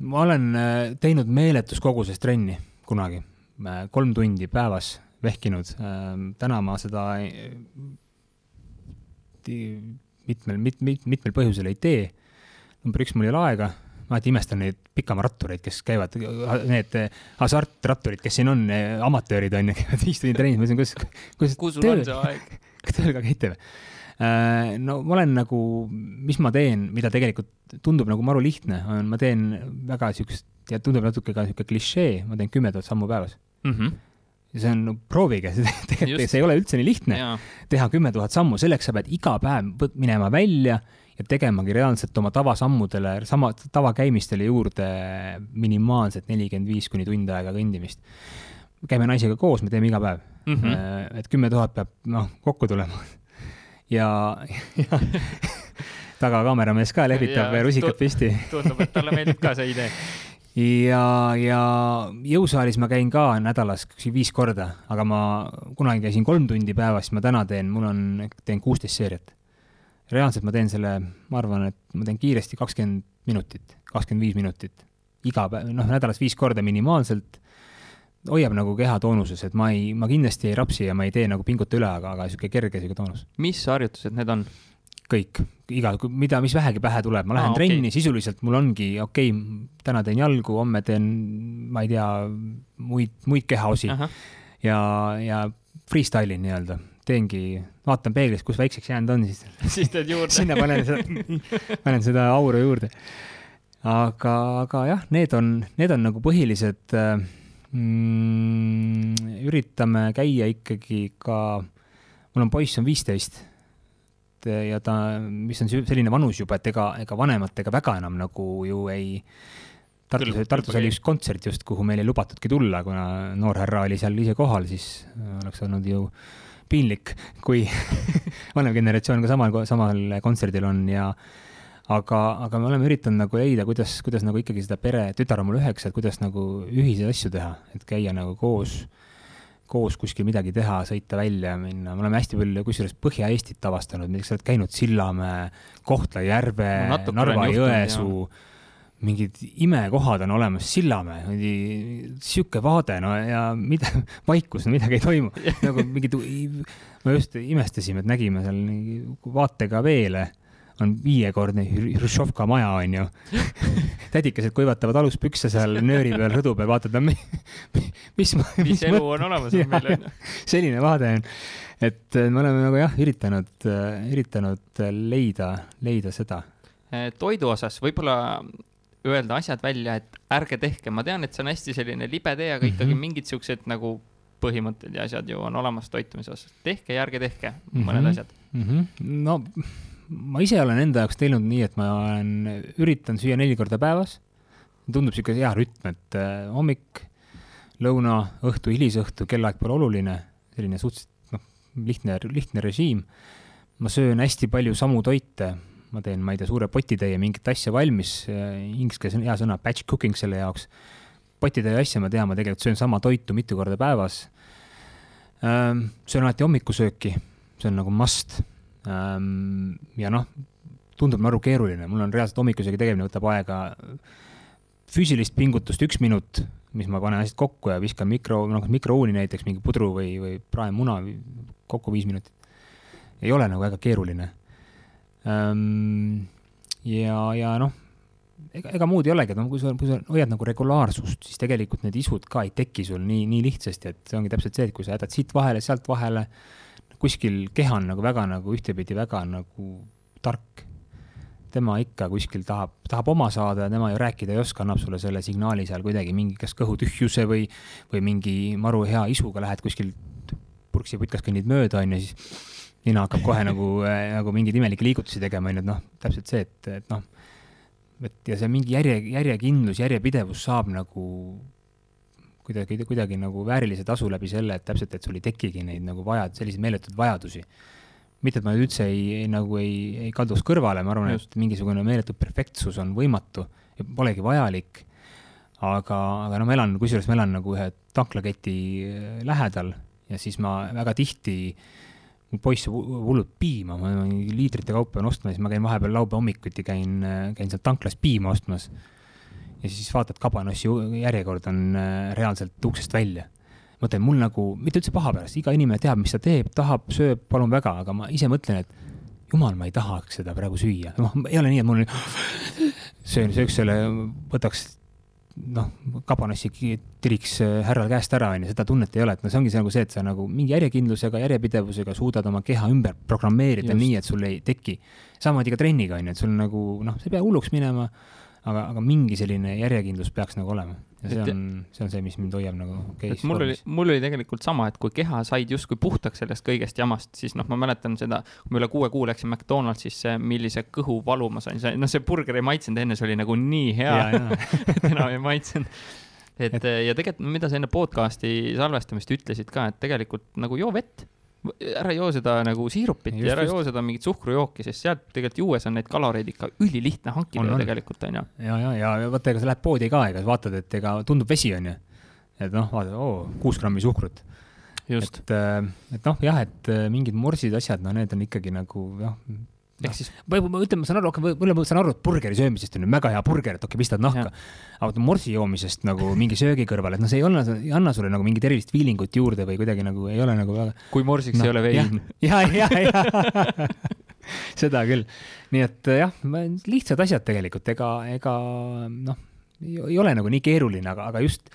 ma olen teinud meeletus koguses trenni kunagi, kolm tundi päevas vehkinud. täna ma seda mitmel, mit-, mit-, mitmel põhjusel ei tee. number üks, mul ei ole aega, ma alati imestan neid pikamarattureid, kes käivad, need hasartratturid, kes siin on, amatöörid on ju, käivad viis tundi trennis, ma kuidas, kuidas kus sul on see aeg? tööl ka käite või? Äh, no ma olen nagu, mis ma teen, mida tegelikult tundub nagu maru lihtne, on, ma teen väga siukest ja tundub natuke ka sihuke klišee, ma teen kümme tuhat sammu päevas mm. -hmm ja see on no,, proovige, tegelikult see ei ole üldse nii lihtne ja. teha kümme tuhat sammu, selleks sa pead iga päev minema välja ja tegemagi reaalselt oma tavasammudele, sama tavakäimistele juurde minimaalselt nelikümmend viis kuni tund aega kõndimist. käime naisega koos, me teeme iga päev mm. -hmm. et kümme tuhat peab, noh, kokku tulema. ja, ja taga kaameramees ka lehvitab rusikad püsti. tundub, et talle meeldib ka see idee ja, ja jõusaalis ma käin ka nädalas viis korda, aga ma kunagi käisin kolm tundi päevas, ma täna teen, mul on, teen kuusteist seeriat. reaalselt ma teen selle, ma arvan, et ma teen kiiresti kakskümmend minutit, kakskümmend viis minutit. iga päev, noh, nädalas viis korda minimaalselt, hoiab nagu keha toonuses, et ma ei, ma kindlasti ei rapsi ja ma ei tee nagu pinguta üle, aga, aga niisugune kerge niisugune toonus. mis harjutused need on? Kõik, iga, mida, mis vähegi pähe tuleb, ma lähen ah, okei. trenni okay., sisuliselt mul ongi okei okay,, täna teen jalgu, homme teen, ma ei tea, muid, muid kehaosi ja, ja freestyle'in nii-öelda, teengi, vaatan peeglist, kus väikseks jäänud on, siis siis teed juurde sinna panen seda, panen seda auru juurde. aga, aga jah, need on, need on nagu põhilised äh, mm,. üritame käia ikkagi ka, mul on poiss on viisteist ja ta, mis on selline vanus juba, et ega, ega vanematega väga enam nagu ju ei Tartus, Tartus oli üks kontsert just, kuhu meil ei lubatudki tulla, kuna noor härra oli seal ise kohal, siis oleks olnud ju piinlik, kui vanem generatsioon ka samal, samal kontserdil on ja aga, aga me oleme üritanud nagu leida, kuidas, kuidas nagu ikkagi seda pere, tütar on mul üheksa, et kuidas nagu ühiseid asju teha, et käia nagu koos, koos kuskil midagi teha, sõita välja, minna, me oleme hästi palju kusjuures Põhja-Eestit avastanud, näiteks sa oled käinud Sillamäe, Kohtla-Järve No Narva Jõesuu, mingid imekohad on olemas, Sillamäe, sihuke vaade, no ja mida, vaikus, no midagi ei toimu. nagu mingid, me just imestasime, et nägime seal vaatega veele, on viiekordne Hruštšovka maja, onju. tädikesed kuivatavad aluspükse seal nööri peal, rõdu peal, vaatad, mis, mis, mis elu on olemas on meil onju. selline vaade on. et me oleme nagu jah, üritanud, üritanud leida, leida seda. toidu osas võib-olla öelda asjad välja, et ärge tehke, ma tean, et see on hästi selline libe tee, aga ikkagi mm -hmm. mingid siuksed nagu põhimõtted ja asjad ju on olemas toitumise osas. tehke ja ärge tehke mõned mm -hmm. asjad mm. -hmm. no ma ise olen enda jaoks teinud nii, et ma olen, üritan süüa neli korda päevas. tundub sihuke hea rütm, et äh, hommik, lõuna, õhtu, hilisõhtu, kellaaeg pole oluline, selline suhteliselt noh, lihtne, lihtne režiim. ma söön hästi palju samu toite ma teen, ma ei tea, suure potitäie mingit asja valmis, inglise keeles on hea sõna batch cooking selle jaoks. potitäie asja ma tean, ma tegelikult söön sama toitu mitu korda päevas. söön alati hommikusööki, see on nagu must. Ja noh, tundub maru keeruline, mul on reaalselt hommikusöögi tegemine võtab aega füüsilist pingutust üks minut, mis ma panen asjad kokku ja viskan mikro, noh mikrouuni näiteks mingi pudru või, või praemuna kokku viis minutit. ei ole nagu väga keeruline ja, ja noh, ega, ega muud ei olegi, et no kui sa, kui sa hoiad nagu regulaarsust, siis tegelikult need isud ka ei teki sul nii, nii lihtsasti, et see ongi täpselt see, et kui sa jätad siit vahele, sealt vahele, kuskil keha on nagu väga nagu ühtepidi väga nagu tark. tema ikka kuskil tahab, tahab oma saada ja tema ju rääkida ei oska, annab sulle selle signaali seal kuidagi mingi kas kõhutühjuse või, või mingi maru hea isuga lähed kuskil purksi putkas kõnnid mööda, on ju, siis nina hakkab kohe nagu äh,, nagu mingeid imelikke liigutusi tegema, onju, et noh, täpselt see, et, et noh, et ja see mingi järje, järjekindlus, järjepidevus saab nagu kuidagi, kuidagi nagu väärilise tasu läbi selle, et täpselt, et sul ei tekigi neid nagu vajad-, selliseid meeletuid vajadusi. mitte, et ma üldse ei, ei, nagu ei, ei kalduks kõrvale, ma arvan, et mingisugune meeletu perfektsus on võimatu ja polegi vajalik. aga, aga no ma elan, kusjuures ma elan nagu ühe tanklaketi lähedal ja siis ma väga tihti äh, mu poiss hullult piima, ma liitrite kaupa pean ostma, siis ma käin vahepeal laupäeva hommikuti käin, käin sealt tanklas piima ostmas. Ja siis vaatad, kabanossi järjekord on äh, reaalselt uksest välja. mõtlen, mul nagu, mitte üldse paha pärast, iga inimene teab, mis ta teeb, tahab, sööb, palun väga, aga ma ise mõtlen, et jumal, ma ei tahaks seda praegu süüa. noh, ei ole nii, et mul söön, sööks selle, võtaks noh, kabanossi tiriks härral käest ära, on ju, seda tunnet ei ole, et no see ongi see nagu see, et sa nagu mingi järjekindlusega, järjepidevusega suudad oma keha ümber programmeerida Just. nii, et sul ei teki. samamoodi ka trenniga, on ju, et sul nagu noh, sa ei pea hulluks minema, aga, aga mingi selline järjekindlus peaks nagu olema ja see on, see on see, mis mind hoiab nagu okei. mul oli, mul oli tegelikult sama, et kui keha said justkui puhtaks sellest kõigest jamast, siis noh, ma mäletan seda, kui me üle kuue kuu läksin McDonaldsisse, millise kõhuvalu ma sain, noh, see burger ei maitsenud enne, see oli nagu nii hea, et enam ei maitsenud. et ja tegelikult, mida sa enne podcast'i salvestamist ütlesid ka, et tegelikult nagu joo vett ära joo seda nagu siirupit just, ja ära just. joo seda mingit suhkrujooki, sest sealt tegelikult juues on neid kaloreid ikka ülilihtne hankida on, on. tegelikult, onju. ja, ja, ja, ja vaata, ega sa lähed poodi ka, ega vaatad, et ega tundub vesi, onju. et noh, vaatad, oo, kuus grammi suhkrut. et, et noh, jah, et mingid morsid asjad, no need on ikkagi nagu noh, ehk siis võib-olla ma ütlen, ma saan aru, võib-olla ma saan aru, et burgeri söömisest on ju väga hea burger, et okei okay,, pistad nahka. aga morsi joomisest nagu mingi söögi kõrval, et noh, see ei anna, ei anna sulle nagu mingit erilist feeling ut juurde või kuidagi nagu ei ole nagu väga. kui morsiks no, ei ole vein. ja, ja, ja, ja seda küll. nii et jah, lihtsad asjad tegelikult, ega, ega noh, ei ole nagu nii keeruline, aga, aga just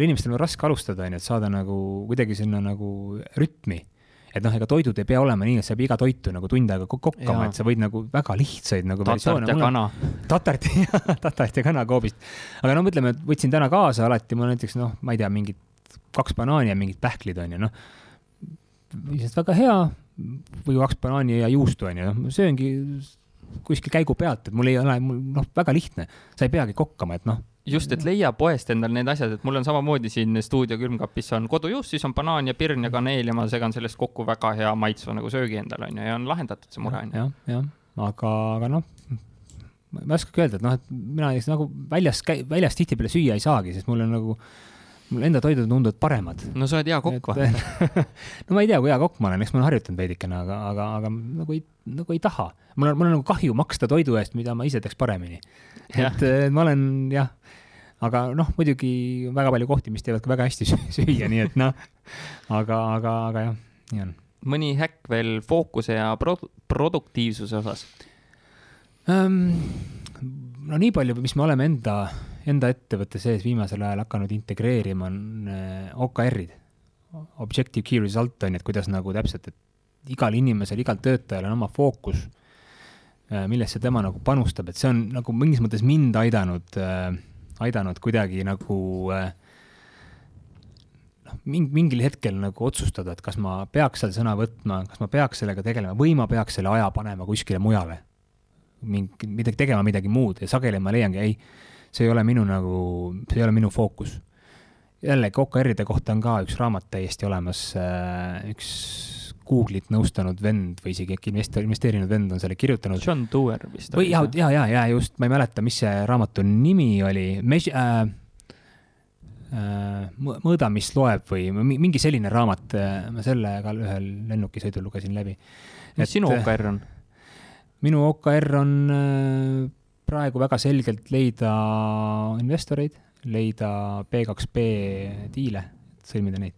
inimestel on raske alustada, on ju, et saada nagu kuidagi sinna nagu rütmi et noh, ega toidud ei pea olema nii, et sa pead iga toitu nagu tund aega kokkama, et sa võid nagu väga lihtsaid nagu tatart ja kana. tatart ja, tatart ja kana koobist. aga no mõtleme, et võtsin täna kaasa alati, mul näiteks noh, ma ei tea, mingid kaks banaani ja mingid pähklid on ju, noh. lihtsalt väga hea või kaks banaani ja juustu on ju, noh, sööngi kuskil käigu pealt, et mul ei ole, mul noh, väga lihtne, sa ei peagi kokkama, et noh just, et leia poest endal need asjad, et mul on samamoodi siin stuudio külmkapis on kodujuust, siis on banaan ja pirn ja kaneel ja ma segan sellest kokku väga hea maitsva nagu söögi endale onju ja on lahendatud see mure onju. jah, jah, aga, aga noh, ma ei oskagi öelda, et noh, et mina nagu väljas, väljas tihtipeale süüa ei saagi, sest mul on nagu mul enda toidud tunduvad paremad. no sa oled hea kokk või? no ma ei tea, kui hea kokk ma olen, eks ma olen harjutanud veidikene, aga, aga, aga nagu ei, nagu ei taha. mul on, mul on nagu kahju maksta toidu eest, mida ma ise teeks paremini. et ma olen jah, aga noh, muidugi väga palju kohti, mis teevad ka väga hästi süüa, nii et noh, aga, aga, aga jah, nii on. mõni häkk veel fookuse ja pro produktiivsuse osas um,? no nii palju, mis me oleme enda enda ettevõtte sees viimasel ajal hakanud integreerima, on äh, OKR-id. Objective Key Result on ju, et kuidas nagu täpselt, et igal inimesel, igal töötajal on oma fookus, äh, millesse tema nagu panustab, et see on nagu mingis mõttes mind aidanud, äh, aidanud kuidagi nagu noh, mingil hetkel nagu otsustada, et kas ma peaks seal sõna võtma, kas ma peaks sellega tegelema või ma peaks selle aja panema kuskile mujale. mingi, midagi tegema midagi muud ja sageli ma leiangi, ei see ei ole minu nagu, see ei ole minu fookus. jällegi OKR-ide kohta on ka üks raamat täiesti olemas, äh, üks Google'it nõustanud vend või isegi äkki investe-, investeerinud vend on selle kirjutanud. John Doerr vist. või ja, ja, ja, ja just, ma ei mäleta, mis see raamatu nimi oli, Meas- äh,, äh, mõõda, mis loeb või mingi selline raamat, äh, ma selle ka ühel lennukisõidul lugesin läbi. mis sinu OKR on? minu OKR on praegu väga selgelt leida investoreid, leida B2B diile, sõlmida neid.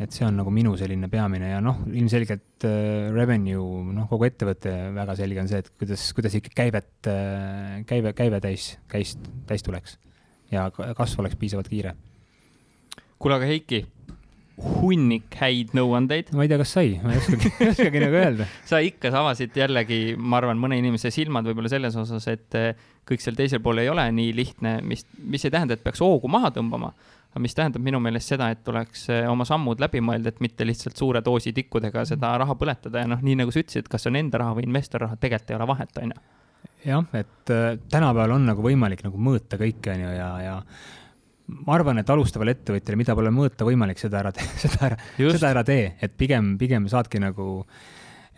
et see on nagu minu selline peamine ja noh, ilmselgelt äh, revenue, noh, kogu ettevõte väga selge on see, et kuidas, kuidas ikka käivet äh,, käive, käive täis, käis, täis tuleks ja kasv oleks piisavalt kiire. kuule, aga Heiki hunnik häid nõuandeid. ma ei tea, kas sai, ma ei oskagi ei oskagi nagu öelda. sa ikka avasid jällegi, ma arvan, mõne inimese silmad võib-olla selles osas, et eh, kõik seal teisel pool ei ole nii lihtne, mis, mis ei tähenda, et peaks hoogu maha tõmbama, aga mis tähendab minu meelest seda, et tuleks eh, oma sammud läbi mõelda, et mitte lihtsalt suure doosi tikkudega seda raha põletada ja noh, nii nagu sa ütlesid, kas on enda raha või investori raha, tegelikult ei ole vahet, on ju. jah, et äh, tänapäeval on nagu võimalik nagu mõõta kõike, on ju, ja, ja ma arvan, et alustaval ettevõtjal, mida pole mõõta võimalik, seda ära tee, seda ära, seda ära tee, et pigem, pigem saadki nagu,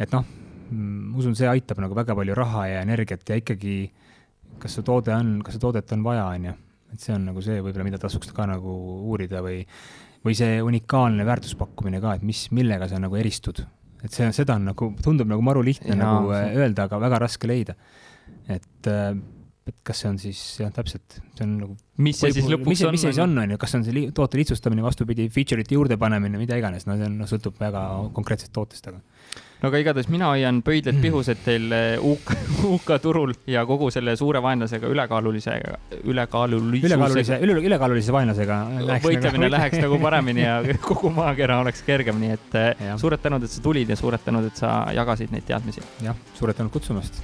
et noh, ma usun, see aitab nagu väga palju raha ja energiat ja ikkagi, kas see toode on, kas seda toodet on vaja, on ju. et see on nagu see võib-olla, mida tasuks ka nagu uurida või, või see unikaalne väärtuspakkumine ka, et mis, millega sa nagu eristud. et see, seda on nagu, tundub nagu maru lihtne ja, nagu see... öelda, aga väga raske leida. et äh, et kas see on siis jah, täpselt, see on nagu. Mis see siis lõpuks mis, on? mis see siis on, on ju, kas on see li toote lihtsustamine, vastupidi, feature'ite juurdepanemine, mida iganes, no see on, noh, sõltub väga konkreetsest tootest, aga. no aga igatahes mina hoian pöidlad pihus, et teil eh, UK, UK turul ja kogu selle suure vaenlasega ülekaalulisega, ülekaalulisusega. ülekaalulise, üle, ülekaalulise vaenlasega. võitlemine nagu... läheks nagu paremini ja kogu maakera oleks kergem, nii et eh, ja. suured tänud, et sa tulid ja suured tänud, et sa jagasid neid teadmisi. jah, suured tänud kutsumast